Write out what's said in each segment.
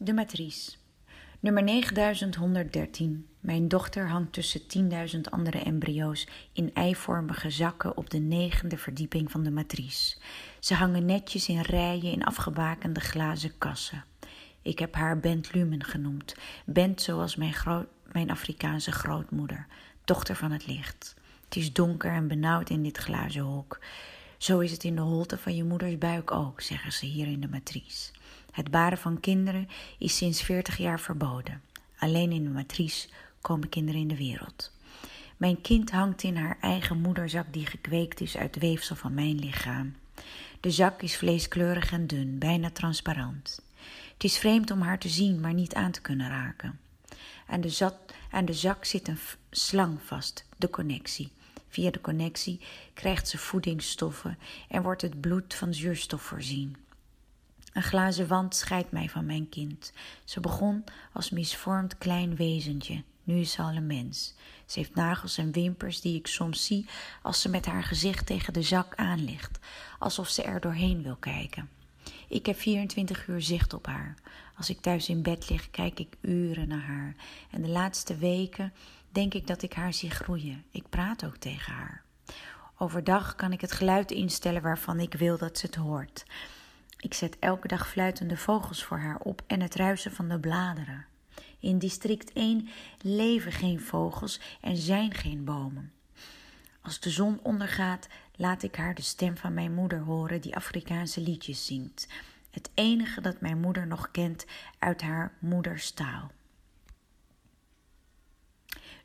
De matrice. Nummer 9113. Mijn dochter hangt tussen 10.000 andere embryo's in eivormige zakken op de negende verdieping van de matrice. Ze hangen netjes in rijen in afgebakende glazen kassen. Ik heb haar Bent Lumen genoemd. Bent zoals mijn, mijn Afrikaanse grootmoeder, dochter van het licht. Het is donker en benauwd in dit glazen hok. Zo is het in de holte van je moeders buik ook, zeggen ze hier in de matrice. Het baren van kinderen is sinds 40 jaar verboden. Alleen in de matrice komen kinderen in de wereld. Mijn kind hangt in haar eigen moederzak die gekweekt is uit weefsel van mijn lichaam. De zak is vleeskleurig en dun, bijna transparant. Het is vreemd om haar te zien, maar niet aan te kunnen raken. Aan de, aan de zak zit een slang vast, de connectie. Via de connectie krijgt ze voedingsstoffen en wordt het bloed van zuurstof voorzien. Een glazen wand scheidt mij van mijn kind. Ze begon als misvormd klein wezentje. Nu is ze al een mens. Ze heeft nagels en wimpers die ik soms zie als ze met haar gezicht tegen de zak aanligt, alsof ze er doorheen wil kijken. Ik heb 24 uur zicht op haar. Als ik thuis in bed lig, kijk ik uren naar haar. En de laatste weken denk ik dat ik haar zie groeien. Ik praat ook tegen haar. Overdag kan ik het geluid instellen waarvan ik wil dat ze het hoort. Ik zet elke dag fluitende vogels voor haar op en het ruisen van de bladeren. In district 1 leven geen vogels en zijn geen bomen. Als de zon ondergaat, laat ik haar de stem van mijn moeder horen die Afrikaanse liedjes zingt. Het enige dat mijn moeder nog kent uit haar moederstaal.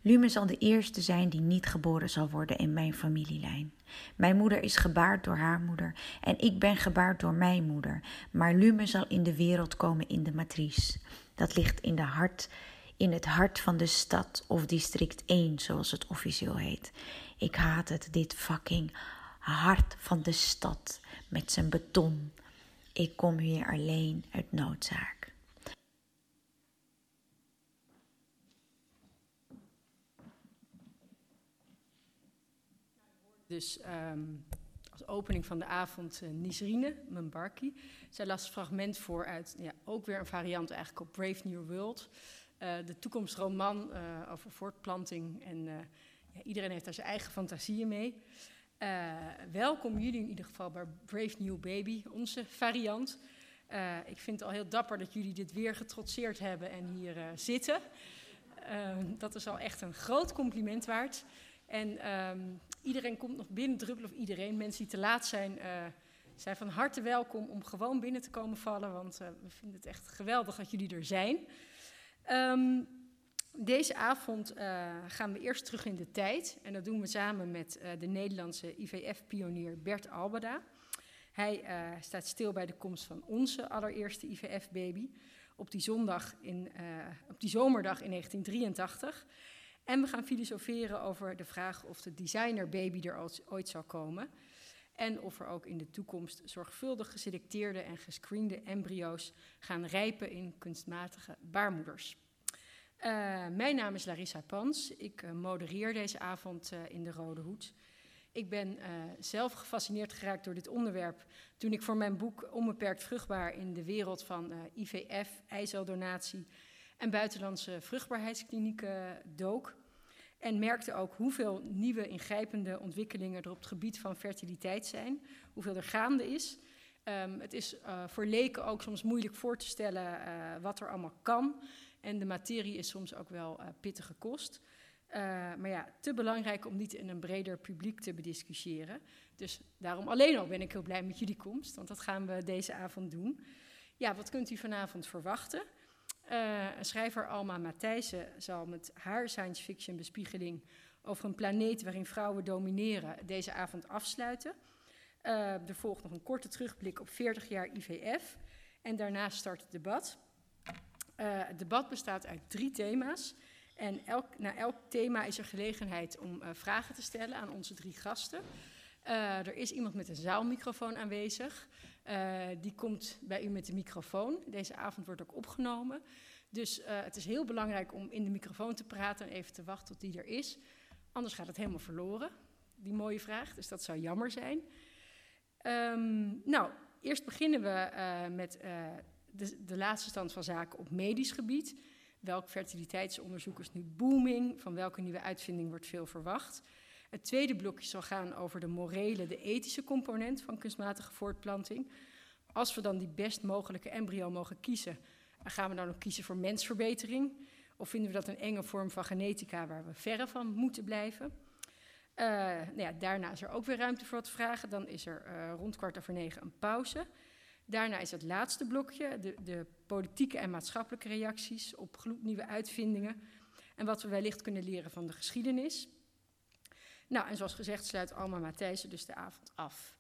Lume zal de eerste zijn die niet geboren zal worden in mijn familielijn. Mijn moeder is gebaard door haar moeder en ik ben gebaard door mijn moeder. Maar Lume zal in de wereld komen in de matrice. Dat ligt in, de hart, in het hart van de stad of district 1, zoals het officieel heet. Ik haat het, dit fucking hart van de stad met zijn beton. Ik kom hier alleen uit noodzaak. Dus um, als opening van de avond uh, Nisrine Mbarki. Zij las fragment voor uit, ja, ook weer een variant eigenlijk op Brave New World. Uh, de toekomstroman uh, over voortplanting. En ja, iedereen heeft daar zijn eigen fantasieën mee. welkom jullie in ieder geval bij Brave New Baby, onze variant. ik vind het al heel dapper dat jullie dit weer getrotseerd hebben en hier zitten. dat is al echt een groot compliment waard. En um, iedereen komt nog binnen druppelen, of iedereen, mensen die te laat zijn, uh, zijn van harte welkom om gewoon binnen te komen vallen, want uh, we vinden het echt geweldig dat jullie er zijn. Um, deze avond uh, gaan we eerst terug in de tijd en dat doen we samen met de Nederlandse IVF-pionier Bert Albeda. Hij staat stil bij de komst van onze allereerste IVF-baby op die zondag in, op die zomerdag in 1983. En we gaan filosoferen over de vraag of de designer baby er ooit zal komen. En of er ook in de toekomst zorgvuldig geselecteerde en gescreende embryo's gaan rijpen in kunstmatige baarmoeders. Uh, mijn naam is Larissa Pans. Ik uh, modereer deze avond uh, in de Rode Hoed. Ik ben zelf gefascineerd geraakt door dit onderwerp toen ik voor mijn boek Onbeperkt Vruchtbaar in de wereld van IVF, eiceldonatie en buitenlandse vruchtbaarheidsklinieken dook. En merkte ook hoeveel nieuwe ingrijpende ontwikkelingen er op het gebied van fertiliteit zijn, hoeveel er gaande is. Um, het is uh, voor leken ook soms moeilijk voor te stellen uh, wat er allemaal kan. En de materie is soms ook wel uh, pittige kost. maar ja, te belangrijk om niet in een breder publiek te bediscussiëren. Dus daarom alleen al ben ik heel blij met jullie komst, want dat gaan we deze avond doen. Ja, wat kunt u vanavond verwachten? Uh, schrijver Alma Matthijssen zal met haar science fiction bespiegeling over een planeet waarin vrouwen domineren deze avond afsluiten. Uh, er volgt nog een korte terugblik op 40 jaar IVF en daarna start het debat. Uh, het debat bestaat uit drie thema's. En elk, na elk thema is er gelegenheid om vragen te stellen aan onze drie gasten. Er is iemand met een zaalmicrofoon aanwezig. Uh, die komt bij u met de microfoon. Deze avond wordt ook opgenomen. Dus uh, het is heel belangrijk om in de microfoon te praten en even te wachten tot die er is. Anders gaat het helemaal verloren, die mooie vraag. Dus dat zou jammer zijn. Um, nou, eerst beginnen we met de, de laatste stand van zaken op medisch gebied. Welk fertiliteitsonderzoek is nu booming? Van welke nieuwe uitvinding wordt veel verwacht? Het tweede blokje zal gaan over de morele, de ethische component van kunstmatige voortplanting. Als we dan die best mogelijke embryo mogen kiezen, gaan we dan ook kiezen voor mensverbetering? Of vinden we dat een enge vorm van genetica waar we verre van moeten blijven? Uh, nou ja, daarna is er ook weer ruimte voor wat vragen. Dan is er uh, rond kwart over negen een pauze. Daarna is het laatste blokje, de, de politieke en maatschappelijke reacties op gloednieuwe uitvindingen. En wat we wellicht kunnen leren van de geschiedenis. Nou, en zoals gezegd sluit Alma Matthijssen dus de avond af.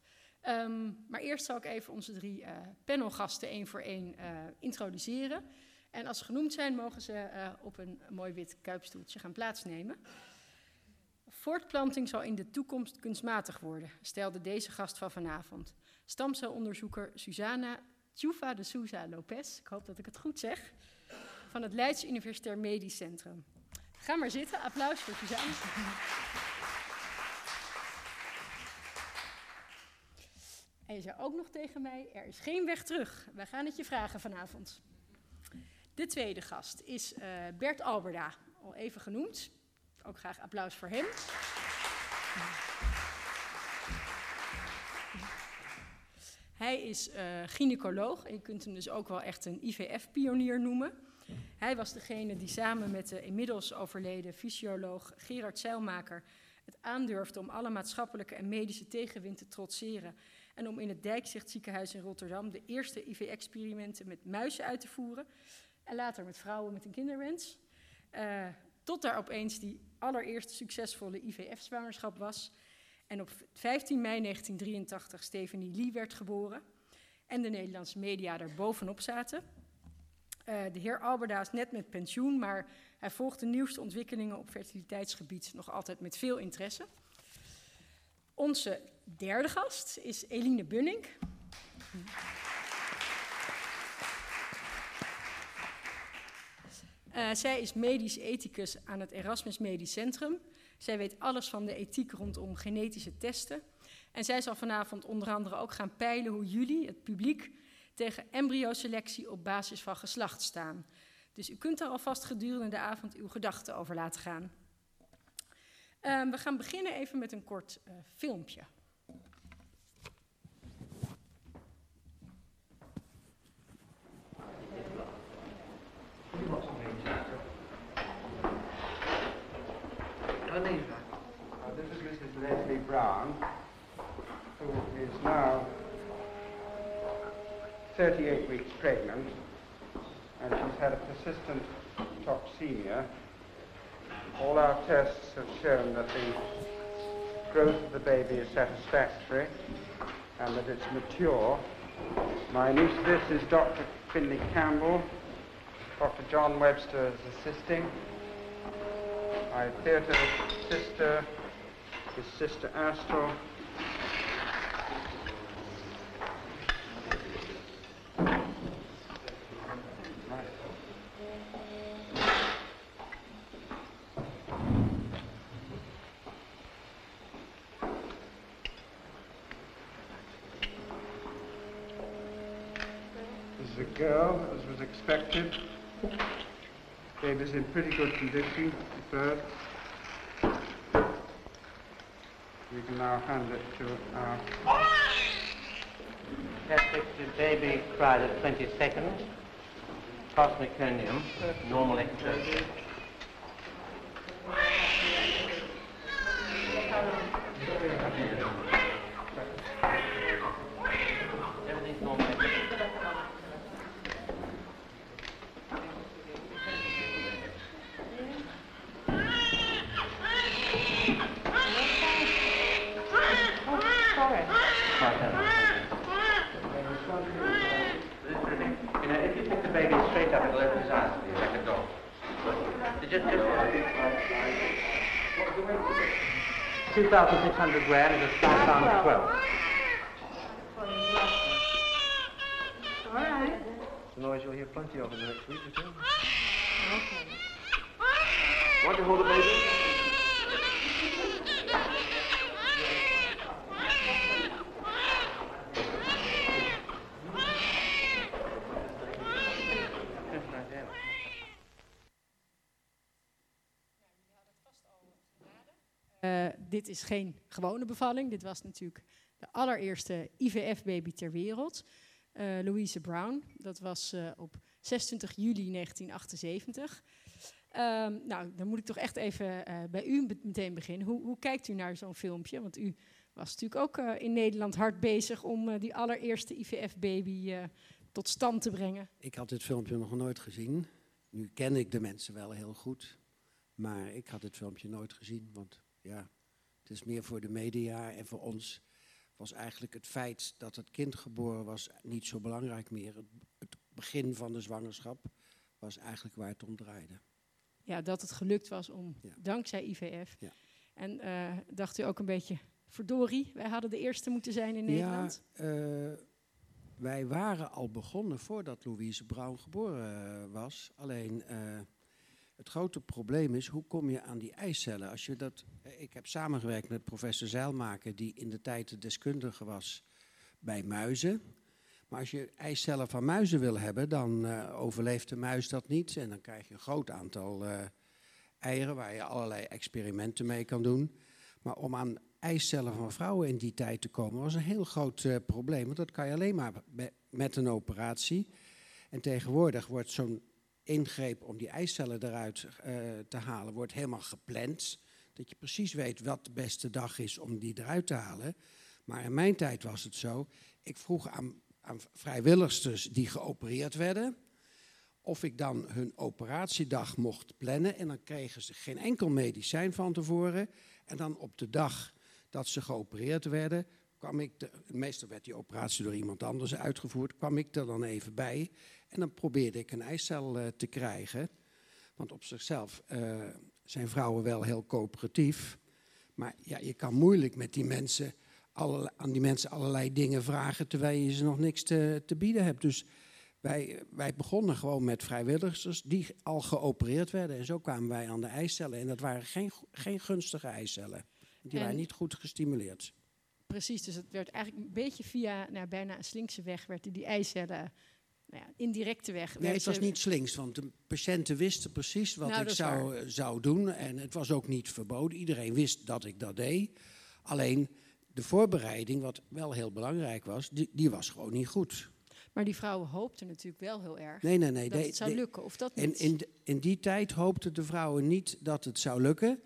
Um, maar eerst zal ik even onze drie uh, panelgasten één voor één uh, introduceren. En als ze genoemd zijn, mogen ze uh, op een mooi wit kuipstoeltje gaan plaatsnemen. Voortplanting zal in de toekomst kunstmatig worden, stelde deze gast van vanavond. Stamcelonderzoeker Susana Chufa de Souza Lopez, ik hoop dat ik het goed zeg, van het Leids Universitair Medisch Centrum. Ga maar zitten, applaus voor Susana. En je zei ook nog tegen mij, er is geen weg terug. Wij gaan het je vragen vanavond. De tweede gast is uh, Bert Alberda, al even genoemd. Ook graag applaus voor hem. Hij is uh, gynaecoloog je kunt hem dus ook wel echt een IVF-pionier noemen. Hij was degene die samen met de inmiddels overleden fysioloog Gerard Zeilmaker het aandurfde om alle maatschappelijke en medische tegenwind te trotseren en om in het Dijkzicht ziekenhuis in Rotterdam de eerste IV-experimenten met muizen uit te voeren en later met vrouwen met een kinderwens. Uh, tot daar opeens die allereerste succesvolle IVF-zwangerschap was. En op 15 mei 1983 Stephanie Lee werd geboren. En de Nederlandse media er bovenop zaten. Uh, de heer Alberda is net met pensioen, maar hij volgt de nieuwste ontwikkelingen op fertiliteitsgebied nog altijd met veel interesse. Onze derde gast is Eline Bunning. Uh, zij is medisch ethicus aan het Erasmus Medisch Centrum. Zij weet alles van de ethiek rondom genetische testen. En zij zal vanavond onder andere ook gaan peilen hoe jullie, het publiek, tegen embryoselectie op basis van geslacht staan. Dus u kunt daar alvast gedurende de avond uw gedachten over laten gaan. Uh, we gaan beginnen even met een kort uh, filmpje. Uh, this is Mrs. Leslie Brown, who is now 38 weeks pregnant, and she's had a persistent toxemia. All our tests have shown that the growth of the baby is satisfactory and that it's mature. My niece, this is Dr. Finley Campbell. Dr. John Webster is assisting. My theatre sister is Sister Astral. This is a girl, as was expected. Baby's in pretty good condition, birth. We can now hand it to our... Affected baby cried at 20 seconds. Pulse meconium, normal ectopy. Everything's normal ectopy. You know, if you pick the baby straight up, it'll open his eyes for you like a dog. Just, just 2,600 grams is a slight pound of 12. All right. It's a noise you'll hear plenty of in the next week or two. Okay. Want to hold the baby? Dit is geen gewone bevalling. Dit was natuurlijk de allereerste IVF-baby ter wereld. Uh, Louise Brown. Dat was uh, op 26 juli 1978. Um, nou, dan moet ik toch echt even bij u meteen beginnen. Hoe, hoe kijkt u naar zo'n filmpje? Want u was natuurlijk ook in Nederland hard bezig om die allereerste IVF-baby tot stand te brengen. Ik had dit filmpje nog nooit gezien. Nu ken ik de mensen wel heel goed. Maar ik had dit filmpje nooit gezien, want ja, is meer voor de media en voor ons was eigenlijk het feit dat het kind geboren was niet zo belangrijk meer. Het, het begin van de zwangerschap was eigenlijk waar het om draaide. Ja, dat het gelukt was om, ja. dankzij IVF. Ja. En uh, dacht u ook een beetje, verdorie, wij hadden de eerste moeten zijn in Nederland? Ja, uh, wij waren al begonnen voordat Louise Brown geboren was. Alleen het grote probleem is, hoe kom je aan die eicellen? Als je dat, ik heb samengewerkt met professor Zeilmaker, die in de tijd de deskundige was bij muizen. Maar als je eicellen van muizen wil hebben, dan uh, overleeft de muis dat niet. En dan krijg je een groot aantal uh, eieren waar je allerlei experimenten mee kan doen. Maar om aan eicellen van vrouwen in die tijd te komen was een heel groot probleem. Want dat kan je alleen maar met een operatie. En tegenwoordig wordt zo'n ingreep om die eicellen eruit uh, te halen, wordt helemaal gepland. Dat je precies weet wat de beste dag is om die eruit te halen. Maar in mijn tijd was het zo, ik vroeg aan, aan vrijwilligers die geopereerd werden, of ik dan hun operatiedag mocht plannen. En dan kregen ze geen enkel medicijn van tevoren. En dan op de dag dat ze geopereerd werden, kwam ik, de, meestal werd die operatie door iemand anders uitgevoerd, kwam ik er dan even bij en dan probeerde ik een eicel uh, te krijgen. Want op zichzelf uh, zijn vrouwen wel heel coöperatief, maar ja, je kan moeilijk met die mensen, alle, aan die mensen allerlei dingen vragen terwijl je ze nog niks te, te bieden hebt. Dus wij, wij begonnen gewoon met vrijwilligers die al geopereerd werden. En zo kwamen wij aan de eicellen. En dat waren geen, geen gunstige eicellen. Die waren niet goed gestimuleerd. Precies, dus het werd eigenlijk een beetje via nou, bijna een slinkse weg... werden die eicellen nou ja, indirecte weg. Nee, het was niet slinks, want de patiënten wisten precies wat nou, ik zou, zou doen. En het was ook niet verboden. Iedereen wist dat ik dat deed. Alleen de voorbereiding, wat wel heel belangrijk was, die, die was gewoon niet goed. Maar die vrouwen hoopten natuurlijk wel heel erg nee, nee, nee, dat het zou lukken. Of dat niet? En in, in die tijd hoopten de vrouwen niet dat het zou lukken.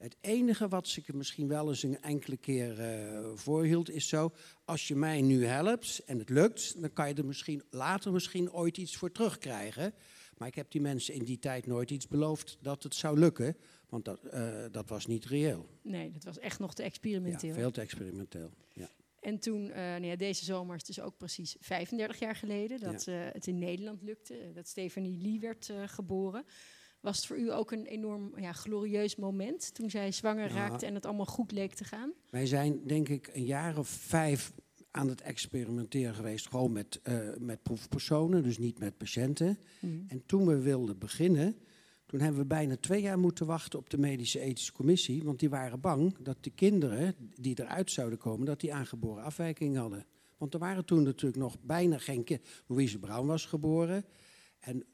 Het enige wat ze misschien wel eens een enkele keer uh, voorhield is zo... als je mij nu helpt en het lukt, dan kan je er misschien later misschien ooit iets voor terugkrijgen. Maar ik heb die mensen in die tijd nooit iets beloofd dat het zou lukken. Want dat, uh, dat was niet reëel. Nee, dat was echt nog te experimenteel. Ja, veel te experimenteel, ja. En toen, uh, nou ja, deze zomer is dus ook precies 35 jaar geleden... dat ja. het in Nederland lukte, dat Stephanie Lee werd geboren... Was het voor u ook een enorm ja, glorieus moment toen zij zwanger raakte en het allemaal goed leek te gaan? Wij zijn denk ik een jaar of vijf aan het experimenteren geweest. Gewoon met, uh, met proefpersonen, dus niet met patiënten. Mm. En toen we wilden beginnen, toen hebben we bijna twee jaar moeten wachten op de medische ethische commissie. Want die waren bang dat de kinderen die eruit zouden komen, dat die aangeboren afwijkingen hadden. Want er waren toen natuurlijk nog bijna geen kinderen. Louise Brown was geboren. En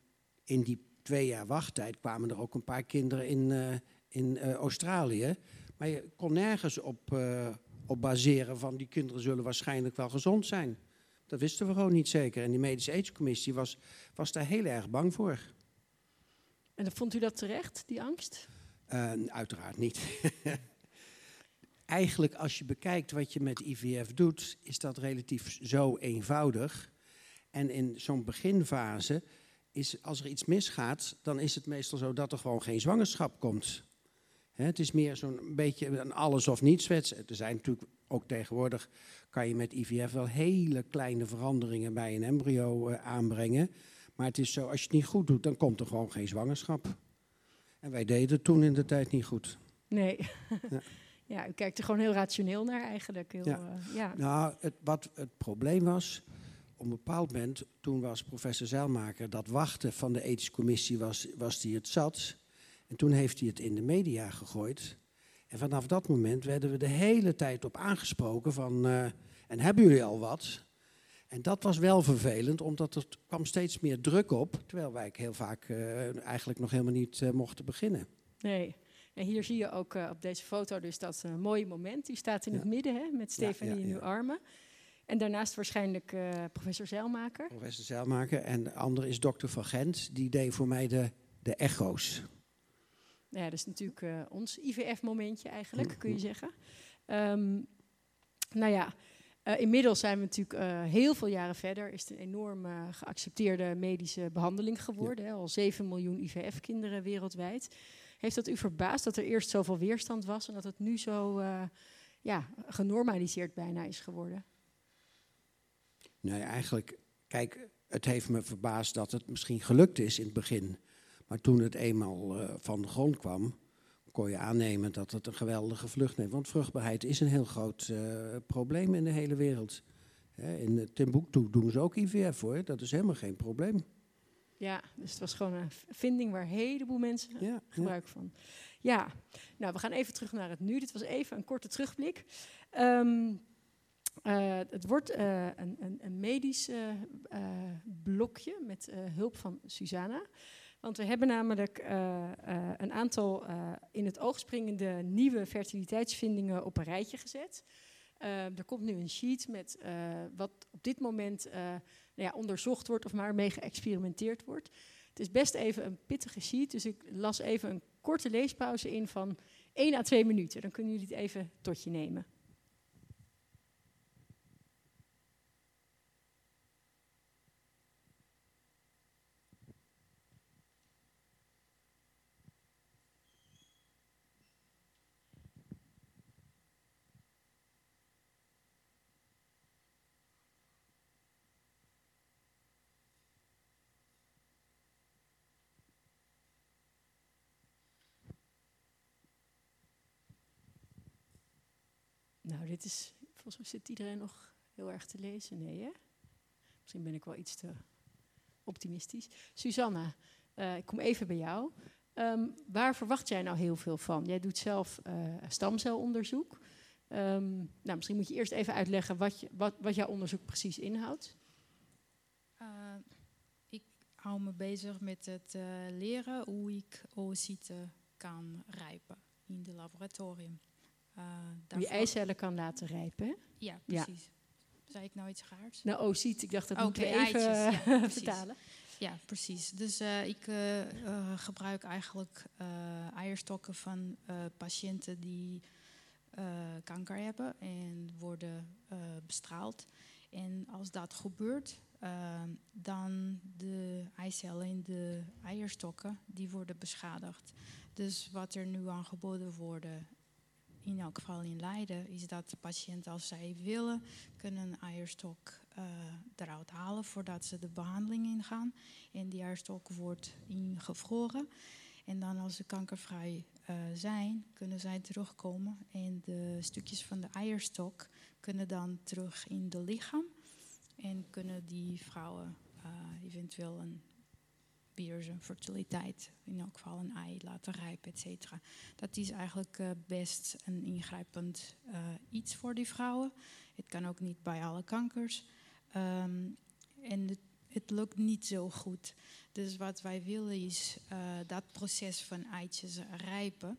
in die twee jaar wachttijd kwamen er ook een paar kinderen in, uh, in uh, Australië. Maar je kon nergens op, uh, op baseren van die kinderen zullen waarschijnlijk wel gezond zijn. Dat wisten we gewoon niet zeker. En die medische aidscommissie was, was daar heel erg bang voor. En vond u dat terecht, die angst? Uiteraard niet. Eigenlijk als je bekijkt wat je met IVF doet, is dat relatief zo eenvoudig. En in zo'n beginfase is als er iets misgaat, dan is het meestal zo dat er gewoon geen zwangerschap komt. Hè, het is meer zo'n beetje een alles of niets wedstrijd. Er zijn natuurlijk ook tegenwoordig, kan je met IVF wel hele kleine veranderingen bij een embryo uh, aanbrengen. Maar het is zo, als je het niet goed doet, dan komt er gewoon geen zwangerschap. En wij deden het toen in de tijd niet goed. Nee. Ja, ja u kijkt er gewoon heel rationeel naar eigenlijk. Heel, ja. Uh, ja. Nou, het, wat het probleem was, een bepaald moment, toen was professor Zeilmaker, dat wachten van de ethische commissie was, was die het zat. En toen heeft hij het in de media gegooid. En vanaf dat moment werden we de hele tijd op aangesproken van, uh, en hebben jullie al wat? En dat was wel vervelend, omdat er kwam steeds meer druk op, terwijl wij heel vaak eh, eigenlijk nog helemaal niet eh, mochten beginnen. Nee. En hier zie je ook eh, op deze foto dus dat eh, mooie moment. Die staat in Ja. het midden hè, met Stefanie ja, in uw armen. En daarnaast waarschijnlijk eh, professor Zeilmaker. Professor Zeilmaker. En de andere is dokter Van Gent, die deed voor mij de, de echo's. Nou ja, dat is natuurlijk eh, ons IVF-momentje eigenlijk, kun je mm. zeggen. Ehm, nou ja, eh, inmiddels zijn we natuurlijk heel veel jaren verder. Is het een enorm geaccepteerde medische behandeling geworden. Hè? Al 7 miljoen IVF-kinderen wereldwijd. Heeft dat u verbaasd dat er eerst zoveel weerstand was en dat het nu zo ja, genormaliseerd bijna is geworden? Nee, eigenlijk, kijk, het heeft me verbaasd dat het misschien gelukt is in het begin. Maar toen het eenmaal eh, van de grond kwam, kon je aannemen dat het een geweldige vlucht neemt. Want vruchtbaarheid is een heel groot eh, probleem in de hele wereld. Hè, in eh, Timbuktu doen ze ook IVF hoor, dat is helemaal geen probleem. Ja, dus het was gewoon een vinding waar een heleboel mensen Ja, ja. gebruik van. Ja, nou, we gaan even terug naar het nu. Dit was even een korte terugblik. Ehm, eh, het wordt eh, een, een, een medisch eh, blokje met hulp van Susanna. Want we hebben namelijk een aantal in het oog springende nieuwe fertiliteitsvindingen op een rijtje gezet. Er komt nu een sheet met wat op dit moment nou ja, onderzocht wordt of maar mee geëxperimenteerd wordt. Het is best even een pittige sheet, dus ik las even een korte leespauze in van 1 à 2 minuten. Dan kunnen jullie het even tot je nemen. Dit is. Volgens mij zit iedereen nog heel erg te lezen. Nee, hè? Misschien ben ik wel iets te optimistisch. Susanna, eh, ik kom even bij jou. Ehm, waar verwacht jij nou heel veel van? Jij doet zelf eh, stamcelonderzoek. Ehm, nou, misschien moet je eerst even uitleggen wat, je, wat, wat jouw onderzoek precies inhoudt. Uh, ik hou me bezig met het leren hoe ik oocyten kan rijpen in het laboratorium. Hoe je eicellen kan laten rijpen, hè? Ja, precies. Ja. Zei ik nou iets gaars? Nou, oocyt, ik dacht dat okay, moeten we even eitjes, ja, vertalen. Ja, precies. Dus uh, ik uh, gebruik eigenlijk eierstokken van patiënten die kanker hebben en worden bestraald. En als dat gebeurt, uh, dan de eicellen in de eierstokken die worden beschadigd. Dus wat er nu aangeboden wordt, in elk geval in Leiden, is dat de patiënten als zij willen, kunnen een eierstok uh, eruit halen voordat ze de behandeling ingaan. En die eierstok wordt ingevroren. En dan als ze kankervrij uh, zijn, kunnen zij terugkomen. En de stukjes van de eierstok kunnen dan terug in de lichaam. En kunnen die vrouwen uh, eventueel een, weer zijn fertiliteit, in elk geval een ei laten rijpen, et cetera. Dat is eigenlijk uh, best een ingrijpend uh, iets voor die vrouwen. Het kan ook niet bij alle kankers. Um, en het, het, lukt niet zo goed. Dus wat wij willen is uh, dat proces van eitjes rijpen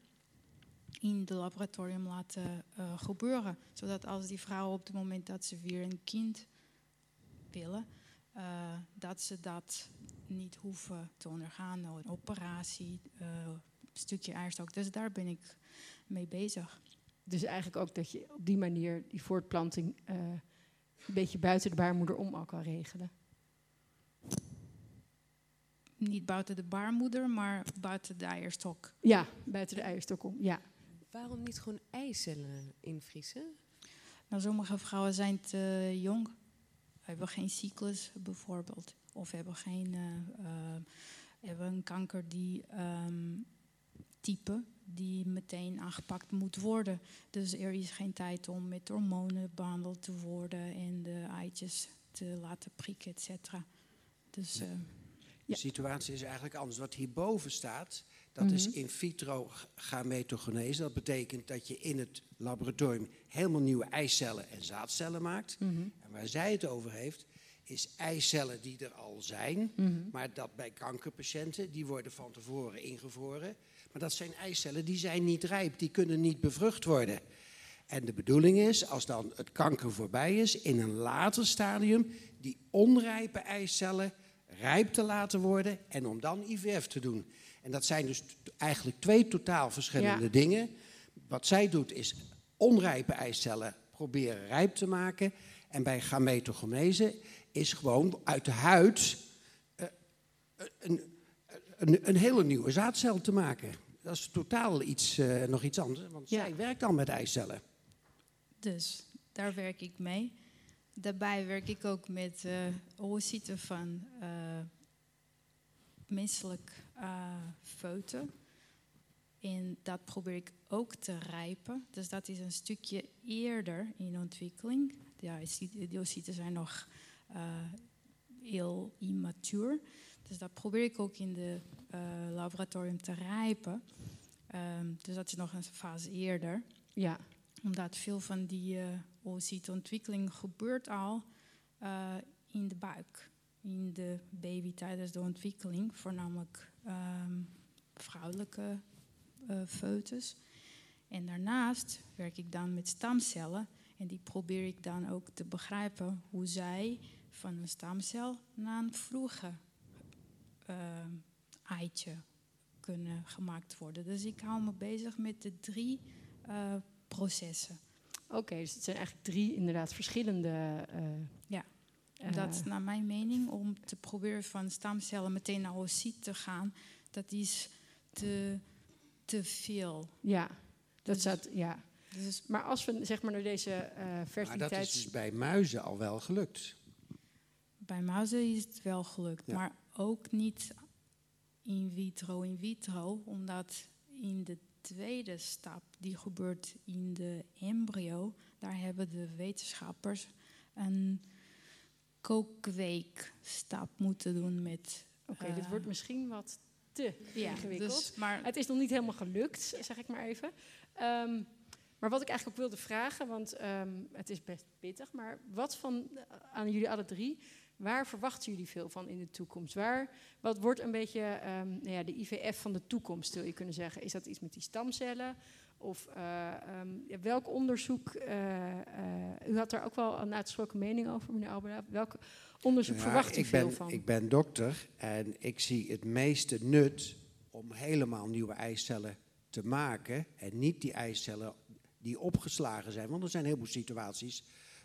in het laboratorium laten gebeuren. Zodat als die vrouwen op het moment dat ze weer een kind willen, dat ze dat niet hoeven te ondergaan, nou, een operatie, uh, een stukje eierstok. Dus daar ben ik mee bezig. Dus eigenlijk ook dat je op die manier die voortplanting uh, een beetje buiten de baarmoeder om al kan regelen. Niet buiten de baarmoeder, maar buiten de eierstok. Ja, buiten de eierstok om, ja. Waarom niet gewoon eicellen invriezen? Nou, sommige vrouwen zijn te jong hebben geen cyclus bijvoorbeeld. Of hebben geen uh, uh, hebben een kanker die um, type die meteen aangepakt moet worden. Dus er is geen tijd om met hormonen behandeld te worden en de eitjes te laten prikken, et cetera. Dus, uh, de situatie is eigenlijk anders. Wat hierboven staat, dat mm -hmm. is in vitro gametogenese. Dat betekent dat je in het laboratorium helemaal nieuwe eicellen en zaadcellen maakt. Mm -hmm. En waar zij het over heeft, is eicellen die er al zijn. Mhm. Maar dat bij kankerpatiënten, die worden van tevoren ingevroren. Maar dat zijn eicellen die zijn niet rijp, die kunnen niet bevrucht worden. En de bedoeling is, als dan het kanker voorbij is, in een later stadium die onrijpe eicellen rijp te laten worden en om dan IVF te doen. En dat zijn dus eigenlijk twee totaal verschillende Ja. dingen. Wat zij doet is onrijpe eicellen proberen rijp te maken. En bij gametogenese is gewoon uit de huid eh, een, een, een hele nieuwe zaadcel te maken. Dat is totaal iets, eh, nog iets anders, want Ja. zij werkt al met eicellen. Dus daar werk ik mee. Daarbij werk ik ook met oocyten van eh menselijk fouten. En dat probeer ik ook te rijpen. Dus dat is een stukje eerder in ontwikkeling. Ja, die oocyten zijn nog heel immatuur. Dus dat probeer ik ook in de eh, laboratorium te rijpen. Ehm, dus dat is nog een fase eerder Ja, omdat veel van die uh, oocytontwikkeling gebeurt al eh, in de buik. In de baby tijdens de ontwikkeling, voornamelijk ehm, vrouwelijke uh, foetus. En daarnaast werk ik dan met stamcellen. En die probeer ik dan ook te begrijpen hoe zij van een stamcel naar een vroege uh, eitje kunnen gemaakt worden. Dus ik hou me bezig met de drie uh, processen. Oké, okay, dus het zijn eigenlijk drie inderdaad verschillende. Uh, ja, uh, dat is naar mijn mening om te proberen van stamcellen meteen naar oocyt te gaan. Dat is te, te veel. Ja, dat staat, ja. Dus, maar als we zeg maar naar deze uh, fertiliteits... Maar dat is dus bij muizen al wel gelukt. Bij muizen is het wel gelukt, ja. maar ook niet in vitro, in vitro, omdat in de tweede stap, die gebeurt in de embryo, daar hebben de wetenschappers een kookweekstap moeten doen met. Oké, okay, uh, dit wordt misschien wat te ja, ingewikkeld. Dus, maar het is nog niet helemaal gelukt, zeg ik maar even. Um, maar wat ik eigenlijk ook wilde vragen, want um, het is best pittig, maar wat van uh, aan jullie alle drie, waar verwachten jullie veel van in de toekomst? Waar, wat wordt een beetje um, nou ja, de IVF van de toekomst, wil je kunnen zeggen? Is dat iets met die stamcellen? Of uh, um, ja, welk onderzoek, uh, u had daar ook wel een uitgesproken mening over, meneer Albera. Welk onderzoek verwacht u ik veel ben, van? Ik ben dokter en ik zie het meeste nut om helemaal nieuwe eicellen te maken en niet die eicellen die opgeslagen zijn. Want er zijn heel veel situaties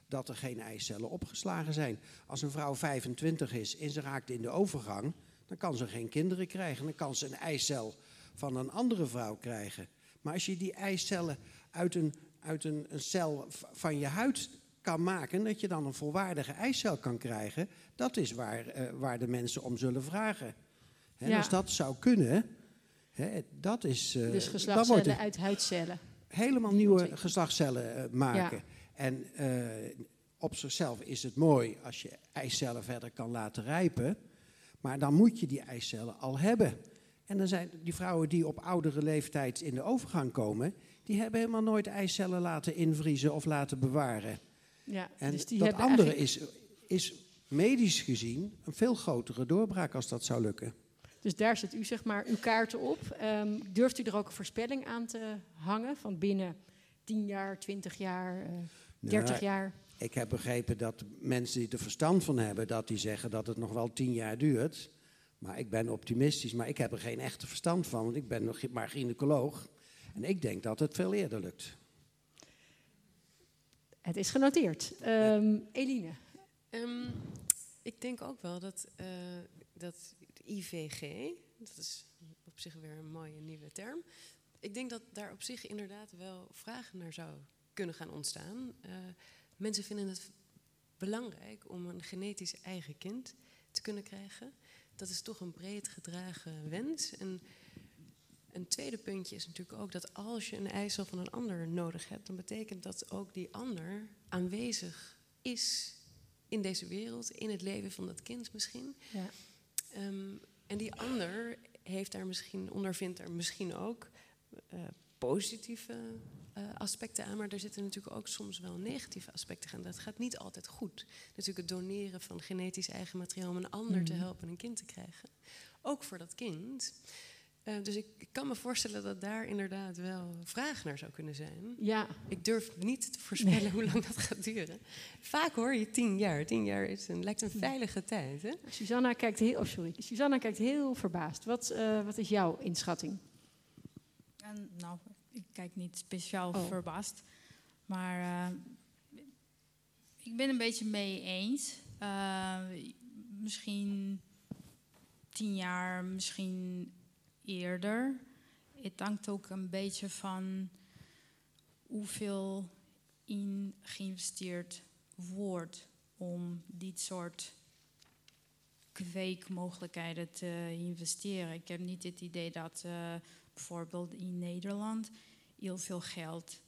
dat er geen eicellen opgeslagen zijn. Als een vrouw 25 is en ze raakt in de overgang, dan kan ze geen kinderen krijgen. Dan kan ze een eicel van een andere vrouw krijgen. Maar als je die eicellen uit een, uit een, een cel van je huid kan maken, dat je dan een volwaardige eicel kan krijgen, dat is waar, uh, waar de mensen om zullen vragen. Hè, ja. Als dat zou kunnen, hè, dat is. Uh, dus geslachtscellen uit huidcellen. Helemaal nieuwe geslachtscellen uh, maken. Ja. En uh, op zichzelf is het mooi als je eicellen verder kan laten rijpen. Maar dan moet je die eicellen al hebben. En dan zijn die vrouwen die op oudere leeftijd in de overgang komen, die hebben helemaal nooit eicellen laten invriezen of laten bewaren. Ja, en dus die dat andere eigenlijk... is, is medisch gezien een veel grotere doorbraak als dat zou lukken. Dus daar zet u zeg maar uw kaarten op. Um, durft u er ook een voorspelling aan te hangen van binnen 10 jaar, 20 jaar, uh, 30 nou, jaar? Ik heb begrepen dat mensen die er verstand van hebben, dat die zeggen dat het nog wel 10 jaar duurt. Maar ik ben optimistisch, maar ik heb er geen echte verstand van, want ik ben nog maar gynaecoloog. En ik denk dat het veel eerder lukt. Het is genoteerd. Um, Eline? Um, ik denk ook wel dat, uh, dat IVG, dat is op zich weer een mooie nieuwe term. Ik denk dat daar op zich inderdaad wel vragen naar zou kunnen gaan ontstaan. Uh, mensen vinden het belangrijk om een genetisch eigen kind te kunnen krijgen. Dat is toch een breed gedragen wens. En een tweede puntje is natuurlijk ook dat als je een eicel van een ander nodig hebt, dan betekent dat ook die ander aanwezig is in deze wereld, in het leven van dat kind misschien. Ja. Um, en die ander heeft daar misschien, ondervindt daar misschien ook uh, positieve uh, aspecten aan, maar er zitten natuurlijk ook soms wel negatieve aspecten aan. Dat gaat niet altijd goed. Natuurlijk het doneren van genetisch eigen materiaal om een ander te Mhm. helpen een kind te krijgen. Ook voor dat kind. Uh, dus ik, ik, kan me voorstellen dat daar inderdaad wel vraag naar zou kunnen zijn. Ja. Ik durf niet te voorspellen hoe lang dat gaat duren. Vaak hoor je tien jaar. Tien jaar is een, lijkt een veilige tijd. Hè? Susanna kijkt heel, oh sorry. Susanna kijkt heel verbaasd. Wat, uh, wat is jouw inschatting? En, nou, ik kijk niet speciaal Oh. verbaasd. Maar uh, ik ben een beetje mee eens. Uh, misschien tien jaar, misschien eerder. Het hangt ook een beetje van hoeveel in geïnvesteerd wordt om dit soort kweekmogelijkheden te investeren. Ik heb niet het idee dat uh, bijvoorbeeld in Nederland heel veel geld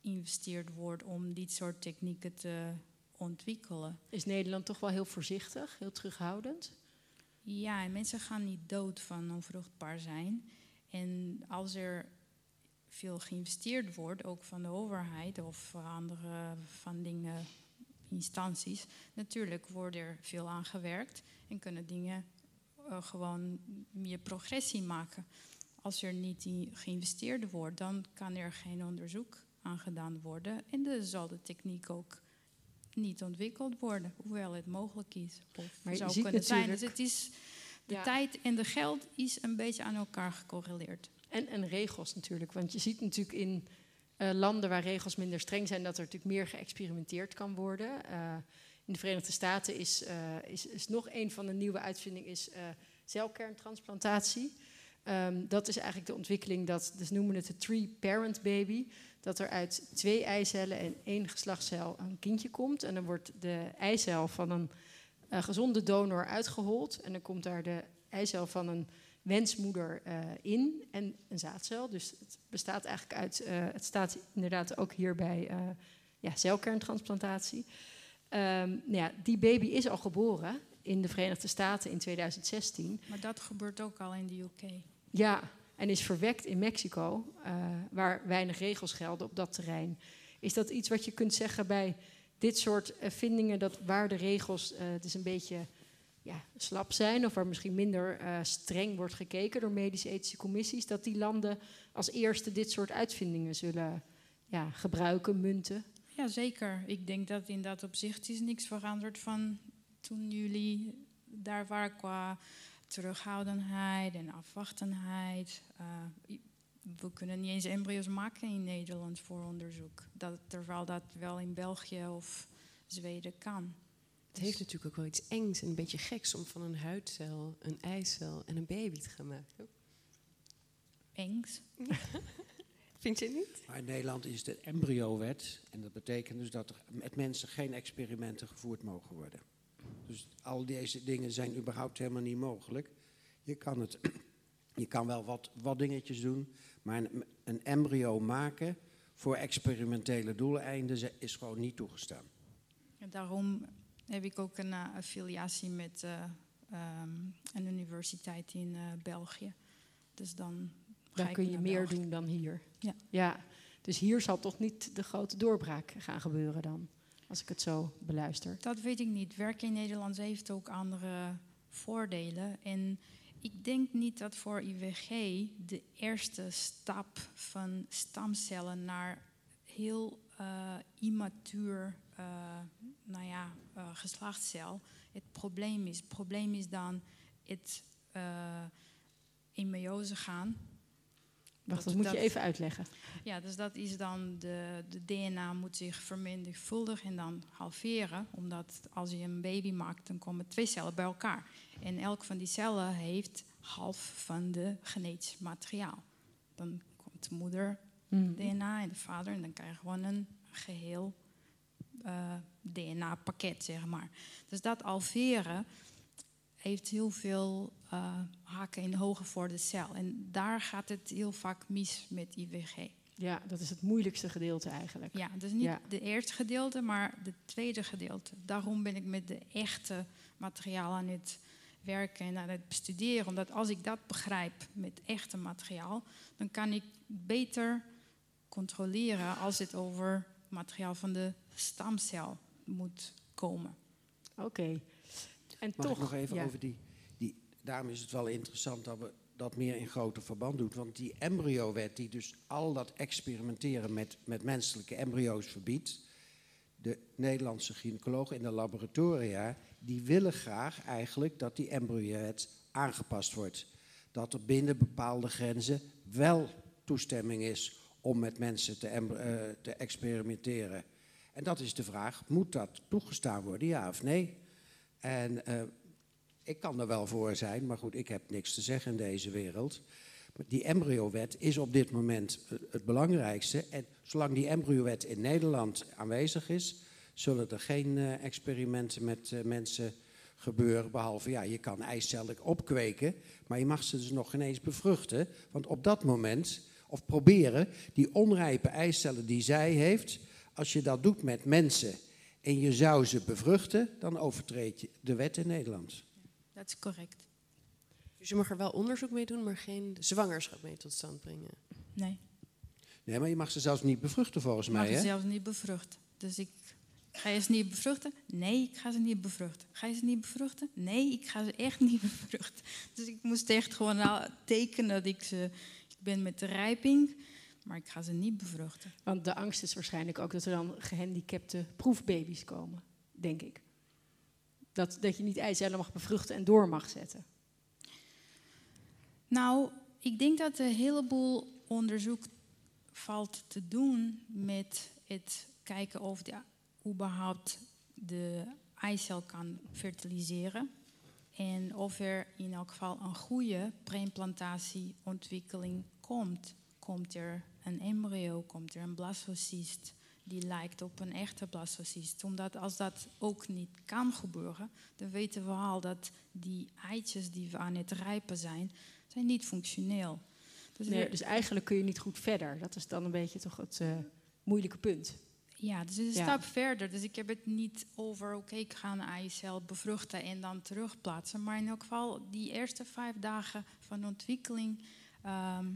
investeerd wordt om dit soort technieken te ontwikkelen. Is Nederland toch wel heel voorzichtig, heel terughoudend? Ja, en mensen gaan niet dood van onvruchtbaar zijn. En als er veel geïnvesteerd wordt, ook van de overheid of andere funding instanties, natuurlijk wordt er veel aan gewerkt en kunnen dingen uh, gewoon meer progressie maken. Als er niet in geïnvesteerd wordt, dan kan er geen onderzoek aan gedaan worden en dan zal de techniek ook niet ontwikkeld worden, hoewel het mogelijk is. Of maar zou kunnen zijn. Dus het is, de Ja. tijd en de geld is een beetje aan elkaar gecorreleerd. En, en regels natuurlijk. Want je ziet natuurlijk in eh, landen waar regels minder streng zijn, dat er natuurlijk meer geëxperimenteerd kan worden. Eh, in de Verenigde Staten is, eh, is, is nog een van de nieuwe uitvindingen is celkerntransplantatie. Ehm, dat is eigenlijk de ontwikkeling dat, dus noemen het de three-parent baby, dat er uit twee eicellen en één geslachtscel een kindje komt. En dan wordt de eicel van een eh, gezonde donor uitgehold. En dan komt daar de eicel van een wensmoeder eh, in en een zaadcel. Dus het bestaat eigenlijk uit, eh, het staat inderdaad ook hier bij ja, celkerntransplantatie. Ehm, nou ja, die baby is al geboren in de Verenigde Staten in 2016. Maar dat gebeurt ook al in de UK. Ja, en is verwekt in Mexico, eh, waar weinig regels gelden op dat terrein. Is dat iets wat je kunt zeggen bij dit soort eh, vindingen, dat waar de regels het is een beetje ja, slap zijn, of waar misschien minder streng wordt gekeken door medische-ethische commissies, dat die landen als eerste dit soort uitvindingen zullen ja, gebruiken, munten? Ja, zeker. Ik denk dat in dat opzicht is niks veranderd van toen jullie daar waren qua terughoudendheid en afwachtenheid. Uh, we kunnen niet eens embryo's maken in Nederland voor onderzoek. Dat, terwijl dat wel in België of Zweden kan. Het heeft natuurlijk ook wel iets engs en een beetje geks om van een huidcel, een eicel en een baby te gaan maken. Engs? Vind je niet? Maar in Nederland is de embryowet. En dat betekent dus dat er met mensen geen experimenten gevoerd mogen worden. Dus al deze dingen zijn überhaupt helemaal niet mogelijk. Je kan, het, je kan wel wat, wat dingetjes doen, maar een, een embryo maken voor experimentele doeleinden is gewoon niet toegestaan. En daarom heb ik ook een uh, affiliatie met uh, um, een universiteit in uh, België. Dus dan Daar kun je meer België. doen dan hier. Ja. ja. Dus hier zal toch niet de grote doorbraak gaan gebeuren dan, als ik het zo beluister. Dat weet ik niet. Werken in Nederland heeft ook andere voordelen. En ik denk niet dat voor IWG de eerste stap van stamcellen naar heel uh, immatuur uh, nou ja, uh, geslachtscel het probleem is. Het probleem is dan het in meiose gaan. Wacht, dat, dat moet je even uitleggen. Ja, dus dat is dan de, de DNA moet zich vermenigvuldigen en dan halveren. Omdat als je een baby maakt, dan komen twee cellen bij elkaar. En elk van die cellen heeft half van de genetisch materiaal. Dan komt de moeder Mm. DNA en de vader en dan krijg je gewoon een geheel uh, DNA-pakket, zeg maar. Dus dat alveren heeft heel veel uh, haken in hogen voor de cel. En daar gaat het heel vaak mis met IVG. Ja, dat is het moeilijkste gedeelte eigenlijk. Ja, dus niet Ja. de eerste gedeelte, maar het tweede gedeelte. Daarom ben ik met de echte materiaal aan het werken en aan het bestuderen. Omdat als ik dat begrijp met echte materiaal, dan kan ik beter controleren als het over materiaal van de stamcel moet komen. Oké. En Mag toch, ik nog even ja. over die... Daarom is het wel interessant dat we dat meer in groter verband doen. Want die embryowet die dus al dat experimenteren met, met menselijke embryo's verbiedt... de Nederlandse gynaecologen in de laboratoria... die willen graag eigenlijk dat die embryowet aangepast wordt. Dat er binnen bepaalde grenzen wel toestemming is om met mensen te, eh, te experimenteren. En dat is de vraag, moet dat toegestaan worden, ja of nee? En eh, ik kan er wel voor zijn, maar goed, ik heb niks te zeggen in deze wereld. Die embryowet is op dit moment het belangrijkste. En zolang die embryowet in Nederland aanwezig is, zullen er geen eh, experimenten met eh, mensen gebeuren. Behalve, ja, je kan eicellen opkweken, maar je mag ze dus nog ineens bevruchten. Want op dat moment, of proberen, die onrijpe eicellen die zij heeft, als je dat doet met mensen en je zou ze bevruchten, dan overtreed je de wet in Nederland. Dat is correct. Dus je mag er wel onderzoek mee doen, maar geen zwangerschap mee tot stand brengen. Nee, Nee, maar je mag ze zelfs niet bevruchten volgens ik mag mij, ze hè? zelfs niet bevruchten. Dus ik ga je ze niet bevruchten? Nee, ik ga ze niet bevruchten. Ga je ze niet bevruchten? Nee, ik ga ze echt niet bevruchten. Dus ik moest echt gewoon al tekenen dat ik ze... Ik ben met de rijping, maar ik ga ze niet bevruchten. Want de angst is waarschijnlijk ook dat er dan gehandicapte proefbaby's komen, denk ik. Dat, dat je niet eicellen mag bevruchten en door mag zetten. Nou, ik denk dat een heleboel onderzoek valt te doen met het kijken of de, überhaupt de eicel kan fertiliseren. En of er in elk geval een goede preimplantatieontwikkeling komt. Komt er een embryo, komt er een blastocyst die lijkt op een echte blastocyst. Omdat als dat ook niet kan gebeuren, dan weten we al dat die eitjes die we aan het rijpen zijn, zijn niet functioneel. Dus Nee, dus eigenlijk kun je niet goed verder. Dat is dan een beetje toch het eh, moeilijke punt. Ja, dus het is een Ja. stap verder. Dus ik heb het niet over, oké, ik ga een eicel bevruchten en dan terugplaatsen. Maar in elk geval die eerste vijf dagen van ontwikkeling ehm,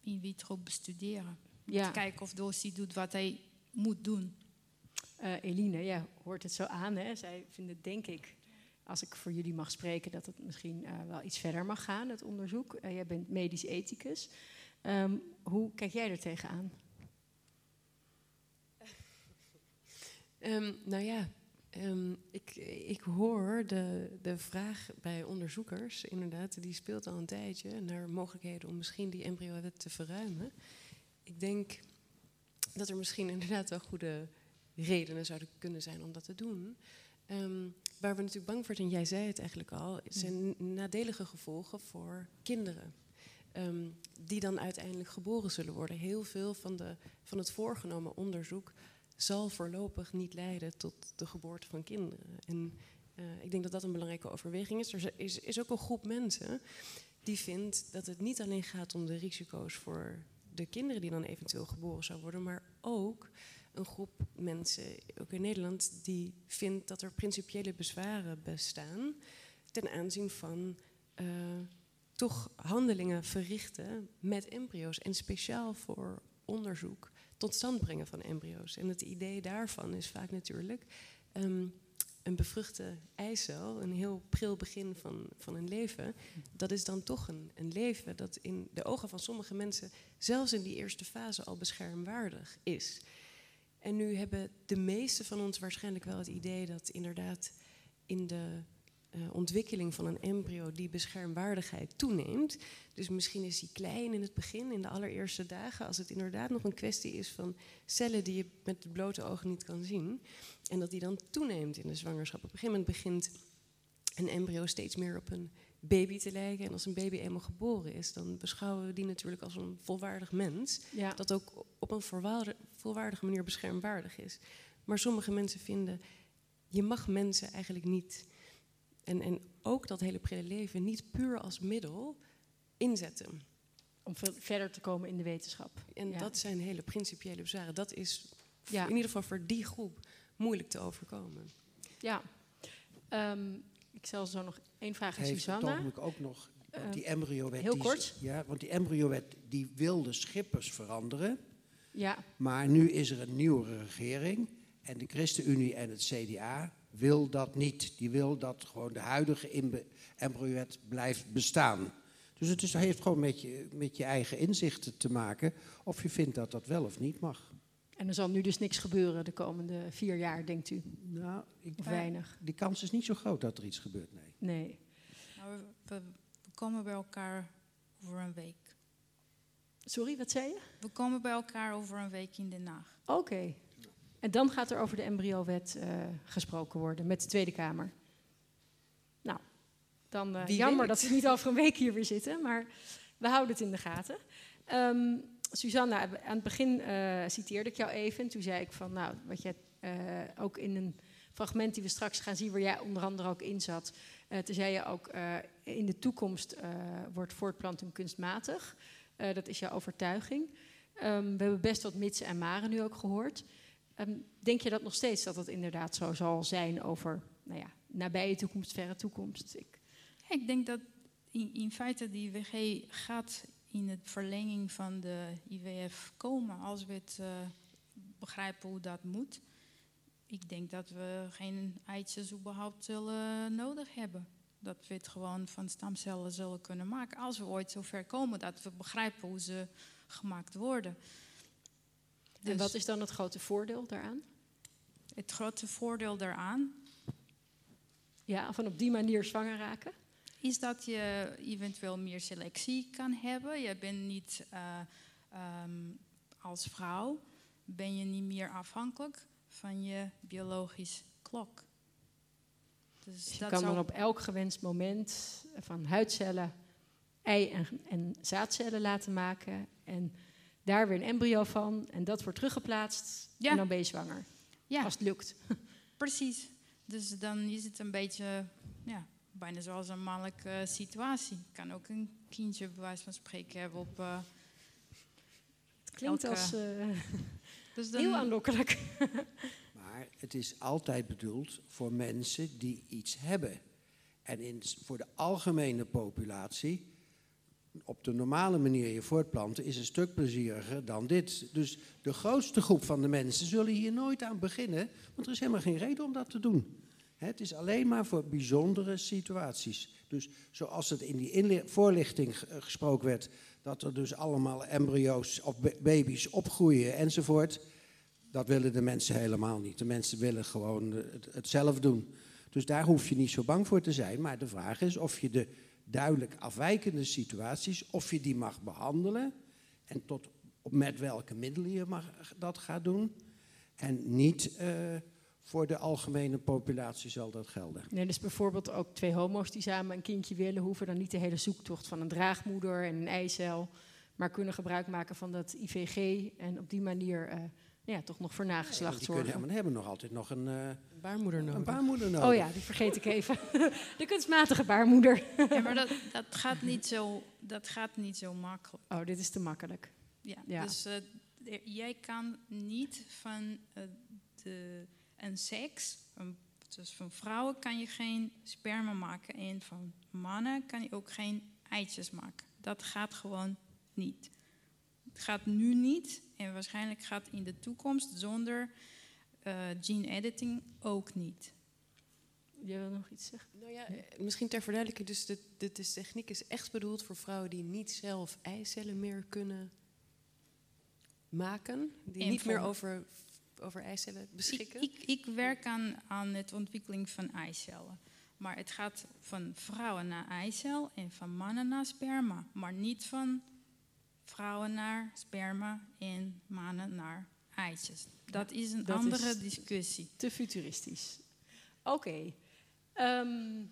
in vitro bestuderen. Ja. Kijken of Dossi doet wat hij moet doen. Eh, Eline, ja, hoort het zo aan. Hè? Zij vinden, denk ik, als ik voor jullie mag spreken, dat het misschien eh, wel iets verder mag gaan, het onderzoek. Eh, jij bent medisch ethicus. Ehm, hoe kijk jij er tegenaan? Ehm, nou ja, ehm, ik, ik hoor de, de vraag bij onderzoekers, inderdaad, die speelt al een tijdje naar mogelijkheden om misschien die embryo-wet te verruimen. Ik denk dat er misschien inderdaad wel goede redenen zouden kunnen zijn om dat te doen. Ehm, waar we natuurlijk bang voor zijn, en jij zei het eigenlijk al, zijn nadelige gevolgen voor kinderen. Ehm, die dan uiteindelijk geboren zullen worden. Heel veel van, de, van het voorgenomen onderzoek zal voorlopig niet leiden tot de geboorte van kinderen. En eh, ik denk dat dat een belangrijke overweging is. Er is, is ook een groep mensen die vindt dat het niet alleen gaat om de risico's voor de kinderen die dan eventueel geboren zou worden, maar ook een groep mensen, ook in Nederland, die vindt dat er principiële bezwaren bestaan ten aanzien van eh, toch handelingen verrichten met embryo's en speciaal voor onderzoek tot stand brengen van embryo's. En het idee daarvan is vaak natuurlijk ehm, een bevruchte eicel, een heel pril begin van, van een leven. Dat is dan toch een, een leven dat in de ogen van sommige mensen zelfs in die eerste fase al beschermwaardig is. En nu hebben de meeste van ons waarschijnlijk wel het idee dat inderdaad in de eh, ontwikkeling van een embryo die beschermwaardigheid toeneemt. Dus misschien is die klein in het begin, in de allereerste dagen, als het inderdaad nog een kwestie is van cellen die je met het blote oog niet kan zien. En dat die dan toeneemt in de zwangerschap. Op een gegeven moment begint een embryo steeds meer op een baby te lijken. En als een baby eenmaal geboren is, dan beschouwen we die natuurlijk als een volwaardig mens. Ja. Dat ook op een volwaardige, volwaardige manier beschermwaardig is. Maar sommige mensen vinden, je mag mensen eigenlijk niet, en, en ook dat hele prille leven, niet puur als middel inzetten. Om verder te komen in de wetenschap. En Ja. dat zijn hele principiële bezwaren. Dat is Ja. in ieder geval voor die groep moeilijk te overkomen. Ja. Ehm, ik zal zo nog Eén vraag aan heeft op het Susanna. ogenblik ook nog want Eh, die embryowet. heel die, kort. Ja, want die embryowet die wilde Schippers veranderen. Ja, Maar nu is er een nieuwe regering. En de ChristenUnie en het CDA wil dat niet. Die wil dat gewoon de huidige embryowet blijft bestaan. Dus het is, heeft gewoon met je, met je eigen inzichten te maken. Of je vindt dat dat wel of niet mag. en er zal nu dus niks gebeuren de komende vier jaar, denkt u? Nou, ik, Of weinig? die kans is niet zo groot dat er iets gebeurt, nee. Nee. Nou, we, we- we komen bij elkaar over een week. Sorry, wat zei je? We komen bij elkaar over een week in Den Haag. Oké. En dan gaat er over de embryowet eh gesproken worden met de Tweede Kamer. Nou, dan Wie jammer dat we niet over een week hier weer zitten, maar we houden het in de gaten. Ehm Susanna, aan het begin eh, citeerde ik jou even. En toen zei ik van, nou, wat je eh, ook in een fragment die we straks gaan zien, waar jij onder andere ook in zat. toen zei je ook, in de toekomst wordt voortplanting kunstmatig. Dat is jouw overtuiging. Ehm, we hebben best wat mitsen en maren nu ook gehoord. Ehm, denk je dat nog steeds dat dat inderdaad zo zal zijn over nou ja, nabije toekomst, verre toekomst? Ik, Ik denk dat in, in feite die WG gaat in het verlenging van de IWF komen als we het eh, begrijpen hoe dat moet. Ik denk dat we geen eitjes überhaupt zullen nodig hebben. Dat we het gewoon van stamcellen zullen kunnen maken. Als we ooit zover komen dat we begrijpen hoe ze gemaakt worden. En Dus wat is dan het grote voordeel daaraan? het grote voordeel daaraan Ja, van op die manier zwanger raken? is dat je eventueel meer selectie kan hebben. Je bent niet eh, ehm, als vrouw ben je niet meer afhankelijk van je biologisch klok. Dus Dus je dat kan zou- dan op elk gewenst moment van huidcellen ei- en, en zaadcellen laten maken. En daar weer een embryo van. En dat wordt teruggeplaatst. Ja. En dan ben je zwanger. Ja. Als het lukt. Precies. Dus dan is het een beetje, ja, bijna zoals een mannelijke situatie. Je kan ook een kindje, bij wijze van spreken, hebben op. eh, Het klinkt elke- als eh, dus dan, heel aanlokkelijk. Maar het is altijd bedoeld voor mensen die iets hebben. En in, voor de algemene populatie, op de normale manier je voortplanten, is een stuk plezieriger dan dit. Dus de grootste groep van de mensen zullen hier nooit aan beginnen, want er is helemaal geen reden om dat te doen. Het is alleen maar voor bijzondere situaties. Dus zoals het in die voorlichting ge- gesproken werd, dat er dus allemaal embryo's of ba- baby's opgroeien enzovoort. Dat willen de mensen helemaal niet. De mensen willen gewoon het zelf doen. Dus daar hoef je niet zo bang voor te zijn. Maar de vraag is of je de duidelijk afwijkende situaties, of je die mag behandelen. En tot met welke middelen je mag, dat gaat doen. En niet eh, voor de algemene populatie zal dat gelden. Nee, dus bijvoorbeeld ook twee homo's die samen een kindje willen, hoeven dan niet de hele zoektocht van een draagmoeder en een eicel, maar kunnen gebruik maken van dat IVG en op die manier eh, ja, toch nog voor nageslacht Want die kunnen, zorgen. maar hebben nog altijd nog een, eh, Een baarmoeder nodig. een baarmoeder nodig. Oh ja, die vergeet ik even. De kunstmatige baarmoeder. Ja, maar dat, dat, gaat niet zo, dat gaat niet zo makkelijk. Oh, dit is te makkelijk. Ja, Ja. Dus eh, jij kan niet van eh, de, een seks, een, dus van vrouwen kan je geen sperma maken en van mannen kan je ook geen eitjes maken. Dat gaat gewoon niet. Het gaat nu niet en waarschijnlijk gaat in de toekomst zonder eh, gene editing ook niet. Je wil nog iets zeggen? Nou ja, eh, misschien ter verduidelijking, dus de, de, de techniek is echt bedoeld voor vrouwen die niet zelf eicellen meer kunnen maken. Die En niet meer over, over eicellen beschikken. Ik, ik, ik werk aan, aan het ontwikkeling van eicellen. Maar het gaat van vrouwen naar eicel en van mannen naar sperma. Maar niet van vrouwen naar sperma en mannen naar eitjes. Dat is een dat andere is- discussie. Te futuristisch. Oké. Ehm,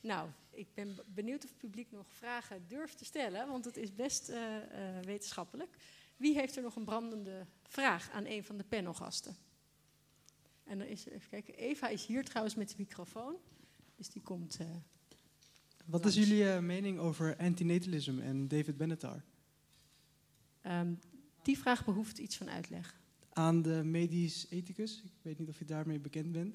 nou, ik ben benieuwd of het publiek nog vragen durft te stellen, want het is best eh, eh, wetenschappelijk. Wie heeft er nog een brandende vraag aan een van de panelgasten? En dan is er, even kijken, Eva is hier trouwens met de microfoon, dus die komt. eh, Wat is jullie mening over antinatalism en David Benatar? Ehm, die vraag behoeft iets van uitleg. Aan de medisch ethicus, ik weet niet of je daarmee bekend bent,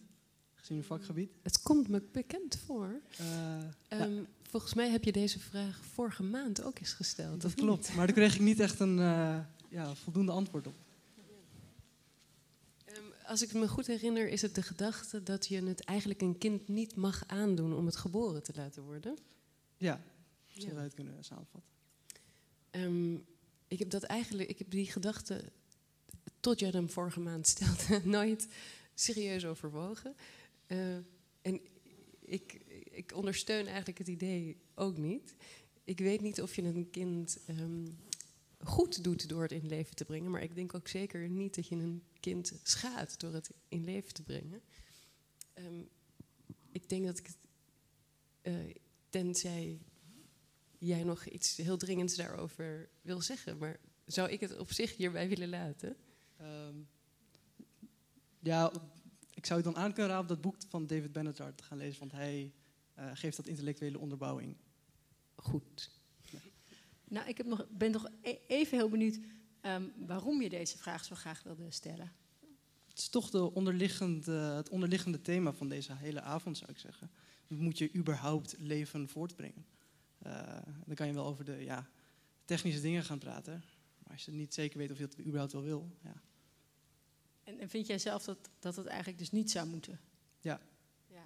gezien uw vakgebied? Het komt me bekend voor. Eh, ja, Ehm, Volgens mij heb je deze vraag vorige maand ook eens gesteld. dat niet? klopt. Maar daar kreeg ik niet echt een eh, ja, voldoende antwoord op. Ehm, als ik me goed herinner, is het de gedachte dat je het eigenlijk een kind niet mag aandoen om het geboren te laten worden. Ja, zo Ja. zou je het kunnen samenvatten. Ehm, ik heb dat eigenlijk, ik heb die gedachte tot je hem vorige maand stelde, nooit serieus overwogen. Eh, en ik, ik ondersteun eigenlijk het idee ook niet. Ik weet niet of je een kind ehm, goed doet door het in leven te brengen, maar ik denk ook zeker niet dat je een kind schaadt door het in leven te brengen. Ehm, ik denk dat ik het, eh, tenzij jij nog iets heel dringends daarover wil zeggen, maar zou ik het op zich hierbij willen laten? Ehm, ja, ik zou je dan aan kunnen raden dat boek van David Benatar te gaan lezen, want hij eh, geeft dat intellectuele onderbouwing. Goed. Nou, ik heb nog, ben nog e- even heel benieuwd ehm, waarom je deze vraag zo graag wilde stellen. Het is toch de onderliggende, het onderliggende thema van deze hele avond, zou ik zeggen. Moet je überhaupt leven voortbrengen? Eh, dan kan je wel over de ja, technische dingen gaan praten. Maar als je niet zeker weet of je dat überhaupt wel wil. Ja. En, en vind jij zelf dat, dat het eigenlijk dus niet zou moeten? Ja. ja.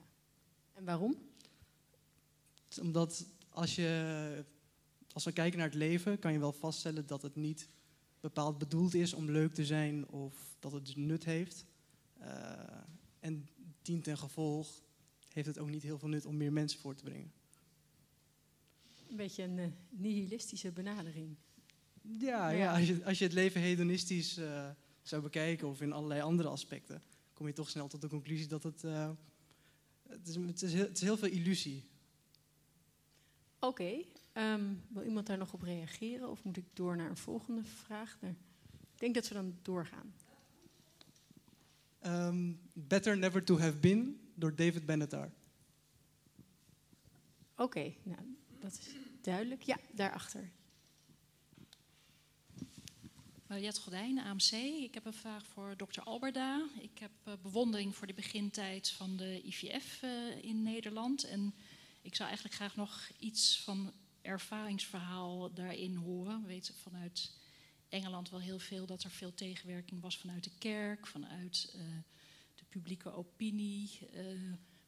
En waarom? Omdat als, je, als we kijken naar het leven, kan je wel vaststellen dat het niet bepaald bedoeld is om leuk te zijn of dat het dus nut heeft. Eh, en dient ten gevolg heeft het ook niet heel veel nut om meer mensen voor te brengen. Een beetje een eh, nihilistische benadering. Ja, ja. als, je, als je het leven hedonistisch eh, zou bekijken of in allerlei andere aspecten, kom je toch snel tot de conclusie dat het. eh, het, is, het, is heel, het is heel veel illusie. Oké, ehm, wil iemand daar nog op reageren of moet ik door naar een volgende vraag? Ik denk dat we dan doorgaan. Ehm, Better Never to Have Been door David Benatar. Oké, nou, dat is duidelijk. Ja, daarachter. Mariette Gordijn, AMC. Ik heb een vraag voor dokter Alberda. Ik heb eh, bewondering voor de begintijd van de IVF eh, in Nederland. En ik zou eigenlijk graag nog iets van ervaringsverhaal daarin horen. We weten vanuit Engeland wel heel veel dat er veel tegenwerking was vanuit de kerk, vanuit eh, de publieke opinie.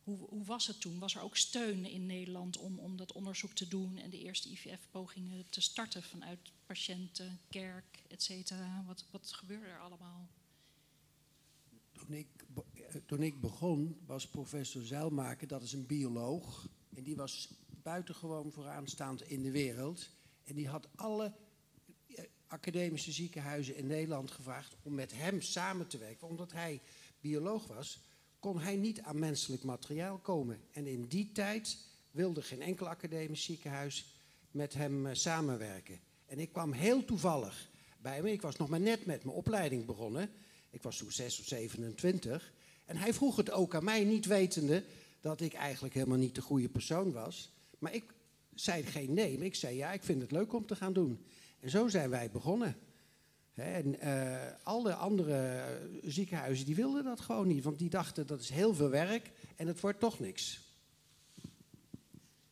Hoe, hoe was het toen? Was er ook steun in Nederland om, om dat onderzoek te doen en de eerste IVF-pogingen te starten vanuit patiënten, kerk, et cetera? Wat, wat gebeurde er allemaal? Toen ik, eh, toen ik begon, was professor Zeilmaker, dat is een bioloog. En die was buitengewoon vooraanstaand in de wereld. En die had alle eh, academische ziekenhuizen in Nederland gevraagd om met hem samen te werken. Omdat hij bioloog was, kon hij niet aan menselijk materiaal komen. En in die tijd wilde geen enkel academisch ziekenhuis met hem eh, samenwerken. En ik kwam heel toevallig bij hem. Ik was nog maar net met mijn opleiding begonnen. Ik was toen 6 of 27. En hij vroeg het ook aan mij, niet wetende dat ik eigenlijk helemaal niet de goede persoon was. Maar ik zei geen nee, maar ik zei ja, ik vind het leuk om te gaan doen. En zo zijn wij begonnen. En eh, alle andere ziekenhuizen die wilden dat gewoon niet, want die dachten dat is heel veel werk en het wordt toch niks.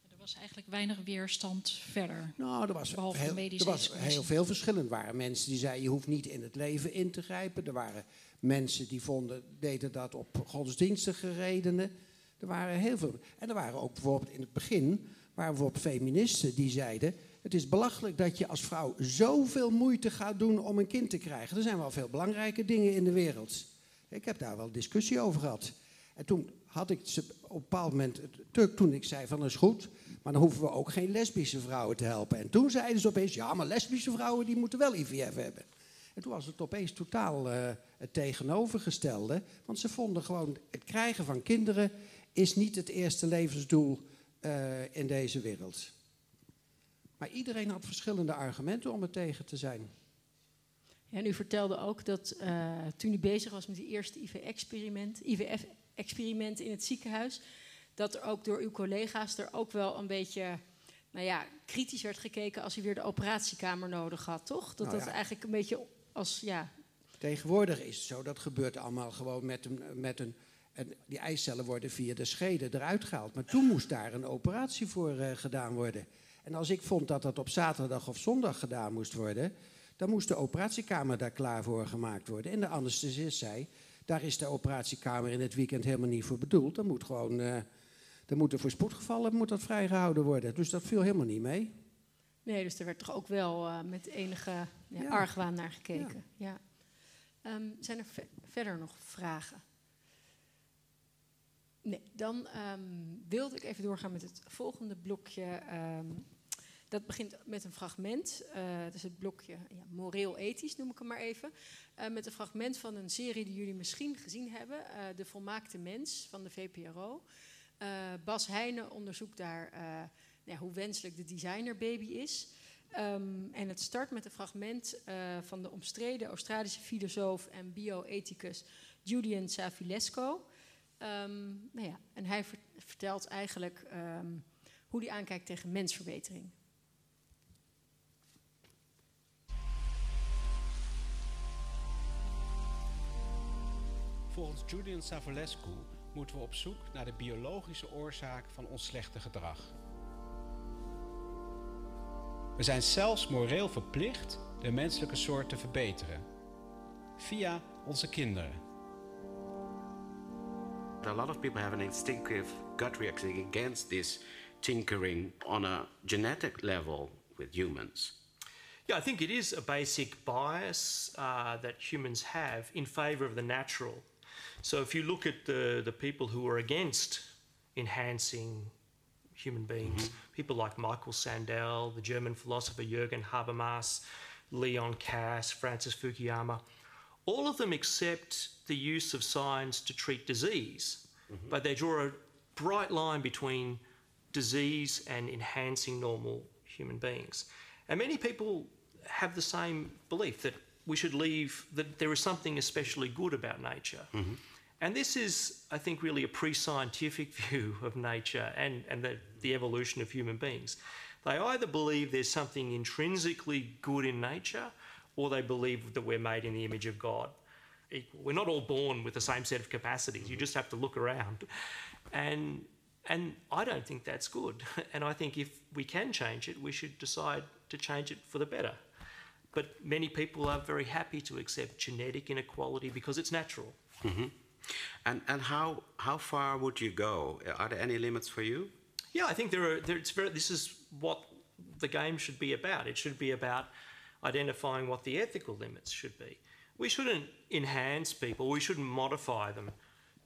Er was eigenlijk weinig weerstand verder. Nou, er was, Behalve heel, er was heel veel verschil. Er waren mensen die zeiden, je hoeft niet in het leven in te grijpen. Er waren mensen die vonden, deden dat op godsdienstige redenen. Er waren heel veel. En er waren ook bijvoorbeeld in het begin, waren bijvoorbeeld feministen die zeiden... het is belachelijk dat je als vrouw zoveel moeite gaat doen om een kind te krijgen. Er zijn wel veel belangrijke dingen in de wereld. Ik heb daar wel discussie over gehad. En toen had ik op een bepaald moment tuk toen ik zei van dat is goed, maar dan hoeven we ook geen lesbische vrouwen te helpen. En toen zeiden ze opeens, ja, maar lesbische vrouwen die moeten wel IVF hebben. En toen was het opeens totaal eh, het tegenovergestelde, want ze vonden gewoon het krijgen van kinderen is niet het eerste levensdoel eh, in deze wereld. Maar iedereen had verschillende argumenten om er tegen te zijn. Ja, en u vertelde ook dat eh, toen u bezig was met die eerste IVF-experiment, IVF-experiment in het ziekenhuis, dat er ook door uw collega's er ook wel een beetje, nou ja, kritisch werd gekeken als u weer de operatiekamer nodig had, toch? Dat Nou dat eigenlijk een beetje als, ja, Tegenwoordig is het zo, dat gebeurt allemaal gewoon met een, met een En die eicellen worden via de schede eruit gehaald. Maar toen moest daar een operatie voor eh, gedaan worden. En als ik vond dat dat op zaterdag of zondag gedaan moest worden, dan moest de operatiekamer daar klaar voor gemaakt worden. En de anesthesist zei, daar is de operatiekamer in het weekend helemaal niet voor bedoeld. Dan moet gewoon, uh, dan moet er voor spoedgevallen moet dat vrijgehouden worden. Dus dat viel helemaal niet mee. Nee, dus er werd toch ook wel uh, met enige ja, ja. argwaan naar gekeken. Ja. ja. Um, zijn er ve verder nog vragen? Nee, dan um, wilde ik even doorgaan met het volgende blokje. Um, dat begint met een fragment. Uh, dat is het blokje ja, moreel-ethisch, noem ik hem maar even. Uh, met een fragment van een serie die jullie misschien gezien hebben. Uh, de Volmaakte Mens van de VPRO. Bas Heijnen onderzoekt daar ja, hoe wenselijk de designerbaby is. Um, en het start met een fragment van de omstreden Australische filosoof en bioethicus Julian Savulesco. Um, nou ja, en hij vertelt eigenlijk um, hoe hij aankijkt tegen mensverbetering. Volgens Julian Savulescu moeten we op zoek naar de biologische oorzaak van ons slechte gedrag. We zijn zelfs moreel verplicht de menselijke soort te verbeteren. Via onze kinderen. A lot of people have an instinctive gut reaction against this tinkering on a genetic level with humans. Yeah, I think it is a basic bias uh, that humans have in favor of the natural. So if you look at the, the people who are against enhancing human beings, mm-hmm. people like Michael Sandel, the German philosopher Jürgen Habermas, Leon Kass, Francis Fukuyama, all of them accept the use of science to treat disease, mm-hmm. but they draw a bright line between disease and enhancing normal human beings. And many people have the same belief that we should leave, that there is something especially good about nature. Mm-hmm. And this is, I think, really a pre scientific view of nature and, and the, the evolution of human beings. They either believe there's something intrinsically good in nature or they believe that we're made in the image of God. Equal. We're not all born with the same set of capacities. You just have to look around. And, and I don't think that's good. And I think if we can change it, we should decide to change it for the better. But many people are very happy to accept genetic inequality because it's natural. Mm-hmm. And and how how far would you go? Are there any limits for you? Yeah, I think there are. There, it's very, this is what the game should be about. It should be about identifying what the ethical limits should be. We shouldn't enhance people. We shouldn't modify them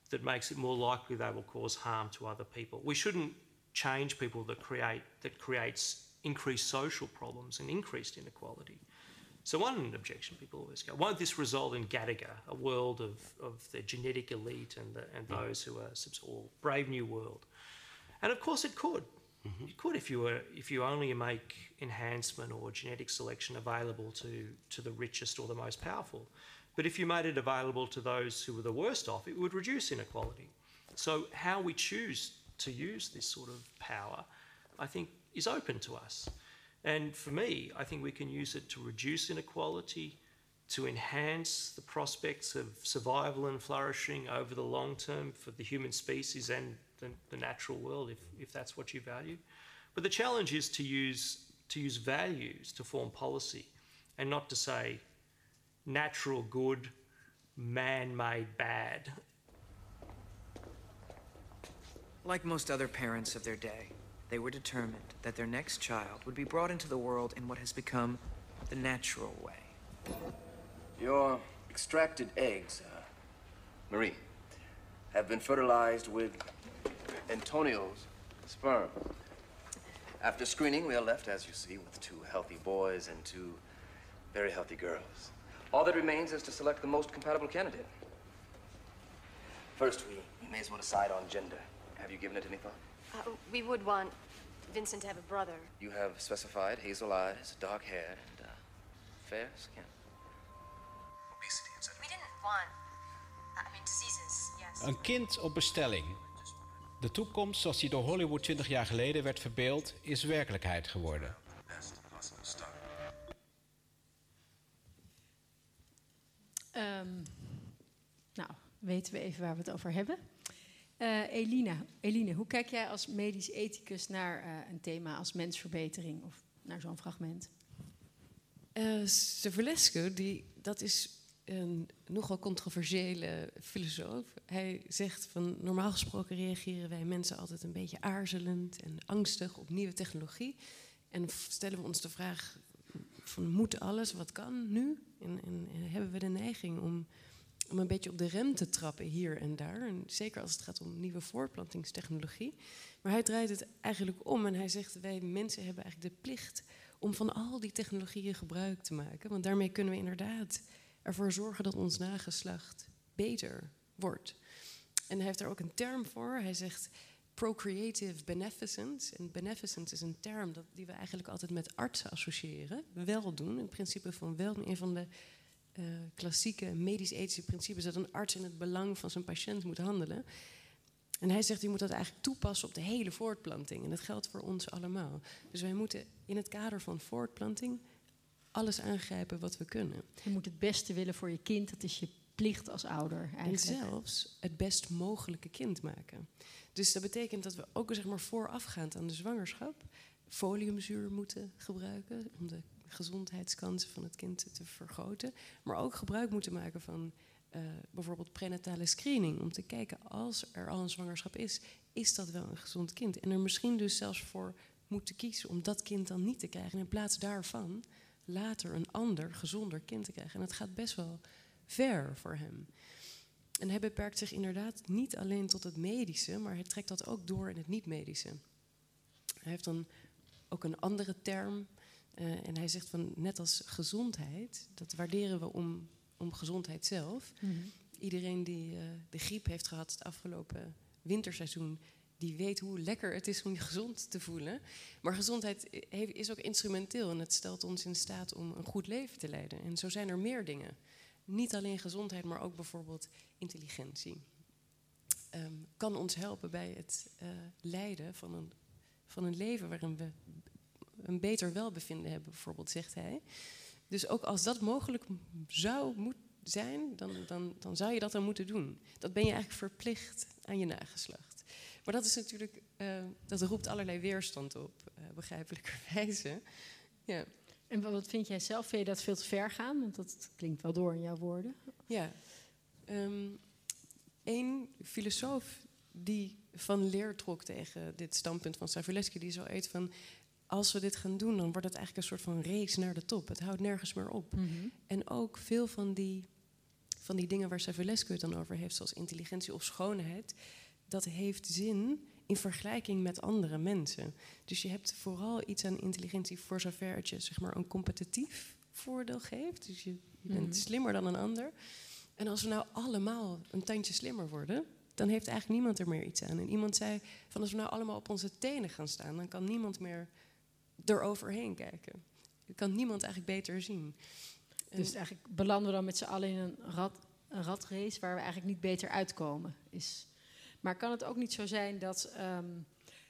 that makes it more likely they will cause harm to other people. We shouldn't change people that create that creates increased social problems and increased inequality. So one objection people always go, won't this result in Gattaca, a world of, of the genetic elite and, the, and those who are or brave new world? And of course it could. Mm-hmm. It could if you were if you only make enhancement or genetic selection available to, to the richest or the most powerful. But if you made it available to those who were the worst off, it would reduce inequality. So how we choose to use this sort of power, I think, is open to us. And for me, I think we can use it to reduce inequality, to enhance the prospects of survival and flourishing over the long term for the human species and the, the natural world, if, if that's what you value. But the challenge is to use, to use values to form policy and not to say natural good, man made bad. Like most other parents of their day, they were determined that their next child would be brought into the world in what has become the natural way. Your extracted eggs, uh, Marie, have been fertilized with Antonio's sperm. After screening, we are left, as you see, with two healthy boys and two very healthy girls. All that remains is to select the most compatible candidate. First, we, we may as well decide on gender. Have you given it any thought? Uh, we would want Vincent to have a brother. You have specified hazel eyes, dark hair, and uh, fair skin. Obesity, etc. We didn't want. I mean, diseases, yes. Een kind op bestelling. De toekomst zoals die door Hollywood 20 jaar geleden werd verbeeld, is werkelijkheid geworden. Um, nou, weten we even waar we het over hebben. Uh, Elina, Eline, hoe kijk jij als medisch ethicus naar uh, een thema als mensverbetering of naar zo'n fragment? Uh, die, dat is een nogal controversiële filosoof. Hij zegt van normaal gesproken reageren wij mensen altijd een beetje aarzelend en angstig op nieuwe technologie. En stellen we ons de vraag van moet alles, wat kan nu? En, en hebben we de neiging om, om een beetje op de rem te trappen hier en daar. En zeker als het gaat om nieuwe voortplantingstechnologie. Maar hij draait het eigenlijk om en hij zegt wij mensen hebben eigenlijk de plicht om van al die technologieën gebruik te maken. Want daarmee kunnen we inderdaad ervoor zorgen dat ons nageslacht beter wordt. En hij heeft daar ook een term voor. Hij zegt procreative beneficence. En beneficence is een term dat, die we eigenlijk altijd met artsen associëren. Weldoen, het principe van weldoen. Een van de uh, klassieke medisch-ethische principes dat een arts in het belang van zijn patiënt moet handelen. En hij zegt, je moet dat eigenlijk toepassen op de hele voortplanting. En dat geldt voor ons allemaal. Dus wij moeten in het kader van voortplanting alles aangrijpen wat we kunnen. Je moet het beste willen voor je kind, dat is je plicht als ouder eigenlijk. En zelfs het best mogelijke kind maken. Dus dat betekent dat we ook zeg maar, voorafgaand aan de zwangerschap foliumzuur moeten gebruiken om de gezondheidskansen van het kind te vergroten. Maar ook gebruik moeten maken van uh, bijvoorbeeld prenatale screening. Om te kijken als er al een zwangerschap is, is dat wel een gezond kind? En er misschien dus zelfs voor moeten kiezen om dat kind dan niet te krijgen. En in plaats daarvan later een ander, gezonder kind te krijgen. En dat gaat best wel ver voor hem. En hij beperkt zich inderdaad niet alleen tot het medische, maar hij trekt dat ook door in het niet-medische. Hij heeft dan ook een andere term. Uh, en hij zegt van net als gezondheid, dat waarderen we om, om gezondheid zelf. Mm -hmm. Iedereen die uh, de griep heeft gehad het afgelopen winterseizoen, die weet hoe lekker het is om je gezond te voelen. Maar gezondheid is ook instrumenteel en het stelt ons in staat om een goed leven te leiden. En zo zijn er meer dingen. Niet alleen gezondheid, maar ook bijvoorbeeld intelligentie. Um, kan ons helpen bij het uh, leiden van een, van een leven waarin we een beter welbevinden hebben, bijvoorbeeld, zegt hij. Dus ook als dat mogelijk zou moeten zijn, dan, dan, dan zou je dat dan moeten doen. Dat ben je eigenlijk verplicht aan je nageslacht. Maar dat is natuurlijk, uh, dat roept allerlei weerstand op, uh, begrijpelijkerwijze. Ja. En wat vind jij zelf? Vind je dat veel te ver gaan? Want dat klinkt wel door in jouw woorden. Ja. Um, een filosoof die van leer trok tegen dit standpunt van Savulescu, die zo eet van als we dit gaan doen, dan wordt het eigenlijk een soort van race naar de top. Het houdt nergens meer op. Mhm. Mm -hmm. En ook veel van die, van die dingen waar Savulescu het dan over heeft, zoals intelligentie of schoonheid, dat heeft zin in vergelijking met andere mensen. Dus je hebt vooral iets aan intelligentie voor zover het je zeg maar, een competitief voordeel geeft. Dus je, je bent Mhm. slimmer dan een ander. En als we nou allemaal een tandje slimmer worden, dan heeft eigenlijk niemand er meer iets aan. En iemand zei van als we nou allemaal op onze tenen gaan staan, dan kan niemand meer eroverheen kijken. Dan kan niemand eigenlijk beter zien. En- Dus eigenlijk belanden we dan met z'n allen in een, rat, een ratrace waar we eigenlijk niet beter uitkomen. Is. Maar kan het ook niet zo zijn dat, ehm,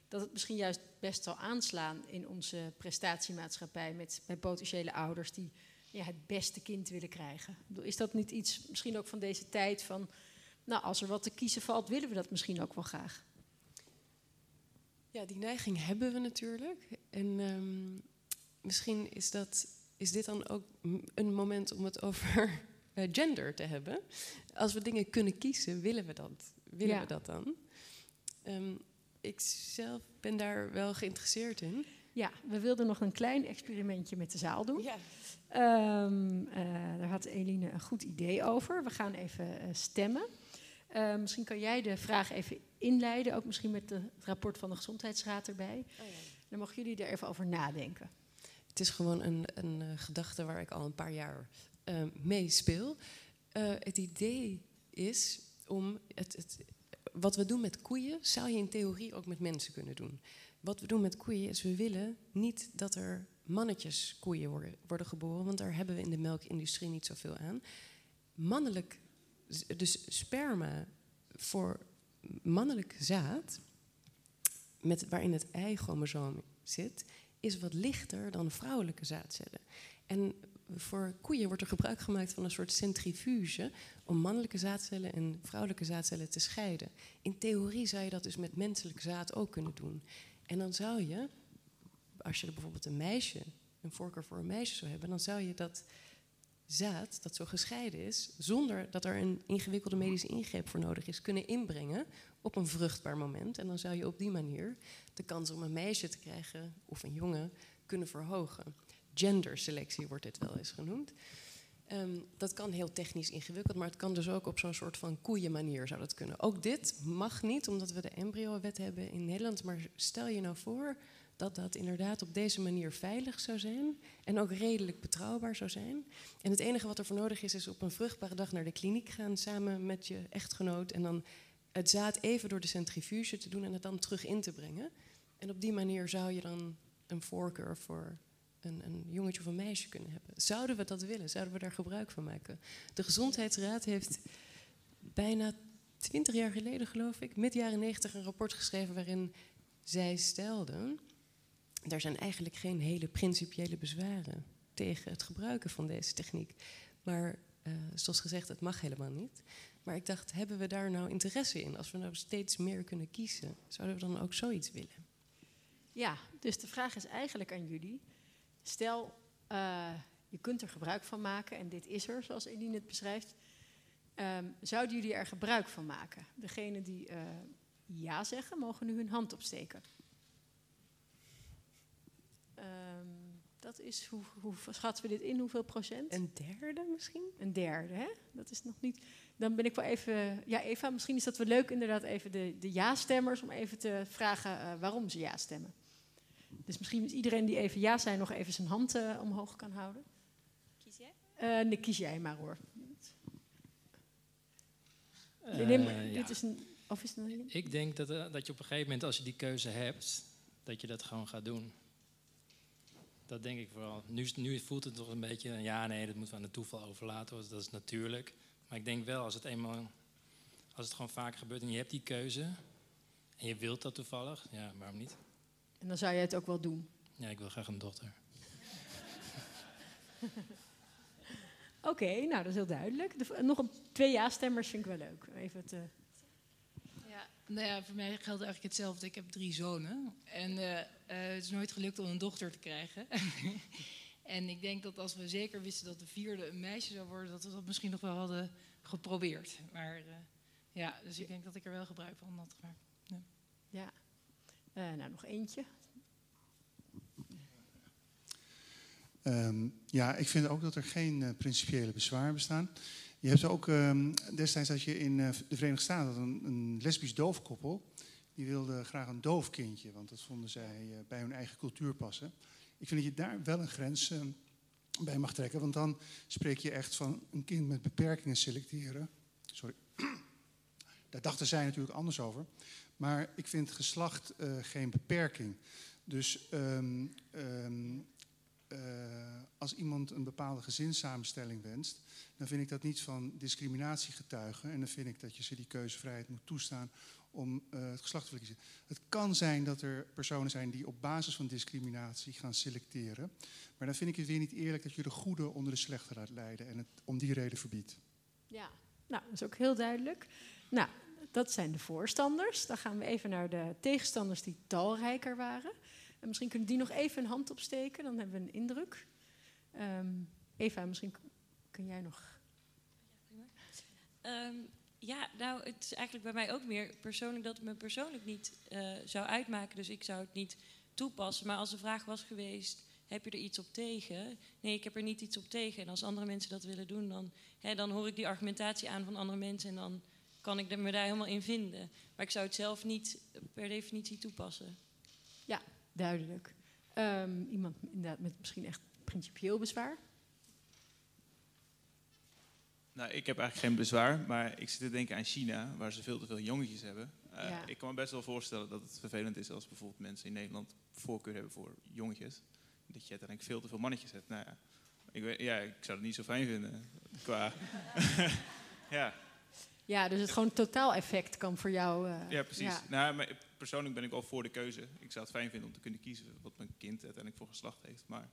dat het misschien juist best zal aanslaan in onze prestatiemaatschappij met, met potentiële ouders die ja, het beste kind willen krijgen? Is dat niet iets misschien ook van deze tijd van, nou als er wat te kiezen valt, willen we dat misschien ook wel graag? Ja, die neiging hebben we natuurlijk. En ehm, misschien is, dat, is dit dan ook een moment om het over eh, gender te hebben. Als we dingen kunnen kiezen, willen we dat, willen Ja. we dat dan? Ehm, ik zelf ben daar wel geïnteresseerd in. Ja, we wilden nog een klein experimentje met de zaal doen. Ja. Ehm, eh, daar had Eline een goed idee over. We gaan even eh, stemmen. Eh, misschien kan jij de vraag even inleiden, ook misschien met de, het rapport van de Gezondheidsraad erbij. Dan mogen jullie er even over nadenken. Het is gewoon een, een eh, gedachte waar ik al een paar jaar eh, mee speel. Het idee is om het, het, wat we doen met koeien, zou je in theorie ook met mensen kunnen doen. Wat we doen met koeien is, we willen niet dat er mannetjes koeien worden, worden geboren, want daar hebben we in de melkindustrie niet zoveel aan. Mannelijk, dus sperma voor mannelijk zaad, met, waarin het Y-chromosoom zit, is wat lichter dan vrouwelijke zaadcellen. En voor koeien wordt er gebruik gemaakt van een soort centrifuge om mannelijke zaadcellen en vrouwelijke zaadcellen te scheiden. In theorie zou je dat dus met menselijk zaad ook kunnen doen. En dan zou je, als je bijvoorbeeld een meisje, een voorkeur voor een meisje zou hebben, dan zou je dat zaad, dat zo gescheiden is, zonder dat er een ingewikkelde medische ingreep voor nodig is, kunnen inbrengen op een vruchtbaar moment. En dan zou je op die manier de kans om een meisje te krijgen of een jongen kunnen verhogen. Genderselectie wordt dit wel eens genoemd. Ehm, dat kan heel technisch ingewikkeld, maar het kan dus ook op zo'n soort van koeienmanier zou dat kunnen. Ook dit mag niet, omdat we de embryo-wet hebben in Nederland. Maar stel je nou voor dat dat inderdaad op deze manier veilig zou zijn en ook redelijk betrouwbaar zou zijn. En het enige wat er voor nodig is, is op een vruchtbare dag naar de kliniek gaan samen met je echtgenoot en dan het zaad even door de centrifuge te doen en het dan terug in te brengen. En op die manier zou je dan een voorkeur voor een, een, jongetje of een meisje kunnen hebben. Zouden we dat willen? Zouden we daar gebruik van maken? De Gezondheidsraad heeft bijna twintig jaar geleden, geloof ik, met jaren negentig een rapport geschreven waarin zij stelden. Er zijn eigenlijk geen hele principiële bezwaren tegen het gebruiken van deze techniek. Maar uh, zoals gezegd, het mag helemaal niet. Maar ik dacht, hebben we daar nou interesse in? Als we nou steeds meer kunnen kiezen, zouden we dan ook zoiets willen? Ja, dus de vraag is eigenlijk aan jullie. Stel, uh, je kunt er gebruik van maken en dit is er, zoals Eline het beschrijft. Um, zouden jullie er gebruik van maken? Degene die uh, ja zeggen, mogen nu hun hand opsteken. Um, dat is, hoe, hoe schatten we dit in? Hoeveel procent? Een derde misschien? Een derde, hè? Dat is nog niet. Dan ben ik wel even. Ja, Eva, misschien is dat wel leuk, inderdaad, even de, de ja-stemmers, om even te vragen uh, waarom ze ja stemmen. Dus misschien is iedereen die even ja zijn nog even zijn hand uh, omhoog kan houden. Kies jij? Uh, nee, kies jij maar hoor. Uh, neem, ja. dit is een, of is het een, Ik denk dat, dat je op een gegeven moment, als je die keuze hebt, dat je dat gewoon gaat doen. Dat denk ik vooral. Nu, nu voelt het toch een beetje, ja nee, dat moeten we aan de toeval overlaten, want dat is natuurlijk. Maar ik denk wel, als het eenmaal, als het gewoon vaak gebeurt en je hebt die keuze, en je wilt dat toevallig, ja, waarom niet? En dan zou je het ook wel doen. Ja, ik wil graag een dochter. Oké, okay, nou dat is heel duidelijk. De, nog een, twee ja-stemmers vind ik wel leuk. Even te... Ja, nou ja, voor mij geldt eigenlijk hetzelfde. Ik heb drie zonen. En uh, uh, het is nooit gelukt om een dochter te krijgen. en ik denk dat als we zeker wisten dat de vierde een meisje zou worden, dat we dat misschien nog wel hadden geprobeerd. Maar uh, ja, dus ik denk dat ik er wel gebruik van had gemaakt. Ja. ja. Uh, nou, nog eentje. Um, ja, ik vind ook dat er geen uh, principiële bezwaren bestaan. Je hebt ook, um, destijds dat je in uh, de Verenigde Staten een, een lesbisch doofkoppel, die wilde graag een doof kindje, want dat vonden zij uh, bij hun eigen cultuur passen. Ik vind dat je daar wel een grens uh, bij mag trekken, want dan spreek je echt van een kind met beperkingen selecteren. Sorry. Daar dachten zij natuurlijk anders over. Maar ik vind geslacht uh, geen beperking. Dus um, uh, als iemand een bepaalde gezinssamenstelling wenst, dan vind ik dat niet van discriminatie getuigen. En dan vind ik dat je ze die keuzevrijheid moet toestaan om uh, het geslacht te kiezen. Het kan zijn dat er personen zijn die op basis van discriminatie gaan selecteren. Maar dan vind ik het weer niet eerlijk dat je de goede onder de slechte laat leiden en het om die reden verbiedt. Ja, nou, dat is ook heel duidelijk. Nou, dat zijn de voorstanders. Dan gaan we even naar de tegenstanders die talrijker waren. En misschien kunnen die nog even een hand opsteken, dan hebben we een indruk. Um, Eva, misschien kun jij nog. Um, ja, nou, het is eigenlijk bij mij ook meer persoonlijk dat het me persoonlijk niet uh, zou uitmaken. Dus ik zou het niet toepassen. Maar als de vraag was geweest, heb je er iets op tegen? Nee, ik heb er niet iets op tegen. En als andere mensen dat willen doen, dan, hè, dan hoor ik die argumentatie aan van andere mensen en dan kan ik me daar helemaal in vinden. Maar ik zou het zelf niet per definitie toepassen. Duidelijk. Um, iemand inderdaad met misschien echt principieel bezwaar? Nou, ik heb eigenlijk geen bezwaar, maar ik zit te denken aan China, waar ze veel te veel jongetjes hebben. Uh, ja. Ik kan me best wel voorstellen dat het vervelend is als bijvoorbeeld mensen in Nederland voorkeur hebben voor jongetjes. Dat je uiteindelijk veel te veel mannetjes hebt. Nou ja, ik, weet, ja, ik zou het niet zo fijn vinden. Qua. ja. Ja, dus het gewoon totaal-effect kan voor jou. Uh, ja, precies. Ja. Nou, maar persoonlijk ben ik wel voor de keuze. Ik zou het fijn vinden om te kunnen kiezen wat mijn kind uiteindelijk voor geslacht heeft. Maar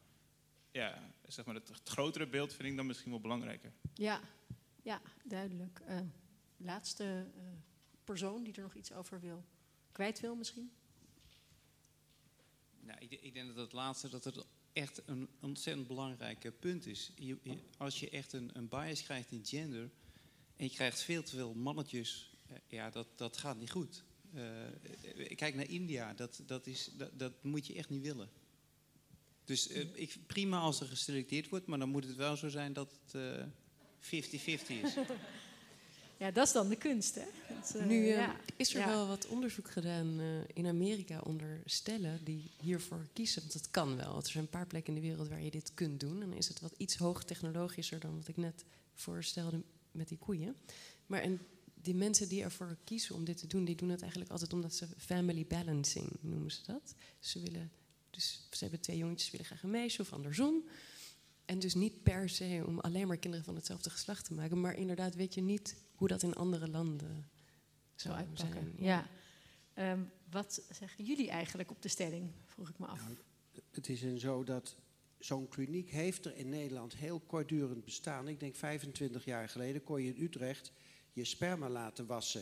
ja, zeg maar het, het grotere beeld vind ik dan misschien wel belangrijker. Ja, ja duidelijk. Uh, laatste uh, persoon die er nog iets over wil, kwijt wil misschien? Nou, ik, ik, denk dat het laatste dat het echt een ontzettend belangrijk punt is. Je, als je echt een, een, bias krijgt in gender en je krijgt veel te veel mannetjes, uh, ja, dat, dat gaat niet goed. Kijk naar India, dat, dat, is, dat, dat moet je echt niet willen. Dus uh, ik, prima als er geselecteerd wordt, maar dan moet het wel zo zijn dat het 50-50 uh, is. Ja, dat is dan de kunst, hè? Dat, uh, nu ja. is er ja. wel wat onderzoek gedaan in Amerika onder stellen die hiervoor kiezen. Want het kan wel. Er zijn een paar plekken in de wereld waar je dit kunt doen. En dan is het wat iets hoogtechnologischer dan wat ik net voorstelde met die koeien. Maar en die mensen die ervoor kiezen om dit te doen, die doen het eigenlijk altijd omdat ze family balancing noemen ze dat. Ze willen dus ze hebben twee jongetjes, willen graag een meisje of andersom. En dus niet per se om alleen maar kinderen van hetzelfde geslacht te maken. Maar inderdaad weet je niet hoe dat in andere landen zou uitpakken. Ja. ja. Um, wat zeggen jullie eigenlijk op de stelling, vroeg ik me af. Nou, het is een zo dat zo'n kliniek heeft er in Nederland heel kortdurend bestaan. Ik denk 25 jaar geleden kon je in Utrecht je sperma laten wassen.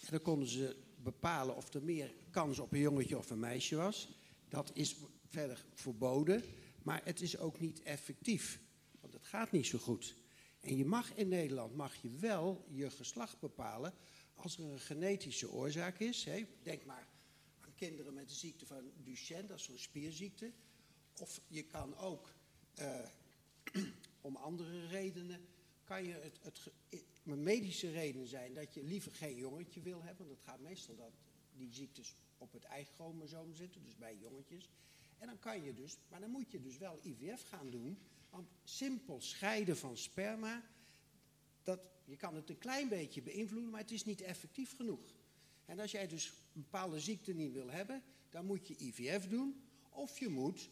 En dan konden ze bepalen of er meer kans op een jongetje of een meisje was. Dat is verder verboden, maar het is ook niet effectief. Want het gaat niet zo goed. En je mag in Nederland mag je wel je geslacht bepalen als er een genetische oorzaak is. Hè. Denk maar aan kinderen met de ziekte van Duchenne, dat is zo'n spierziekte. Of je kan ook uh, om andere redenen, kan je het, het, medische redenen zijn dat je liever geen jongetje wil hebben. Want het gaat meestal dat die ziektes op het eigen chromosoom zitten, dus bij jongetjes. En dan kan je dus, maar dan moet je dus wel IVF gaan doen. Want simpel scheiden van sperma, dat, je kan het een klein beetje beïnvloeden, maar het is niet effectief genoeg. En als jij dus een bepaalde ziekte niet wil hebben, dan moet je IVF doen. Of je moet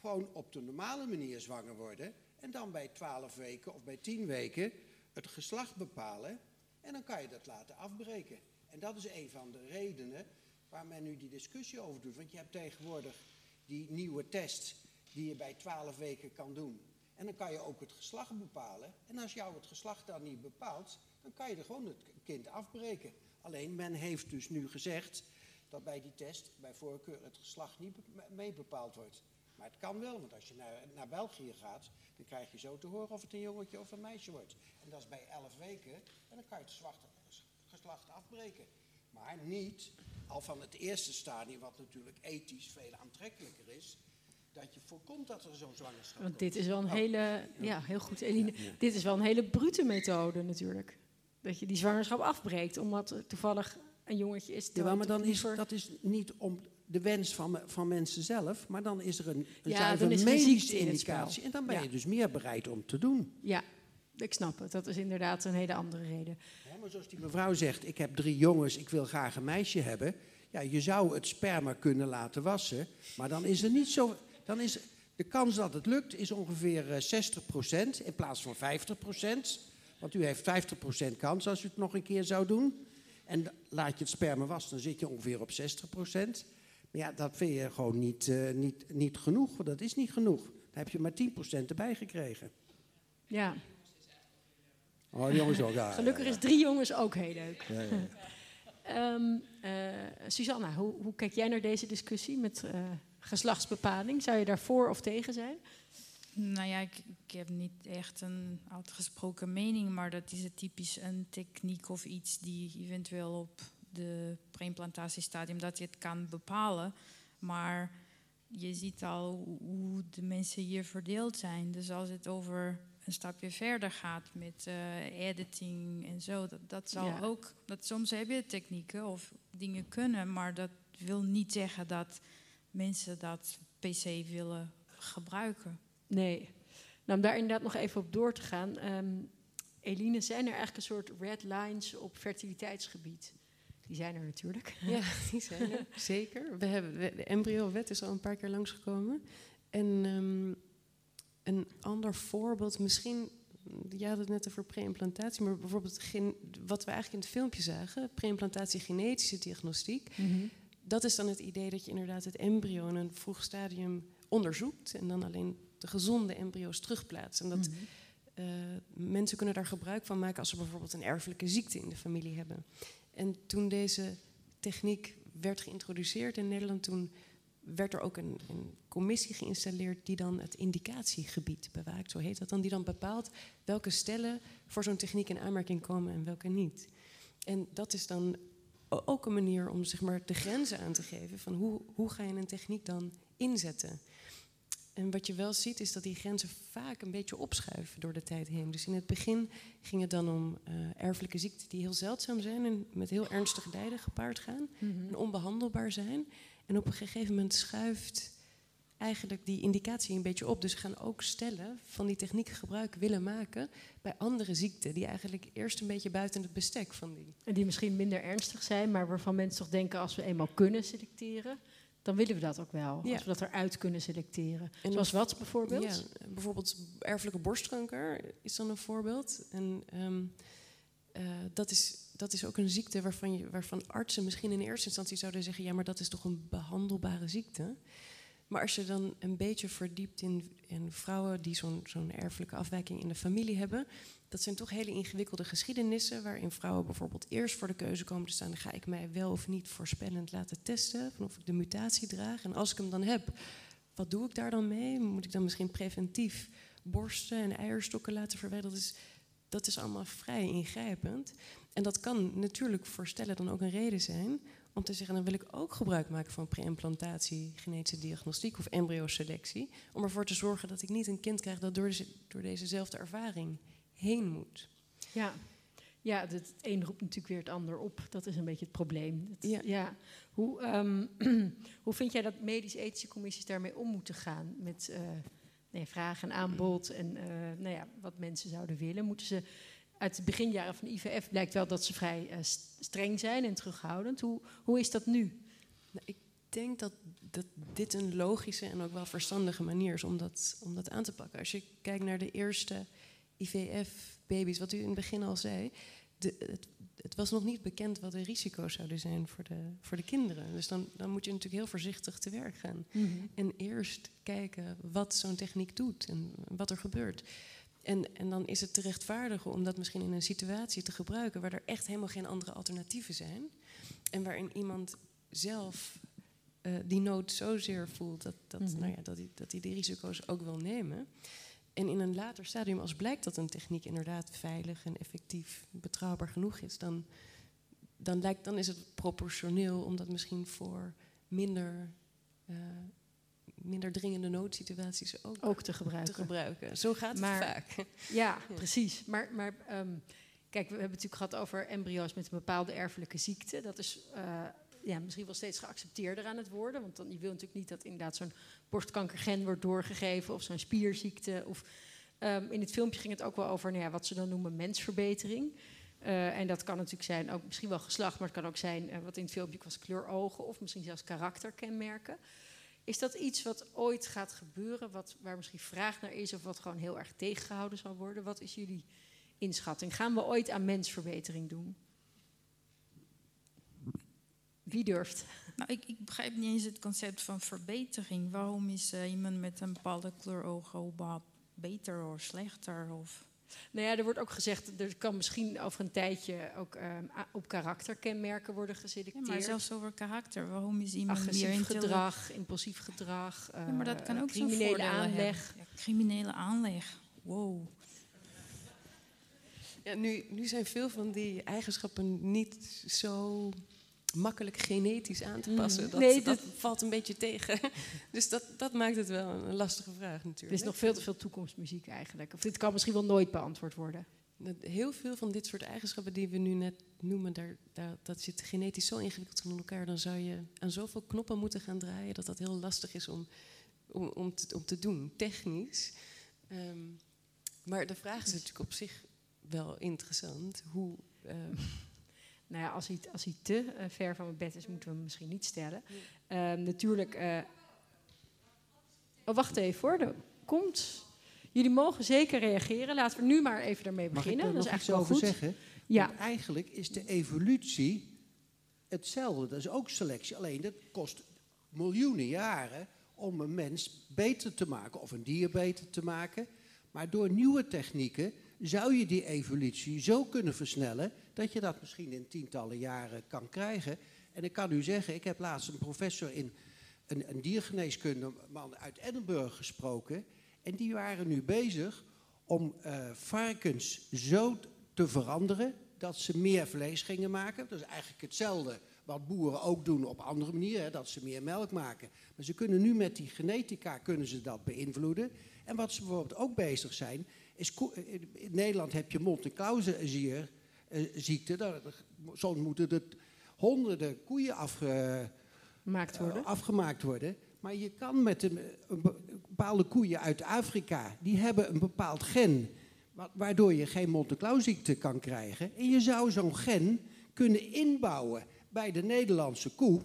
gewoon op de normale manier zwanger worden. En dan bij 12 weken of bij 10 weken het geslacht bepalen. En dan kan je dat laten afbreken. En dat is een van de redenen waar men nu die discussie over doet. Want je hebt tegenwoordig die nieuwe test die je bij 12 weken kan doen. En dan kan je ook het geslacht bepalen. En als jou het geslacht dan niet bepaalt, dan kan je er gewoon het kind afbreken. Alleen men heeft dus nu gezegd dat bij die test bij voorkeur het geslacht niet mee bepaald wordt. Maar het kan wel, want als je naar, naar België gaat, dan krijg je zo te horen of het een jongetje of een meisje wordt. En dat is bij 11 weken en dan kan je het geslacht afbreken. Maar niet al van het eerste stadium, wat natuurlijk ethisch veel aantrekkelijker is, dat je voorkomt dat er zo'n zwangerschap Want dit is wel een oh. hele, ja, heel goed Eline, dit is wel een hele brute methode natuurlijk. Dat je die zwangerschap afbreekt, omdat er toevallig een jongetje is. Ja, maar dan is, dat is niet om de wens van, van mensen zelf, maar dan is er een, een ja, medische indicatie. En dan ben je dus meer bereid om te doen. Ja, ik snap het. Dat is inderdaad een hele andere reden. Ja, maar zoals die mevrouw zegt, ik heb drie jongens, ik wil graag een meisje hebben. Ja, je zou het sperma kunnen laten wassen, maar dan is er niet zo... Dan is de kans dat het lukt is ongeveer 60% eh, in plaats van 50%. Want u heeft 50% kans als u het nog een keer zou doen. En laat je het sperma wassen, dan zit je ongeveer op 60%. Maar ja, dat vind je gewoon niet, uh, niet, niet genoeg. Dat is niet genoeg. Dan heb je maar 10% erbij gekregen. Ja, Oh, jongens ook, ja. Gelukkig is drie jongens ook heel leuk. Ja, ja. um, uh, Susanna, hoe, hoe, kijk jij naar deze discussie met uh, geslachtsbepaling? Zou je daar voor of tegen zijn? Nou ja, ik, ik, heb niet echt een uitgesproken mening, maar dat is typisch een techniek of iets die eventueel op de preimplantatie-stadium dat je het kan bepalen. Maar je ziet al hoe de mensen hier verdeeld zijn. Dus als het over een stapje verder gaat met uh, editing en zo. Dat, dat zal ook. Dat, soms heb je technieken of dingen kunnen, maar dat wil niet zeggen dat mensen dat PC willen gebruiken. Nee. Nou, om daar inderdaad nog even op door te gaan. Um, Eline, zijn er eigenlijk een soort red lines op fertiliteitsgebied? Die zijn er natuurlijk. Ja, die zijn er. Zeker. We hebben, de embryo-wet is al een paar keer langsgekomen. En um, een ander voorbeeld, misschien, je had het net over preimplantatie, maar bijvoorbeeld wat we eigenlijk in het filmpje zagen, preimplantatie genetische diagnostiek. Mhm. Dat is dan het idee dat je inderdaad het embryo in een vroeg stadium onderzoekt en dan alleen de gezonde embryo's terugplaatst. En dat Mhm. eh, mensen kunnen daar gebruik van maken als ze bijvoorbeeld een erfelijke ziekte in de familie hebben. En toen deze techniek werd geïntroduceerd in Nederland, toen werd er ook een, een commissie geïnstalleerd die dan het indicatiegebied bewaakt, zo heet dat dan, die dan bepaalt welke stellen voor zo'n techniek in aanmerking komen en welke niet. En dat is dan ook een manier om zeg maar, de grenzen aan te geven van hoe, hoe ga je een techniek dan inzetten. En wat je wel ziet is dat die grenzen vaak een beetje opschuiven door de tijd heen. Dus in het begin ging het dan om eh, erfelijke ziekten die heel zeldzaam zijn en met heel ernstig lijden gepaard gaan Mhm. en onbehandelbaar zijn. En op een gegeven moment schuift eigenlijk die indicatie een beetje op. Dus ze gaan ook stellen van die techniek gebruik willen maken bij andere ziekten die eigenlijk eerst een beetje buiten het bestek van die. En die misschien minder ernstig zijn, maar waarvan mensen toch denken als we eenmaal kunnen selecteren, dan willen we dat ook wel. Ja. Als we dat eruit kunnen selecteren. En Zoals wat bijvoorbeeld? Ja, bijvoorbeeld erfelijke borstkanker is dan een voorbeeld. En ehm, eh, dat, is, dat is ook een ziekte waarvan, je, waarvan artsen misschien in eerste instantie zouden zeggen: ja, maar dat is toch een behandelbare ziekte. Maar als je dan een beetje verdiept in, in vrouwen die zo'n erfelijke afwijking in de familie hebben, dat zijn toch hele ingewikkelde geschiedenissen waarin vrouwen bijvoorbeeld eerst voor de keuze komen te staan: ga ik mij wel of niet voorspellend laten testen, van of ik de mutatie draag. En als ik hem dan heb, wat doe ik daar dan mee? Moet ik dan misschien preventief borsten en eierstokken laten verwijderen? Dat is, dat is allemaal vrij ingrijpend. En dat kan natuurlijk voor stellen dan ook een reden zijn om te zeggen: dan wil ik ook gebruik maken van preimplantatie, genetische diagnostiek of embryoselectie. Om ervoor te zorgen dat ik niet een kind krijg dat door, deze, door dezezelfde ervaring heen moet. Ja, ja het, het een roept natuurlijk weer het ander op. Dat is een beetje het probleem. Het- ja. Hoe, ehm, hoe vind jij dat medisch-ethische commissies daarmee om moeten gaan? Met eh, nee, vraag en aanbod en eh, nou ja, wat mensen zouden willen. Moeten ze uit de beginjaren van de IVF blijkt wel dat ze vrij eh, st- streng zijn en terughoudend. Hoe, hoe is dat nu? Nou, ik denk dat, dat dit een logische en ook wel verstandige manier is om dat, om dat aan te pakken. Als je kijkt naar de eerste IVF-baby's, wat u in het begin al zei, de, het, het was nog niet bekend wat de risico's zouden zijn voor de, voor de kinderen. Dus dan, dan moet je natuurlijk heel voorzichtig te werk gaan. Mhm. En eerst kijken wat zo'n techniek doet en wat er gebeurt. En, en dan is het te rechtvaardigen om dat misschien in een situatie te gebruiken waar er echt helemaal geen andere alternatieven zijn. En waarin iemand zelf eh, die nood zozeer voelt dat, dat, Mhm. nou ja, dat, hij, dat hij die risico's ook wil nemen. En in een later stadium, als blijkt dat een techniek inderdaad veilig en effectief, betrouwbaar genoeg is, dan, dan, lijkt, dan is het proportioneel om dat misschien voor minder, eh, minder dringende noodsituaties ook, Ook te gebruiken. te gebruiken. Zo gaat het vaak. Ja, precies. Maar, maar ehm, kijk, we hebben het natuurlijk gehad over embryo's met een bepaalde erfelijke ziekte. Dat is eh, ja, misschien wel steeds geaccepteerder aan het worden. Want dan, je wil natuurlijk niet dat inderdaad zo'n borstkankergen wordt doorgegeven of zo'n spierziekte. Of, ehm, in het filmpje ging het ook wel over nou ja, wat ze dan noemen mensverbetering. Eh, en dat kan natuurlijk zijn, ook misschien wel geslacht, maar het kan ook zijn, eh, wat in het filmpje was, kleurogen of misschien zelfs karakterkenmerken. Is dat iets wat ooit gaat gebeuren, wat, waar misschien vraag naar is of wat gewoon heel erg tegengehouden zal worden? Wat is jullie inschatting? Gaan we ooit aan mensverbetering doen? Wie durft? Nou, ik, ik begrijp niet eens het concept van verbetering. Waarom is eh, iemand met een bepaalde kleur ogen beter of slechter? Of... Nou ja, er wordt ook gezegd, er kan misschien over een tijdje ook ehm, op karakterkenmerken worden Ja, geselecteerd. maar zelfs over karakter. Waarom is iemand meer Agressief gedrag, impulsief gedrag, Ja, maar dat kan eh, ook criminele aanleg. Ja, criminele aanleg. Wow. Ja, nu, nu zijn veel van die eigenschappen niet zo makkelijk genetisch aan te passen. Mhm. Dat, Nee, dat dat- valt een beetje tegen. dus dat, dat maakt het wel een lastige vraag natuurlijk. is nog veel te veel toekomstmuziek eigenlijk. Of dit kan misschien wel nooit beantwoord worden. Heel veel van dit soort eigenschappen die we nu net noemen, daar, daar, dat zit genetisch zo ingewikkeld in elkaar. Dan zou je aan zoveel knoppen moeten gaan draaien dat dat heel lastig is om, om, om, te, om te doen, technisch. Ehm, maar de vraag is natuurlijk op zich wel interessant. Hoe, eh, Nou ja, als hij, als hij te eh, ver van mijn bed is, moeten we hem misschien niet stellen. Ehm, natuurlijk. eh, Oh, wacht even hoor. Er komt. Jullie mogen zeker reageren. Laten we nu maar even daarmee Mag ik beginnen. daar dat is nog iets eigenlijk wel over goed. zeggen? Ja. Want eigenlijk is de evolutie hetzelfde. Dat is ook selectie. Alleen dat kost miljoenen jaren om een mens beter te maken of een dier beter te maken. Maar door nieuwe technieken zou je die evolutie zo kunnen versnellen dat je dat misschien in tientallen jaren kan krijgen. En ik kan u zeggen, ik heb laatst een professor in een, een diergeneeskunde man uit Edinburgh gesproken. En die waren nu bezig om uh, varkens zo te veranderen dat ze meer vlees gingen maken. Dat is eigenlijk hetzelfde wat boeren ook doen op andere manieren, dat ze meer melk maken. Maar ze kunnen nu met die genetica kunnen ze dat beïnvloeden. En wat ze bijvoorbeeld ook bezig zijn, is in Nederland heb je mond- en klauwenziekte. Zo moeten er honderden koeien afgemaakt worden. afgemaakt worden. Maar je kan met een, bepaalde koeien uit Afrika, die hebben een bepaald gen, waardoor je geen en klauwziekte kan krijgen. En je zou zo'n gen kunnen inbouwen bij de Nederlandse koe.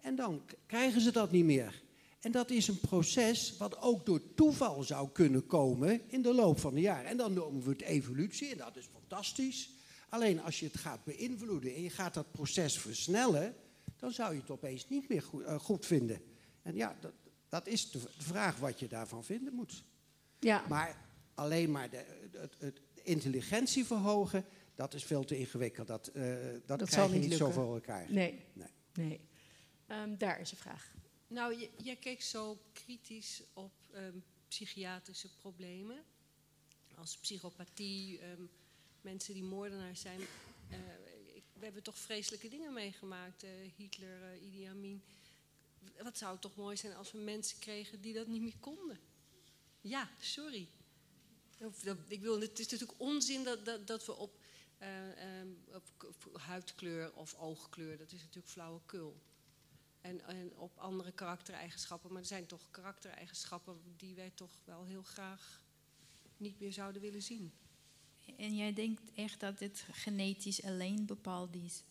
En dan krijgen ze dat niet meer. En dat is een proces wat ook door toeval zou kunnen komen in de loop van de jaren. En dan noemen we het evolutie en dat is fantastisch. Alleen als je het gaat beïnvloeden en je gaat dat proces versnellen, dan zou je het opeens niet meer goed, uh, goed vinden. En ja, dat, dat is de vraag wat je daarvan vinden moet. Ja. Maar alleen maar de, het, het intelligentie verhogen, dat is veel te ingewikkeld. Dat, uh, dat, dat krijg zal je niet niet zo lukken. voor elkaar. Nee. nee. nee. Um, daar is een vraag. Nou, je, jij keek zo kritisch op um, psychiatrische problemen. Als psychopathie, um, mensen die moordenaars zijn. Uh, ik, we hebben toch vreselijke dingen meegemaakt. Uh, Hitler, uh, Idi Amin. Wat zou het toch mooi zijn als we mensen kregen die dat niet meer konden. Ja, sorry. Ik wil, het is natuurlijk onzin dat, dat, dat we op, op, op huidkleur of oogkleur, dat is natuurlijk flauwekul. En, en, op andere karaktereigenschappen. Maar er zijn toch karaktereigenschappen die wij toch wel heel graag niet meer zouden willen zien. En jij denkt echt dat dit genetisch alleen bepaald is?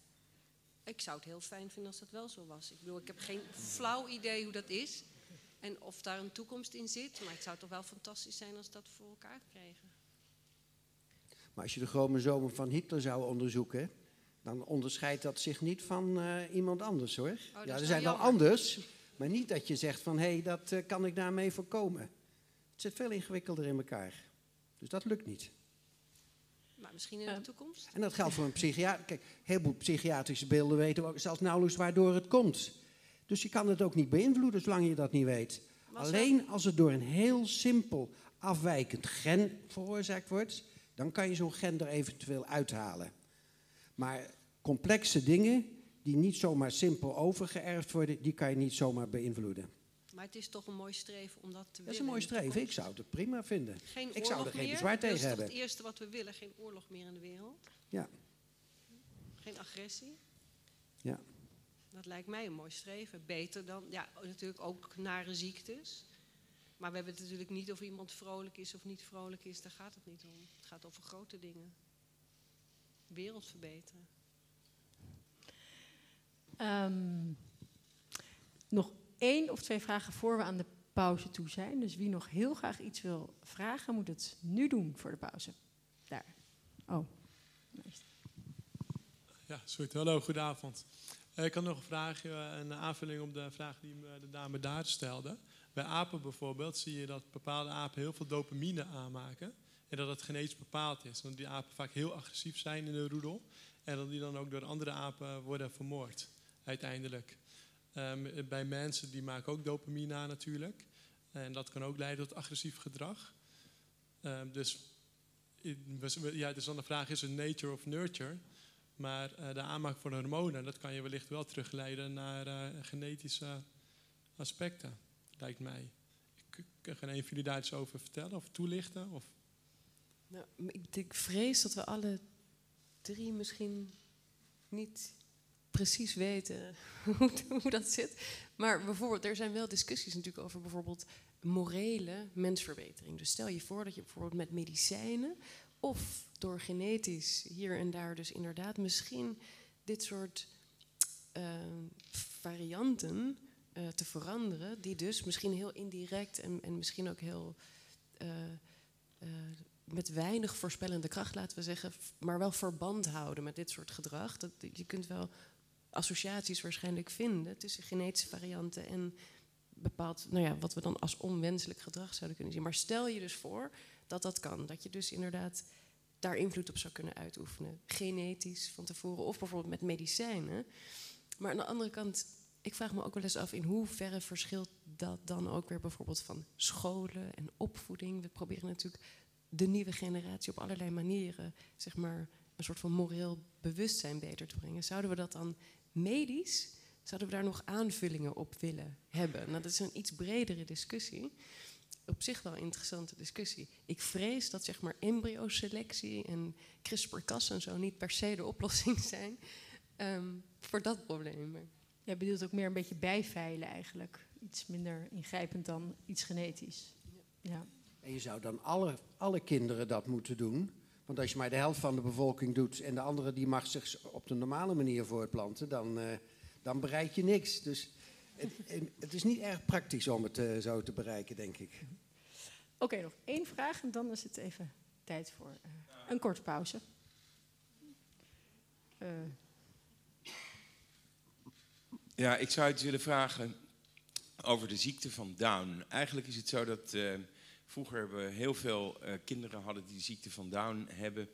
Ik zou het heel fijn vinden als dat wel zo was. Ik bedoel, ik heb geen flauw idee hoe dat is. En of daar een toekomst in zit. Maar het zou toch wel fantastisch zijn als dat voor elkaar kregen. Maar als je de chromosomen van Hitler zou onderzoeken, dan onderscheidt dat zich niet van uh, iemand anders hoor. Oh, ja, er zijn wel anders, maar niet dat je zegt van hé, hey, dat uh, kan ik daarmee voorkomen. Het zit veel ingewikkelder in elkaar. Dus dat lukt niet. Maar misschien in de toekomst? En dat geldt voor een psychiater. Kijk, heel veel psychiatrische beelden weten we ook zelfs nauwelijks waardoor het komt. Dus je kan het ook niet beïnvloeden zolang je dat niet weet. Alleen als het door een heel simpel afwijkend gen veroorzaakt wordt, dan kan je zo'n gen er eventueel uithalen. Maar complexe dingen die niet zomaar simpel overgeërfd worden, die kan je niet zomaar beïnvloeden. Maar het is toch een mooi streven om dat te willen. Dat is een mooi streven. Ik zou het prima vinden. Geen ik zou er geen meer. bezwaar tegen hebben. Dat is het eerste wat we willen. Geen oorlog meer in de wereld. Ja. Geen agressie. Ja. Dat lijkt mij een mooi streven. Beter dan, ja, natuurlijk ook nare ziektes. Maar we hebben het natuurlijk niet of iemand vrolijk is of niet vrolijk is. Daar gaat het niet om. Het gaat over grote dingen. Wereld verbeteren. Um, nog één of twee vragen voor we aan de pauze toe zijn. Dus wie nog heel graag iets wil vragen, moet het nu doen voor de pauze. Daar. Oh. Ja, sorry. Hallo, goedenavond. Uh, ik had nog een vraag, uh, een aanvulling op de vraag die de dame daar stelde. Bij apen bijvoorbeeld zie je dat bepaalde apen heel veel dopamine aanmaken. En dat het genetisch bepaald is. Dat die apen vaak heel agressief zijn in de roedel. En dat die dan ook door andere apen worden vermoord, uiteindelijk. Um, bij mensen die maken ook dopamine aan natuurlijk. En dat kan ook leiden tot agressief gedrag. Um, dus ja, dus dan de vraag is het nature of nurture. Maar uh, de aanmaak van hormonen, dat kan je wellicht wel terugleiden naar uh, genetische aspecten, lijkt mij. Kan een van jullie daar iets over vertellen of toelichten? Of? Nou, ik, ik vrees dat we alle drie misschien niet precies weten hoe, hoe, dat zit. Maar bijvoorbeeld, er zijn wel discussies natuurlijk over bijvoorbeeld morele mensverbetering. Dus stel je voor dat je bijvoorbeeld met medicijnen of door genetisch hier en daar dus inderdaad misschien dit soort uh, varianten uh, te veranderen, die dus misschien heel indirect en, en misschien ook heel uh, met weinig voorspellende kracht, laten we zeggen, maar wel verband houden met dit soort gedrag. Dat, je kunt wel associaties waarschijnlijk vinden tussen genetische varianten en bepaald, nou ja, wat we dan als onwenselijk gedrag zouden kunnen zien. Maar stel je dus voor dat dat kan. Dat je dus inderdaad daar invloed op zou kunnen uitoefenen. Genetisch van tevoren of bijvoorbeeld met medicijnen. Maar aan de andere kant, ik vraag me ook wel eens af in hoeverre verschilt dat dan ook weer bijvoorbeeld van scholen en opvoeding. We proberen natuurlijk de nieuwe generatie op allerlei manieren, zeg maar, een soort van moreel bewustzijn beter te brengen. Zouden we dat dan medisch, zouden we daar nog aanvullingen op willen hebben? Nou, dat is een iets bredere discussie op zich wel een interessante discussie. Ik vrees dat zeg maar embryoselectie en CRISPR-Cas en zo niet per se de oplossing zijn ehm, voor dat probleem. Jij bedoelt ook meer een beetje bijveilen eigenlijk. Iets minder ingrijpend dan iets genetisch. Ja. En je zou dan alle, alle kinderen dat moeten doen. Want als je maar de helft van de bevolking doet en de andere die mag zich op de normale manier voortplanten, dan, uh, dan bereik je niks. Dus het, het, is niet erg praktisch om het uh, zo te bereiken, denk ik. Oké, nog één vraag en dan is het even tijd voor uh, een korte pauze. Uh. Ja, ik zou het willen vragen over de ziekte van Down. Eigenlijk is het zo dat vroeger we heel veel kinderen hadden die de ziekte van Down hebben,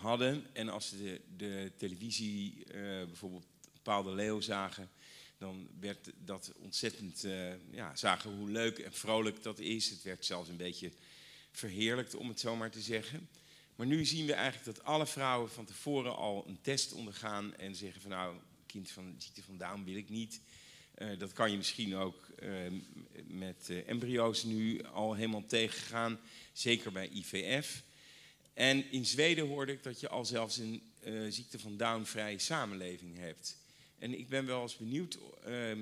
hadden. En als ze de, de televisie bijvoorbeeld bepaalde leeuw zagen, dan werd dat ontzettend, ja, zagen hoe leuk en vrolijk dat is. Het werd zelfs een beetje verheerlijkt, om het zo maar te zeggen. Maar nu zien we eigenlijk dat alle vrouwen van tevoren al een test ondergaan en zeggen van nou, kind van ziekte van Down wil ik niet. Uh, dat kan je misschien ook uh, met embryo's nu al helemaal tegengaan, zeker bij IVF. En in Zweden hoorde ik dat je al zelfs een ziekte van Down-vrije samenleving hebt. En ik ben wel eens benieuwd uh,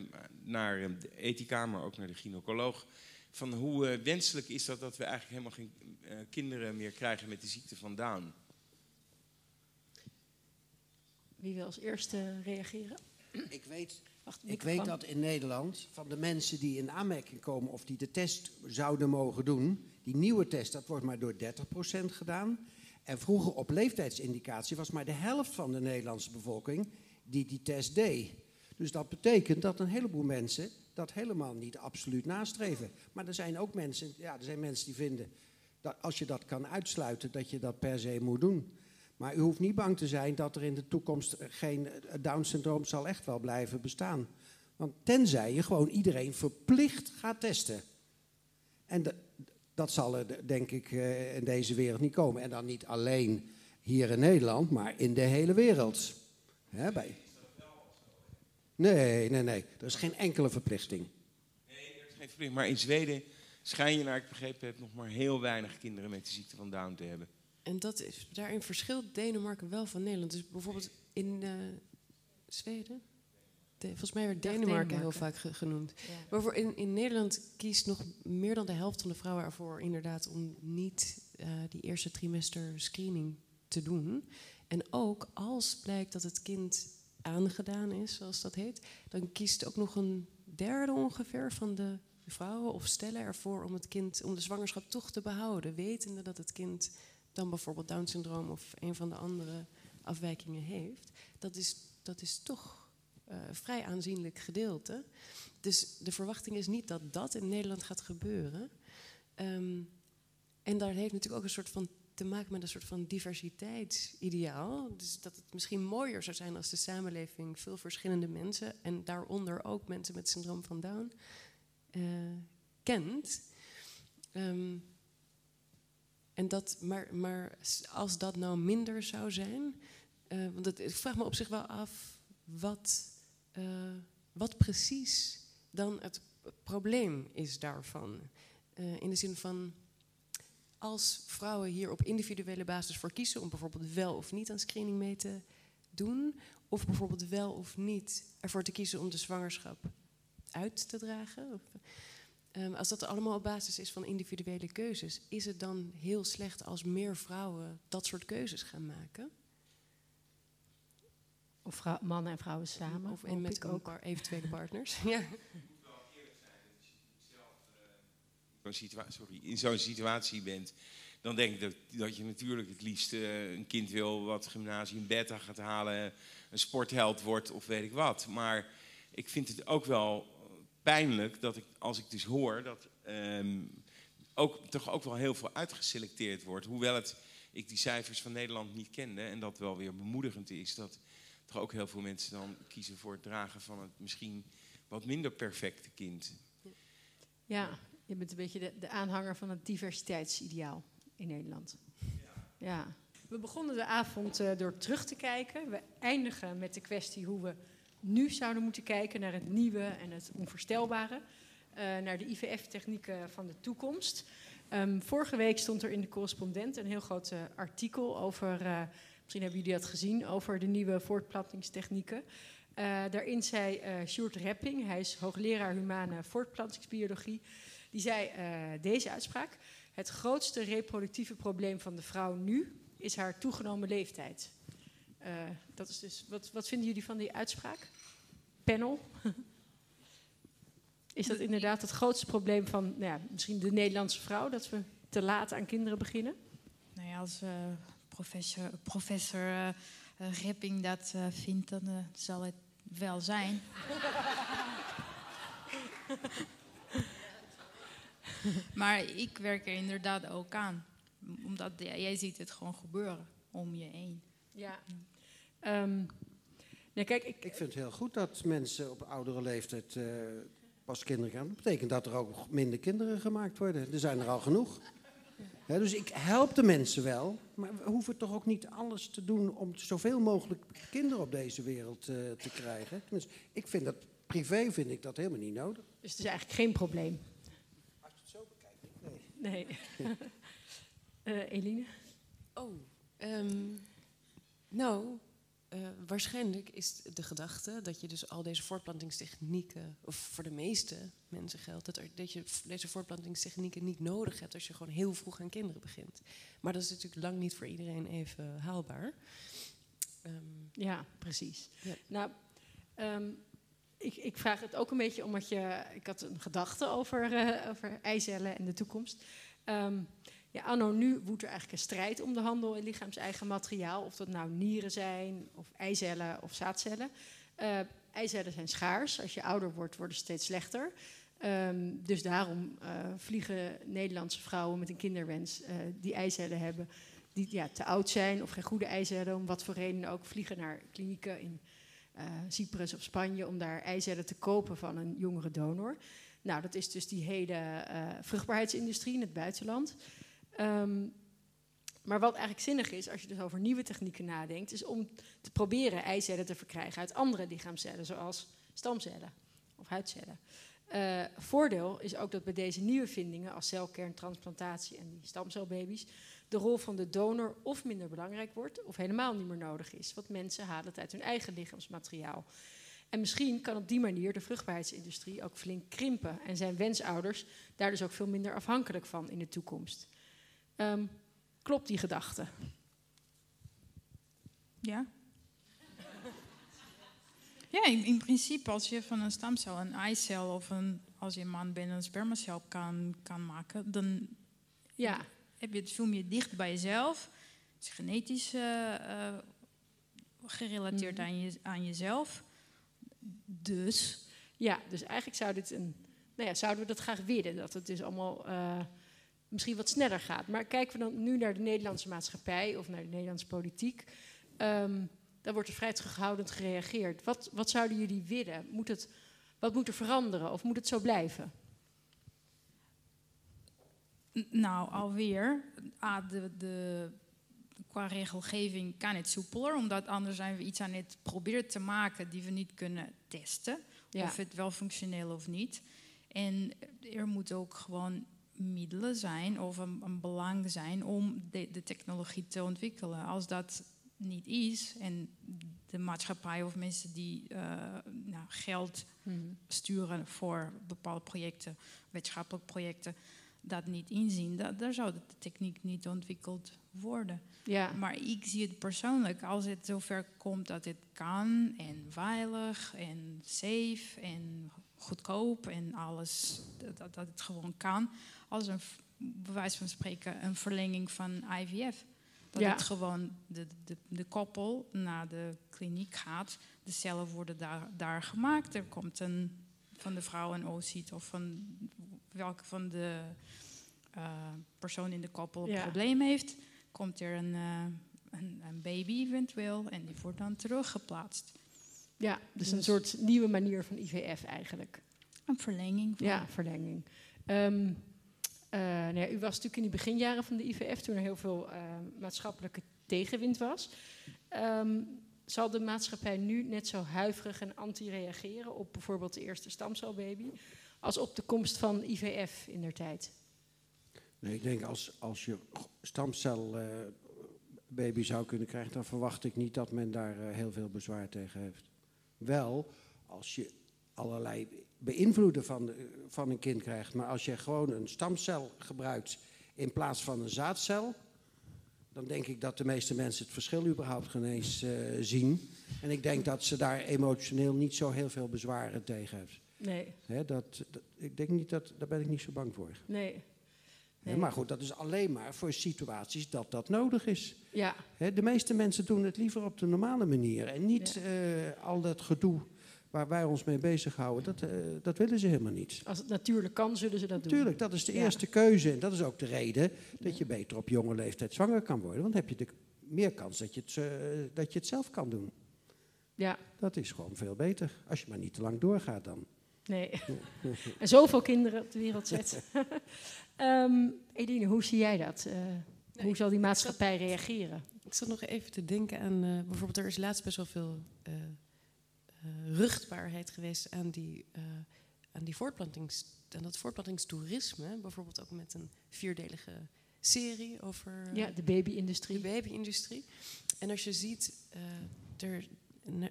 naar de ethica, maar ook naar de gynaecoloog. Van hoe uh, wenselijk is dat dat we eigenlijk helemaal geen uh, kinderen meer krijgen met de ziekte van Down? Wie wil als eerste reageren? Ik weet, Wacht, ik weet dat in Nederland van de mensen die in aanmerking komen of die de test zouden mogen doen, die nieuwe test, dat wordt maar door 30% gedaan. En vroeger op leeftijdsindicatie was maar de helft van de Nederlandse bevolking die die test deed. Dus dat betekent dat een heleboel mensen dat helemaal niet absoluut nastreven. Maar er zijn ook mensen, ja, er zijn mensen die vinden dat als je dat kan uitsluiten, dat je dat per se moet doen. Maar u hoeft niet bang te zijn dat er in de toekomst geen Down-syndroom zal echt wel blijven bestaan. Want tenzij je gewoon iedereen verplicht gaat testen. En dat zal er denk ik eh, in deze wereld niet komen. En dan niet alleen hier in Nederland, maar in de hele wereld. Hè, bij. Nee, nee, nee. Er is geen enkele verplichting. Nee, er is geen verplichting. Maar in Zweden schijn je, naar ik begrepen heb, nog maar heel weinig kinderen met de ziekte van Down te hebben. En dat is, daarin verschilt Denemarken wel van Nederland. Dus bijvoorbeeld in uh, Zweden, de, volgens mij werd Denemarken, Denemarken, heel vaak ge, genoemd. Ja. Maar voor in, in Nederland kiest nog meer dan de helft van de vrouwen ervoor inderdaad om niet uh, die eerste trimester screening te doen. En ook als blijkt dat het kind aangedaan is, zoals dat heet, dan kiest ook nog een derde ongeveer van de vrouwen of stellen ervoor om het kind, om de zwangerschap toch te behouden, wetende dat het kind dan bijvoorbeeld Down syndroom of een van de andere afwijkingen heeft. Dat is, dat is toch uh, vrij aanzienlijk gedeelte. Dus de verwachting is niet dat dat in Nederland gaat gebeuren. Um, en daar heeft natuurlijk ook een soort van te maken met een soort van diversiteitsideaal. Dus dat het misschien mooier zou zijn als de samenleving veel verschillende mensen, en daaronder ook mensen met syndroom van Down, uh, kent. Um, en dat, maar, maar als dat nou minder zou zijn, uh, want ik vraag me op zich wel af wat, uh, wat precies dan het probleem is daarvan. in de zin van als vrouwen hier op individuele basis voor kiezen om bijvoorbeeld wel of niet aan screening mee te doen, of bijvoorbeeld wel of niet ervoor te kiezen om de zwangerschap uit te dragen. Of, um, als dat allemaal op basis is van individuele keuzes, is het dan heel slecht als meer vrouwen dat soort keuzes gaan maken? Of vrouw, mannen en vrouwen samen? Of en met ook eventuele partners. ja. sorry, in zo'n situatie bent, dan denk ik dat, dat je natuurlijk het liefst uh, een kind wil wat gymnasium beta gaat halen, een sportheld wordt of weet ik wat. Maar ik vind het ook wel pijnlijk dat ik, als ik dus hoor dat ehm, ook, toch ook wel heel veel uitgeselecteerd wordt. Hoewel het, ik die cijfers van Nederland niet kende en dat wel weer bemoedigend is. Dat toch ook heel veel mensen dan kiezen voor het dragen van het misschien wat minder perfecte kind. Ja, je bent een beetje de, de aanhanger van het diversiteitsideaal in Nederland. Ja. We begonnen de avond uh, door terug te kijken. We eindigen met de kwestie hoe we nu zouden moeten kijken naar het nieuwe en het onvoorstelbare. Uh, naar de IVF-technieken van de toekomst. Um, vorige week stond er in de correspondent een heel groot uh, artikel over, misschien hebben jullie dat gezien, over de nieuwe voortplantingstechnieken. daarin zei Sjoerd Repping, hij is hoogleraar humane voortplantingsbiologie, die zei deze uitspraak. Het grootste reproductieve probleem van de vrouw nu is haar toegenomen leeftijd. Uh, dat is dus, wat, wat vinden jullie van die uitspraak? Panel? is dat inderdaad het grootste probleem van nou ja, misschien de Nederlandse vrouw, dat we te laat aan kinderen beginnen? Nou ja, als uh, professor, professor uh, Ripping dat vindt, dan zal het wel zijn. maar ik werk er inderdaad ook aan. Omdat jij ziet het gewoon gebeuren om je heen. Ja. Um, nee, kijk, ik, ik vind het heel goed dat mensen op oudere leeftijd uh, pas kinderen gaan. Dat betekent dat er ook minder kinderen gemaakt worden. Er zijn er al genoeg. Ja, dus ik help de mensen wel, maar we hoeven toch ook niet alles te doen om zoveel mogelijk kinderen op deze wereld uh, te krijgen. Tenminste, ik vind dat privé vind ik dat helemaal niet nodig. Dus het is eigenlijk geen probleem. Als je het zo bekijkt, nee. Nee. uh, Eline? Oh, um, nou, uh, waarschijnlijk is de gedachte dat je dus al deze voortplantingstechnieken, of voor de meeste mensen geldt, dat, er, dat je deze voortplantingstechnieken niet nodig hebt als je gewoon heel vroeg aan kinderen begint. Maar dat is natuurlijk lang niet voor iedereen even haalbaar. Um, ja, precies. Ja. Nou, um, ik, ik, vraag het ook een beetje omdat je. Ik had een gedachte over, uh, over eicellen en de toekomst. Um, ja, nu woedt er eigenlijk een strijd om de handel in lichaams-eigen materiaal. Of dat nou nieren zijn, of eicellen of zaadcellen. Uh, eicellen zijn schaars. Als je ouder wordt, worden ze steeds slechter. Um, dus daarom uh, vliegen Nederlandse vrouwen met een kinderwens uh, die eicellen hebben, die ja, te oud zijn of geen goede eicellen, om wat voor reden ook, vliegen naar klinieken in Cyprus of Spanje om daar eicellen te kopen van een jongere donor. Nou, dat is dus die hele vruchtbaarheidsindustrie in het buitenland. Um, maar wat eigenlijk zinnig is, als je dus over nieuwe technieken nadenkt, is om te proberen eicellen te verkrijgen uit andere lichaamcellen, zoals stamcellen of huidcellen. Uh, voordeel is ook dat bij deze nieuwe vindingen, als celkerntransplantatie en die stamcelbaby's, de rol van de donor of minder belangrijk wordt, of helemaal niet meer nodig is. Want mensen halen het uit hun eigen lichaamsmateriaal. En misschien kan op die manier de vruchtbaarheidsindustrie ook flink krimpen en zijn wensouders daar dus ook veel minder afhankelijk van in de toekomst. Um, klopt die gedachte? Ja. Ja, in, in, principe als je van een stamcel een eicel of een, als je een man bent een spermacel kan, kan maken, dan ja. heb je het veel meer dicht bij jezelf. Het is genetisch uh, uh, gerelateerd mm. aan, je, aan jezelf. Dus. Ja, dus eigenlijk zou dit een, nou ja, zouden we dat graag willen, dat het dus allemaal... Uh, misschien wat sneller gaat. Maar kijken we dan nu naar de Nederlandse maatschappij of naar de Nederlandse politiek, um, dan wordt er vrij terughoudend gereageerd. Wat, wat zouden jullie willen? Moet het, wat moet er veranderen of moet het zo blijven? Nou, alweer. Ah, de, de, qua regelgeving kan het soepeler, omdat anders zijn we iets aan het proberen te maken die we niet kunnen testen. Ja. Of het wel functioneel of niet. En er moet ook gewoon middelen zijn of een, een belang zijn om de, de, technologie te ontwikkelen. Als dat niet is en de maatschappij of mensen die uh, nou, geld hmm. sturen voor bepaalde projecten, wetenschappelijke projecten, dat niet inzien, dat, daar zou de techniek niet ontwikkeld worden. Ja. Maar ik zie het persoonlijk, als het zover komt dat het kan en veilig en safe en goedkoop en alles, dat, dat het gewoon kan, als een, bewijs van spreken, een verlenging van IVF. Dat het gewoon de, de, de koppel naar de kliniek gaat. De cellen worden daar, daar gemaakt. Er komt een van de vrouw een ooziet of van welke van de uh, persoon in de koppel een probleem heeft, komt er een, eh, een, een baby eventueel en die wordt dan teruggeplaatst. Ja, dus een soort nieuwe manier van IVF eigenlijk. Een verlenging. Van. Ja, verlenging. Ehm, eh, nou ja, u was natuurlijk in die beginjaren van de IVF toen er heel veel eh, maatschappelijke tegenwind was. Ehm, zal de maatschappij nu net zo huiverig en anti reageren op bijvoorbeeld de eerste stamcelbaby als op de komst van IVF in der tijd? Nee, ik denk als, als je stamcelbaby baby zou kunnen krijgen, dan verwacht ik niet dat men daar eh, heel veel bezwaar tegen heeft. Wel, als je allerlei beïnvloeden van, de- van een kind krijgt, maar als je gewoon een stamcel gebruikt in plaats van een zaadcel, dan denk ik dat de meeste mensen het verschil überhaupt geen eens eh, zien. En ik denk dat ze daar emotioneel niet zo heel veel bezwaren tegen hebben. Nee. Dat- ik denk niet dat, daar ben ik niet zo bang voor. Nee. Maar goed, dat is alleen maar voor situaties dat dat nodig is. Ja. De meeste mensen doen het liever op de normale manier. En niet eh, al dat gedoe waar wij ons mee bezighouden, dat, eh, dat willen ze helemaal niet. Als het natuurlijk kan, zullen ze dat doen. Tuurlijk, dat is de Ja. eerste keuze. En dat is ook de reden dat je beter op jonge leeftijd zwanger kan worden. Want dan heb je de, meer kans dat je, het, eh, dat je het zelf kan doen. Ja. Dat is gewoon veel beter. Als je maar niet te lang doorgaat dan. Nee. en zoveel kinderen op de wereld zet. Ehm Edine, hoe zie jij dat? Eh, hoe zal die maatschappij reageren? Ik zat nog even te denken aan, eh, bijvoorbeeld er is laatst best wel veel eh, ruchtbaarheid geweest aan, die, aan, die voortplantings, aan dat voortplantingstoerisme. Bijvoorbeeld ook met een vierdelige serie over Ja, de baby-industrie. de baby-industrie. En als je ziet, er,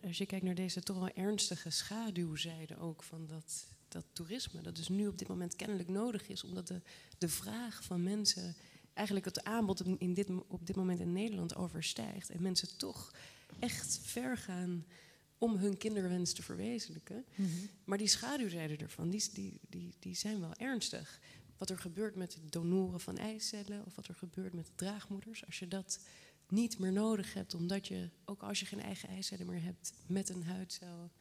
als je kijkt naar deze toch wel ernstige schaduwzijde ook van dat, dat toerisme, dat dus nu op dit moment kennelijk nodig is, omdat de, de vraag van mensen eigenlijk het aanbod in- dit, op dit moment in Nederland overstijgt. En mensen toch echt ver gaan om hun kinderwens te verwezenlijken. Mhm. Maar die schaduwzijden ervan, die, die, die, die zijn wel ernstig. Wat er gebeurt met het donoren van eicellen of wat er gebeurt met draagmoeders, als je dat niet meer nodig hebt, omdat je, ook als je geen eigen eicellen meer hebt, met een huidcel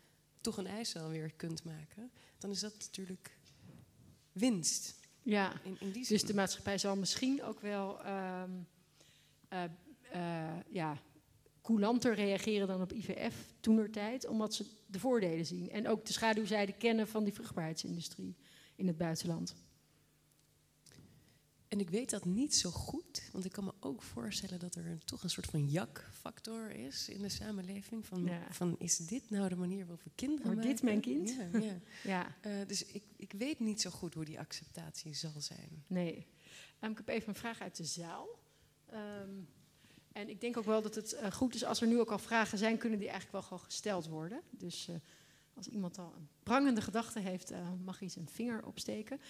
toch een eicel weer kunt maken, dan is dat natuurlijk winst. Ja, In, in die dus de maatschappij zal misschien ook wel eh, ja, coulanter reageren dan op IVF toenertijd, omdat ze de voordelen zien. En ook de schaduwzijde kennen van die vruchtbaarheidsindustrie in het buitenland. En ik weet dat niet zo goed, want ik kan me ook voorstellen dat er een, toch een soort van jak-factor is in de samenleving. Van, Ja. van is dit nou de manier waarop we kinderen Wordt dit mijn kind? Ja, ja. Ja. Eh, dus ik, ik weet niet zo goed hoe die acceptatie zal zijn. Nee. Ehm, ik heb even een vraag uit de zaal. Ehm, en ik denk ook wel dat het eh, goed is als er nu ook al vragen zijn, kunnen die eigenlijk wel gewoon gesteld worden. Dus eh, als iemand al een prangende gedachte heeft, mag hij zijn vinger opsteken.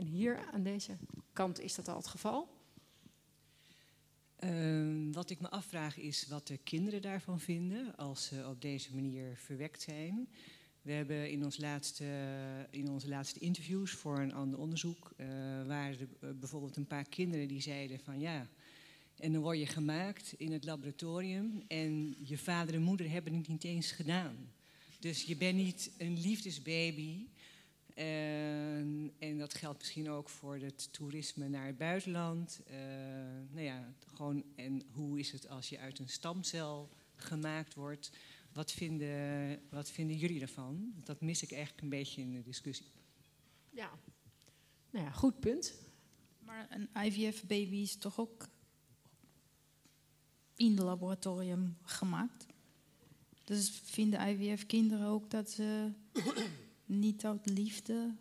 En hier aan deze kant is dat al het geval. Ehm, wat ik me afvraag is wat de kinderen daarvan vinden als ze op deze manier verwekt zijn. We hebben in, ons laatste, in onze laatste interviews voor een ander onderzoek... eh, waren er eh, bijvoorbeeld een paar kinderen die zeiden van ja... en dan word je gemaakt in het laboratorium... en je vader en moeder hebben het niet eens gedaan. Dus je bent niet een liefdesbaby... En, en dat geldt misschien ook voor het toerisme naar het buitenland. Eh, nou ja, gewoon, en hoe is het als je uit een stamcel gemaakt wordt? Wat vinden, wat vinden jullie daarvan? Dat mis ik eigenlijk een beetje in de discussie. Ja, nou ja, goed punt. Maar een IVF-baby is toch ook in het laboratorium gemaakt? Dus vinden IVF-kinderen ook dat ze niet uit liefde...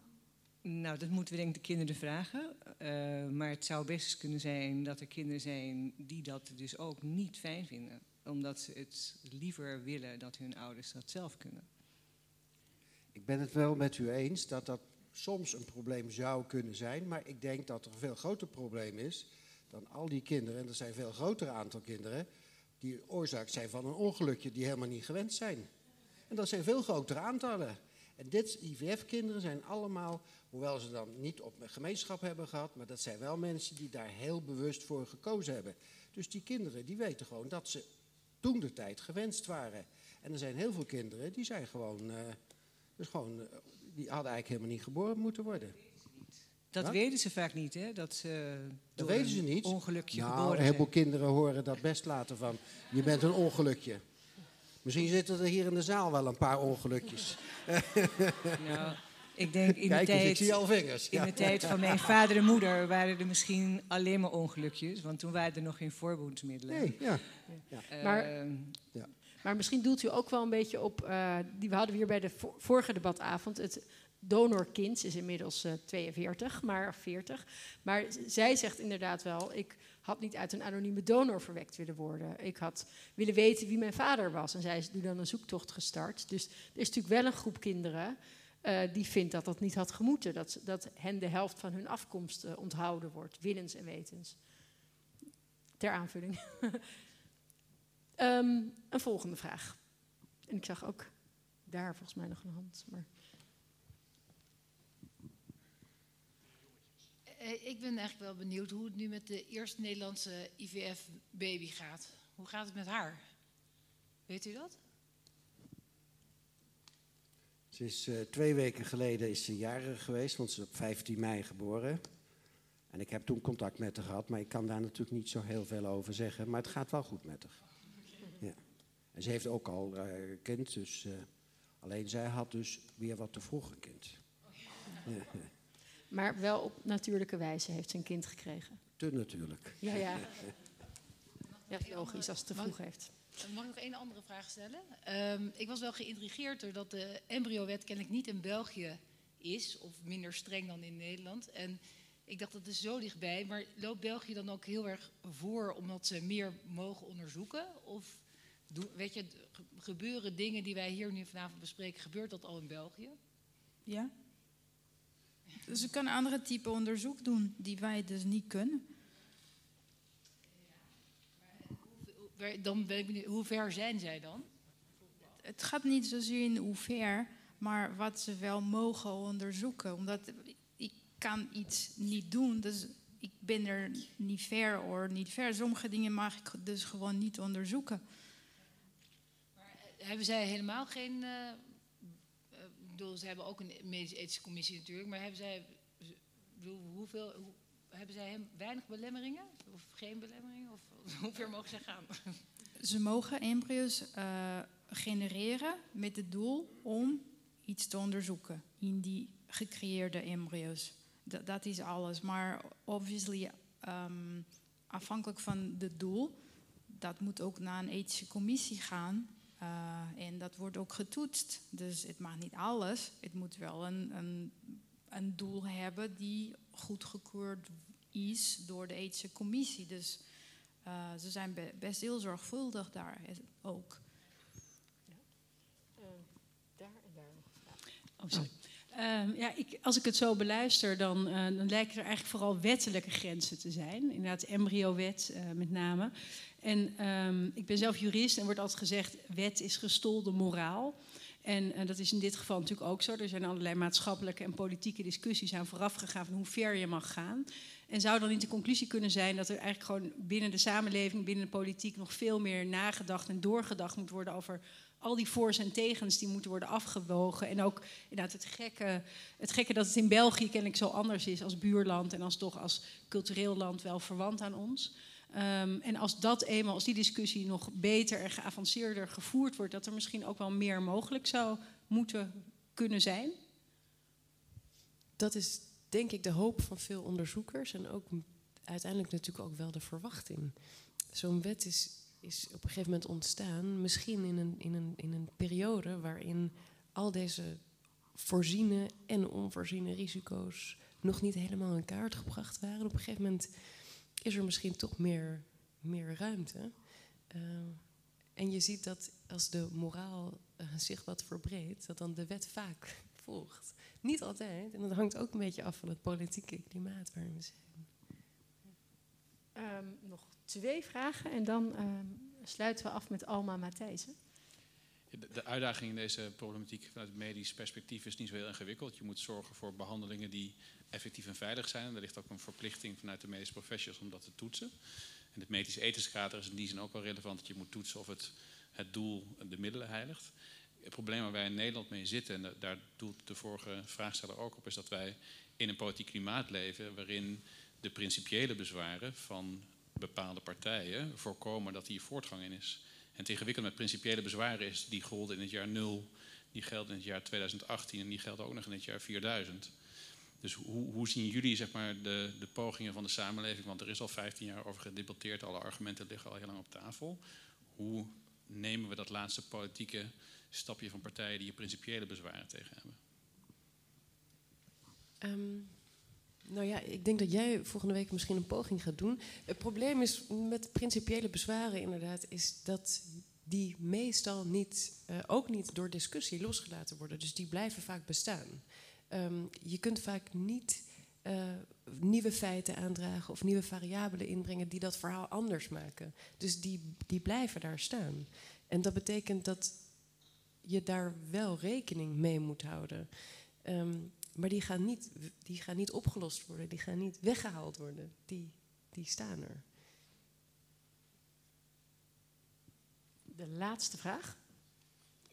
Nou, dat moeten we denk ik de kinderen vragen. Eh, maar het zou best kunnen zijn dat er kinderen zijn die dat dus ook niet fijn vinden. Omdat ze het liever willen dat hun ouders dat zelf kunnen. Ik ben het wel met u eens dat dat soms een probleem zou kunnen zijn. Maar ik denk dat er een veel groter probleem is dan al die kinderen. En er zijn een veel groter aantal kinderen die oorzaak zijn van een ongelukje die helemaal niet gewend zijn. En dat zijn veel grotere aantallen. En dit IVF-kinderen zijn allemaal, hoewel ze dan niet op een gemeenschap hebben gehad, maar dat zijn wel mensen die daar heel bewust voor gekozen hebben. Dus die kinderen die weten gewoon dat ze toen de tijd gewenst waren. En er zijn heel veel kinderen die zijn gewoon, eh, dus gewoon, eh, die hadden eigenlijk helemaal niet geboren moeten worden. Dat Wat? weten ze vaak niet, hè? Dat ze Dat door weten ze niet. ongelukje nou, geboren een heleboel zijn. kinderen horen dat best later van. Je bent een ongelukje. Misschien zitten er hier in de zaal wel een paar ongelukjes. Nou, ik denk in Kijk de eens, tijd, ik zie al vingers. In Ja. de tijd van mijn vader en moeder waren er misschien alleen maar ongelukjes, want toen waren er nog geen voorboedsmiddelen. Nee, ja. Eh, Maar, maar misschien doelt u ook wel een beetje op, eh, die we hadden hier bij de vo- vorige debatavond, het donorkind is inmiddels eh, 42, maar 40. Maar zij zegt inderdaad wel, ik had niet uit een anonieme donor verwekt willen worden. Ik had willen weten wie mijn vader was. En zij is nu dan een zoektocht gestart. Dus er is natuurlijk wel een groep kinderen eh, die vindt dat dat niet had gemoeten. Dat, dat hen de helft van hun afkomst eh, onthouden wordt, willens en wetens. Ter aanvulling. Ehm, een volgende vraag. En ik zag ook daar volgens mij nog een hand. Maar... Ik ben eigenlijk wel benieuwd hoe het nu met de eerste Nederlandse IVF-baby gaat. Hoe gaat het met haar? Weet u dat? Ze is eh, twee weken geleden is ze jarig geweest, want ze is op 15 mei geboren. En ik heb toen contact met haar gehad, maar ik kan daar natuurlijk niet zo heel veel over zeggen. Maar het gaat wel goed met haar. Ja. En ze heeft ook al eh, een kind, dus eh, alleen zij had dus weer wat te vroeg een kind. Ja. Maar wel op natuurlijke wijze heeft ze een kind gekregen. Te natuurlijk. Ja, ja. Ja, logisch als het te vroeg heeft. Mag ik nog één andere vraag stellen? Ehm, ik was wel geïntrigeerd doordat de embryowet kennelijk niet in België is, of minder streng dan in Nederland. En ik dacht dat is zo dichtbij, maar loopt België dan ook heel erg voor omdat ze meer mogen onderzoeken? Of doen, weet je, ge- gebeuren dingen die wij hier nu vanavond bespreken, gebeurt dat al in België? Ja. Dus ze kan andere type onderzoek doen die wij dus niet kunnen. Dan ben ik benieuwd, hoe ver zijn zij dan? Het gaat niet zozeer in hoe ver, maar wat ze wel mogen onderzoeken. Omdat ik kan iets niet doen, dus ik ben er niet ver of niet ver. Sommige dingen mag ik dus gewoon niet onderzoeken. Hebben zij helemaal geen. eh, eh, ze hebben ook een medisch-ethische commissie natuurlijk, maar hebben zij. bedoel, hoeveel. hoe- hebben zij weinig belemmeringen? Of geen belemmeringen? Of hoe ver mogen zij gaan? Ze mogen embryo's eh, genereren met het doel om iets te onderzoeken in die gecreëerde embryo's. Dat, dat is alles. Maar obviously, ehm, afhankelijk van het doel, dat moet ook naar een ethische commissie gaan. Eh, en dat wordt ook getoetst. Dus het mag niet alles. Het moet wel een, een, een doel hebben die goedgekeurd is door de ethische commissie. Dus eh, ze zijn be- best heel zorgvuldig daar eh, ook. daar en daar nog een vraag. Oh, sorry. Ehm, ja, ik, als ik het zo beluister, dan, eh, dan lijken er eigenlijk vooral wettelijke grenzen te zijn. Inderdaad, embryowet eh, met name. En ehm, ik ben zelf jurist en wordt altijd gezegd, wet is gestolde moraal. En eh, dat is in dit geval natuurlijk ook zo. Er zijn allerlei maatschappelijke en politieke discussies aan vooraf gegaan van hoe ver je mag gaan. En zou dan niet de conclusie kunnen zijn dat er eigenlijk gewoon binnen de samenleving, binnen de politiek nog veel meer nagedacht en doorgedacht moet worden over al die voor's en tegens die moeten worden afgewogen. En ook inderdaad het gekke, het gekke dat het in België kennelijk zo anders is als buurland en als toch als cultureel land wel verwant aan ons. Ehm, en als dat eenmaal, als die discussie nog beter en geavanceerder gevoerd wordt, dat er misschien ook wel meer mogelijk zou moeten kunnen zijn. Dat is denk ik de hoop van veel onderzoekers en ook uiteindelijk natuurlijk ook wel de verwachting. Zo'n wet is, is op een gegeven moment ontstaan, misschien in een, in, een, in een periode waarin al deze voorziene en onvoorziene risico's nog niet helemaal in kaart gebracht waren. Op een gegeven moment is er misschien toch meer, meer ruimte. Eh, en je ziet dat als de moraal eh, zich wat verbreedt, dat dan de wet vaak volgt. Niet altijd, en dat hangt ook een beetje af van het politieke klimaat waarin we zijn. Ehm, nog twee vragen en dan ehm, sluiten we af met Alma Matthijssen. De, uitdaging in deze problematiek vanuit het medisch perspectief is niet zo heel ingewikkeld. Je moet zorgen voor behandelingen die effectief en veilig zijn. En er ligt ook een verplichting vanuit de medische professionals om dat te toetsen. En het medisch ethisch kader is in die zin ook wel relevant dat je moet toetsen of het, het doel de middelen heiligt. het probleem waar wij in Nederland mee zitten, en daar doelt de vorige vraagsteller ook op, is dat wij in een politiek klimaat leven waarin de principiële bezwaren van bepaalde partijen voorkomen dat hier voortgang in is. En het ingewikkelde met principiële bezwaren is, die golden in het jaar 0, die gelden in het jaar 2018 en die gelden ook nog in het jaar 4000. Dus hoe, hoe zien jullie zeg maar, de, de pogingen van de samenleving? Want er is al 15 jaar over gedebatteerd, alle argumenten liggen al heel lang op tafel. Hoe nemen we dat laatste politieke stapje van partijen die hier principiële bezwaren tegen hebben? Um, nou ja, ik denk dat jij volgende week misschien een poging gaat doen. Het probleem is met principiële bezwaren inderdaad, is dat die meestal niet, uh, ook niet door discussie losgelaten worden. Dus die blijven vaak bestaan. Um, je kunt vaak niet uh, nieuwe feiten aandragen of nieuwe variabelen inbrengen die dat verhaal anders maken. Dus die, die blijven daar staan. En dat betekent dat je daar wel rekening mee moet houden. Um, maar die gaan, niet, die gaan niet opgelost worden, die gaan niet weggehaald worden. Die, die staan er. De laatste vraag.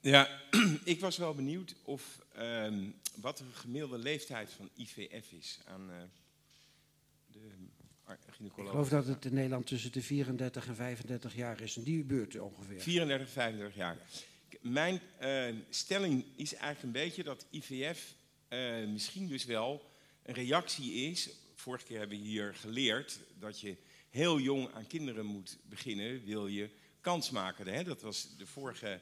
Ja, ik was wel benieuwd of um, wat de gemiddelde leeftijd van IVF is aan uh, de gynaecoloog. Ik geloof dat het in Nederland tussen de 34 en 35 jaar is. In die buurt ongeveer. 34, 35 jaar. Mijn uh, stelling is eigenlijk een beetje dat IVF uh, misschien dus wel een reactie is. Vorige keer hebben we hier geleerd dat je heel jong aan kinderen moet beginnen, wil je kans maken. Hè? Dat was de vorige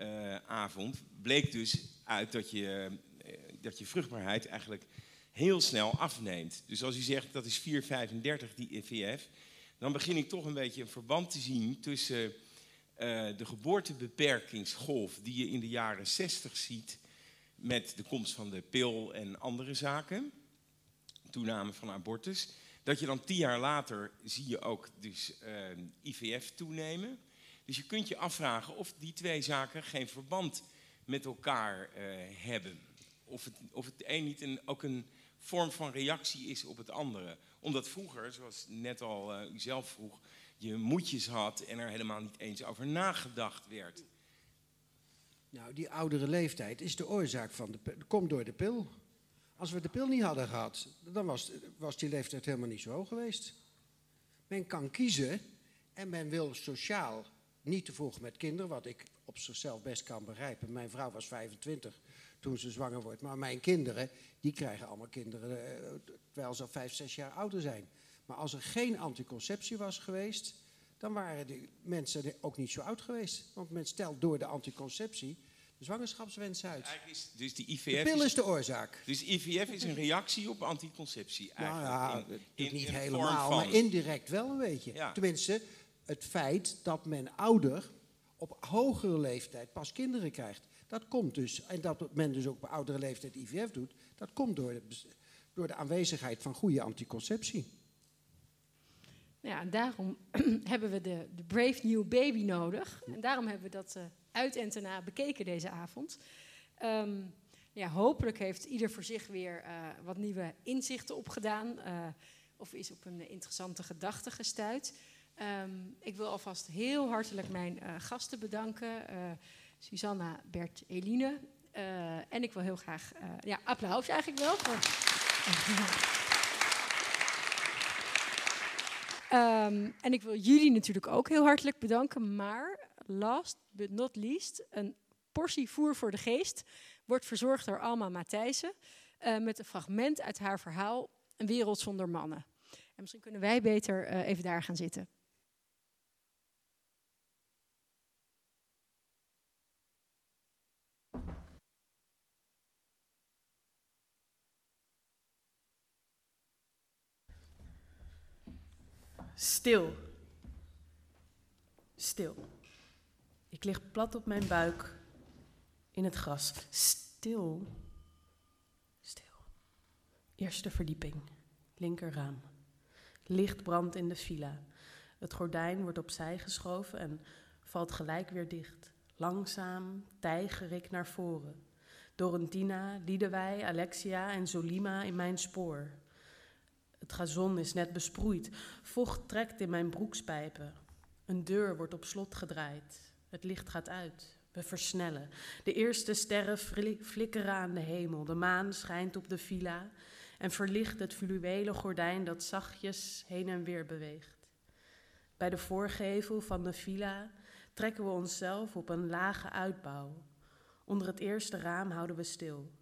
uh, avond. Bleek dus uit dat je, uh, dat je vruchtbaarheid eigenlijk heel snel afneemt. Dus als u zegt dat is 4,35 die IVF, dan begin ik toch een beetje een verband te zien tussen de geboortebeperkingsgolf die je in de jaren 60 ziet met de komst van de pil en andere zaken, toename van abortus, dat je dan tien jaar later zie je ook dus ehm, IVF toenemen. Dus je kunt je afvragen of die twee zaken geen verband met elkaar uh, hebben. Of het, of het een niet een, ook een vorm van reactie is op het andere. Omdat vroeger, zoals net al uh, u zelf vroeg, je moedjes had en er helemaal niet eens over nagedacht werd. Nou, die oudere leeftijd is de oorzaak van de komt door de pil. Als we de pil niet hadden gehad, dan was, was die leeftijd helemaal niet zo hoog geweest. Men kan kiezen en men wil sociaal niet te vroeg met kinderen, wat ik op zichzelf best kan begrijpen. Mijn vrouw was 25 toen ze zwanger wordt, maar mijn kinderen, die krijgen allemaal kinderen eh, terwijl ze al 5, 6 jaar ouder zijn. Maar als er geen anticonceptie was geweest, dan waren die mensen ook niet zo oud geweest. Want men stelt door de anticonceptie de zwangerschapswens uit. Is, dus die IVF de pil is, de oorzaak. Dus IVF is een reactie op anticonceptie eigenlijk. Nou ja, in, in, niet helemaal, maar indirect wel een beetje. Ja. Tenminste, het feit dat men ouder op hogere leeftijd pas kinderen krijgt. Dat komt dus, en dat men dus ook op oudere leeftijd IVF doet, dat komt door de, door de aanwezigheid van goede anticonceptie. Ja, en daarom hebben we de, de, Brave New Baby nodig. En daarom hebben we dat uh, uit en bekeken deze avond. Um, ja, hopelijk heeft ieder voor zich weer uh, wat nieuwe inzichten opgedaan. Uh, of is op een interessante gedachte gestuurd. Um, ik wil alvast heel hartelijk mijn gasten bedanken. Susanna, Bert, Eline. en ik wil heel graag, ja, applaus eigenlijk wel voor... Um, en ik wil jullie natuurlijk ook heel hartelijk bedanken. Maar last but not least, een portie voer voor de geest wordt verzorgd door Alma Matthijssen. Uh, met een fragment uit haar verhaal Een wereld zonder mannen. En misschien kunnen wij beter uh, even daar gaan zitten. Stil. Stil. Ik lig plat op mijn buik in het gras. Stil. Stil. Eerste verdieping. Linkerraam. Licht brandt in de villa. Het gordijn wordt opzij geschoven en valt gelijk weer dicht. Langzaam tijger ik naar voren. Dorentina, Liedewij, Alexia en Zolima in mijn spoor. Het gazon is net besproeid. Vocht trekt in mijn broekspijpen. Een deur wordt op slot gedraaid. Het licht gaat uit. We versnellen. De eerste sterren flikkeren aan de hemel. De maan schijnt op de villa en verlicht het fluwelen gordijn dat zachtjes heen en weer beweegt. Bij de voorgevel van de villa trekken we onszelf op een lage uitbouw. Onder het eerste raam houden we stil.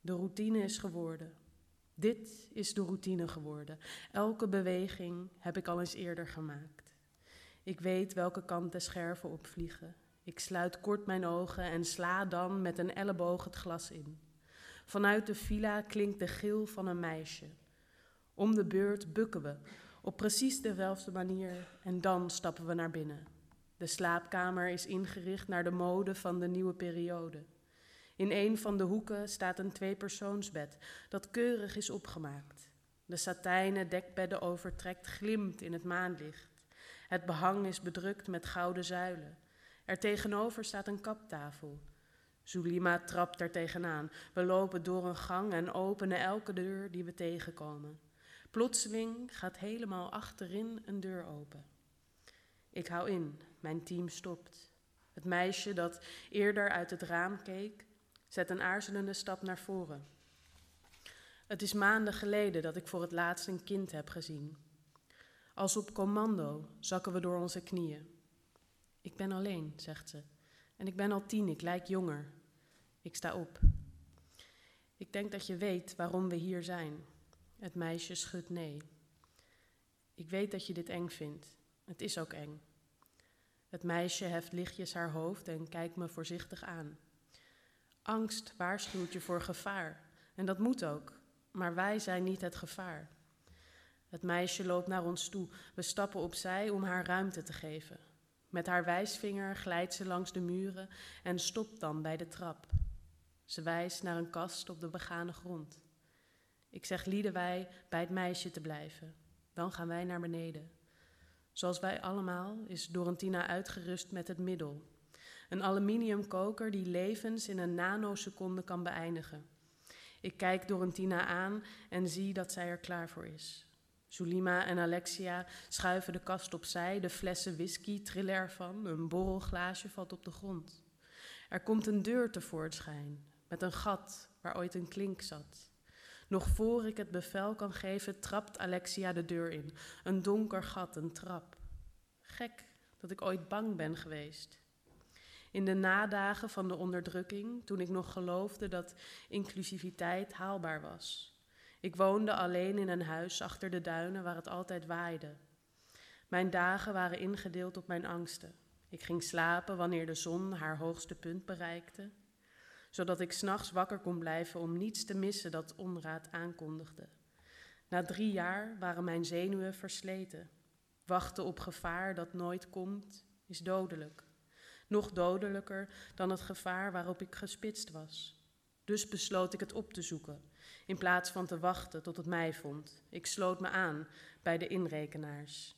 De routine is geworden. Dit is de routine geworden. Elke beweging heb ik al eens eerder gemaakt. Ik weet welke kant de scherven opvliegen. Ik sluit kort mijn ogen en sla dan met een elleboog het glas in. Vanuit de villa klinkt de gil van een meisje. Om de beurt bukken we, op precies dezelfde manier, en dan stappen we naar binnen. De slaapkamer is ingericht naar de mode van de nieuwe periode. In een van de hoeken staat een tweepersoonsbed dat keurig is opgemaakt. De satijnen dekbedden overtrekt glimt in het maanlicht. Het behang is bedrukt met gouden zuilen. Er tegenover staat een kaptafel. Zulima trapt er tegenaan. We lopen door een gang en openen elke deur die we tegenkomen. Plotseling gaat helemaal achterin een deur open. Ik hou in, mijn team stopt. Het meisje dat eerder uit het raam keek, zet een aarzelende stap naar voren. Het is maanden geleden dat ik voor het laatst een kind heb gezien. Als op commando zakken we door onze knieën. Ik ben alleen, zegt ze. En ik ben al tien, ik lijk jonger. Ik sta op. Ik denk dat je weet waarom we hier zijn. Het meisje schudt nee. Ik weet dat je dit eng vindt. Het is ook eng. Het meisje heft lichtjes haar hoofd en kijkt me voorzichtig aan. Angst waarschuwt je voor gevaar. En dat moet ook. Maar wij zijn niet het gevaar. Het meisje loopt naar ons toe. We stappen opzij om haar ruimte te geven. Met haar wijsvinger glijdt ze langs de muren en stopt dan bij de trap. Ze wijst naar een kast op de begane grond. Ik zeg Liedewij bij het meisje te blijven. Dan gaan wij naar beneden. Zoals wij allemaal is Dorentina uitgerust met het middel. Een aluminiumkoker die levens in een nanoseconde kan beëindigen. Ik kijk Dorentina aan en zie dat zij er klaar voor is. Zulima en Alexia schuiven de kast opzij, de flessen whisky trillen ervan, een borrelglaasje valt op de grond. Er komt een deur tevoorschijn, met een gat waar ooit een klink zat. Nog voor ik het bevel kan geven, trapt Alexia de deur in. Een donker gat, een trap. Gek dat ik ooit bang ben geweest. In de nadagen van de onderdrukking, toen ik nog geloofde dat inclusiviteit haalbaar was. Ik woonde alleen in een huis achter de duinen waar het altijd waaide. Mijn dagen waren ingedeeld op mijn angsten. Ik ging slapen wanneer de zon haar hoogste punt bereikte, zodat ik s'nachts wakker kon blijven om niets te missen dat onraad aankondigde. Na drie jaar waren mijn zenuwen versleten. Wachten op gevaar dat nooit komt, is dodelijk. Nog dodelijker dan het gevaar waarop ik gespitst was. Dus besloot ik het op te zoeken, in plaats van te wachten tot het mij vond. Ik sloot me aan bij de inrekenaars.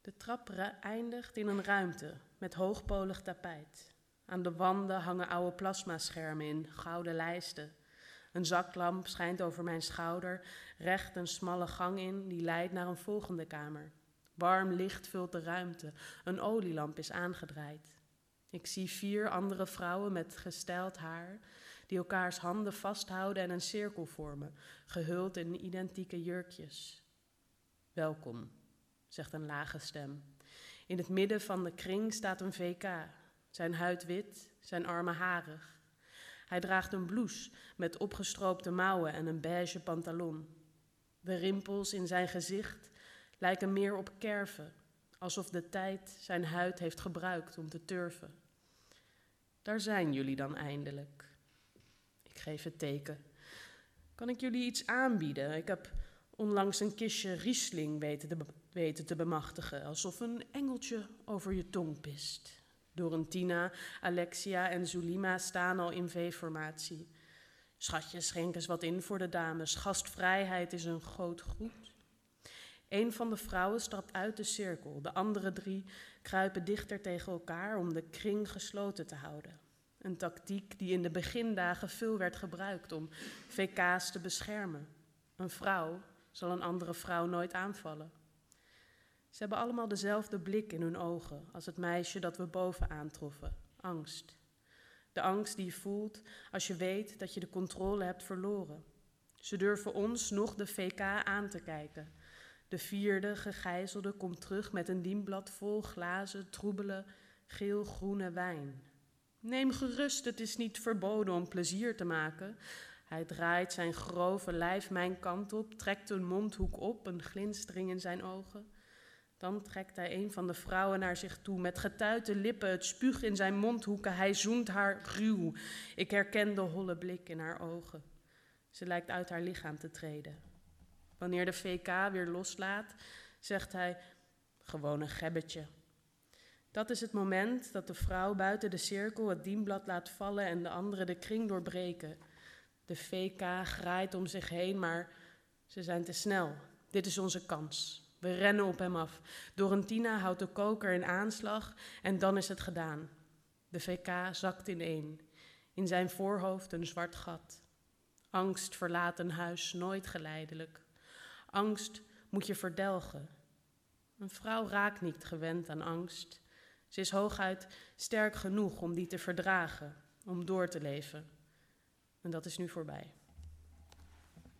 De trap eindigt in een ruimte met hoogpolig tapijt. Aan de wanden hangen oude plasmaschermen in gouden lijsten. Een zaklamp schijnt over mijn schouder, recht een smalle gang in die leidt naar een volgende kamer. Warm licht vult de ruimte, een olielamp is aangedraaid. Ik zie vier andere vrouwen met gesteld haar die elkaars handen vasthouden en een cirkel vormen, gehuld in identieke jurkjes. Welkom, zegt een lage stem. In het midden van de kring staat een VK, zijn huid wit, zijn armen harig. Hij draagt een blouse met opgestroopte mouwen en een beige pantalon. De rimpels in zijn gezicht lijken meer op kerven, alsof de tijd zijn huid heeft gebruikt om te turven. Daar zijn jullie dan eindelijk. Ik geef het teken. Kan ik jullie iets aanbieden? Ik heb onlangs een kistje Riesling weten te, bemachtigen, alsof een engeltje over je tong pist. Dorentina, Alexia en Zulima staan al in V-formatie. Schatjes, schenk eens wat in voor de dames. Gastvrijheid is een groot goed. Een van de vrouwen stapt uit de cirkel. De andere drie kruipen dichter tegen elkaar om de kring gesloten te houden. Een tactiek die in de begindagen veel werd gebruikt om VK's te beschermen. Een vrouw zal een andere vrouw nooit aanvallen. Ze hebben allemaal dezelfde blik in hun ogen als het meisje dat we boven aantroffen. Angst. De angst die je voelt als je weet dat je de controle hebt verloren. Ze durven ons nog de VK aan te kijken. De vierde gegijzelde komt terug met een dienblad vol glazen, troebele, geel-groene wijn. Neem gerust, het is niet verboden om plezier te maken. Hij draait zijn grove lijf mijn kant op, trekt een mondhoek op, een glinstering in zijn ogen. Dan trekt hij een van de vrouwen naar zich toe, met getuite lippen, het spuug in zijn mondhoeken. Hij zoent haar ruw. Ik herken de holle blik in haar ogen. Ze lijkt uit haar lichaam te treden. Wanneer de VK weer loslaat, zegt hij: gewoon een gebbetje. Dat is het moment dat de vrouw buiten de cirkel het dienblad laat vallen en de anderen de kring doorbreken. De VK graait om zich heen, maar ze zijn te snel. Dit is onze kans. We rennen op hem af. Dorentina houdt de koker in aanslag en dan is het gedaan. De VK zakt ineen. In zijn voorhoofd een zwart gat. Angst verlaat een huis nooit geleidelijk. Angst moet je verdelgen. Een vrouw raakt niet gewend aan angst. Ze is hooguit sterk genoeg om die te verdragen, om door te leven. En dat is nu voorbij.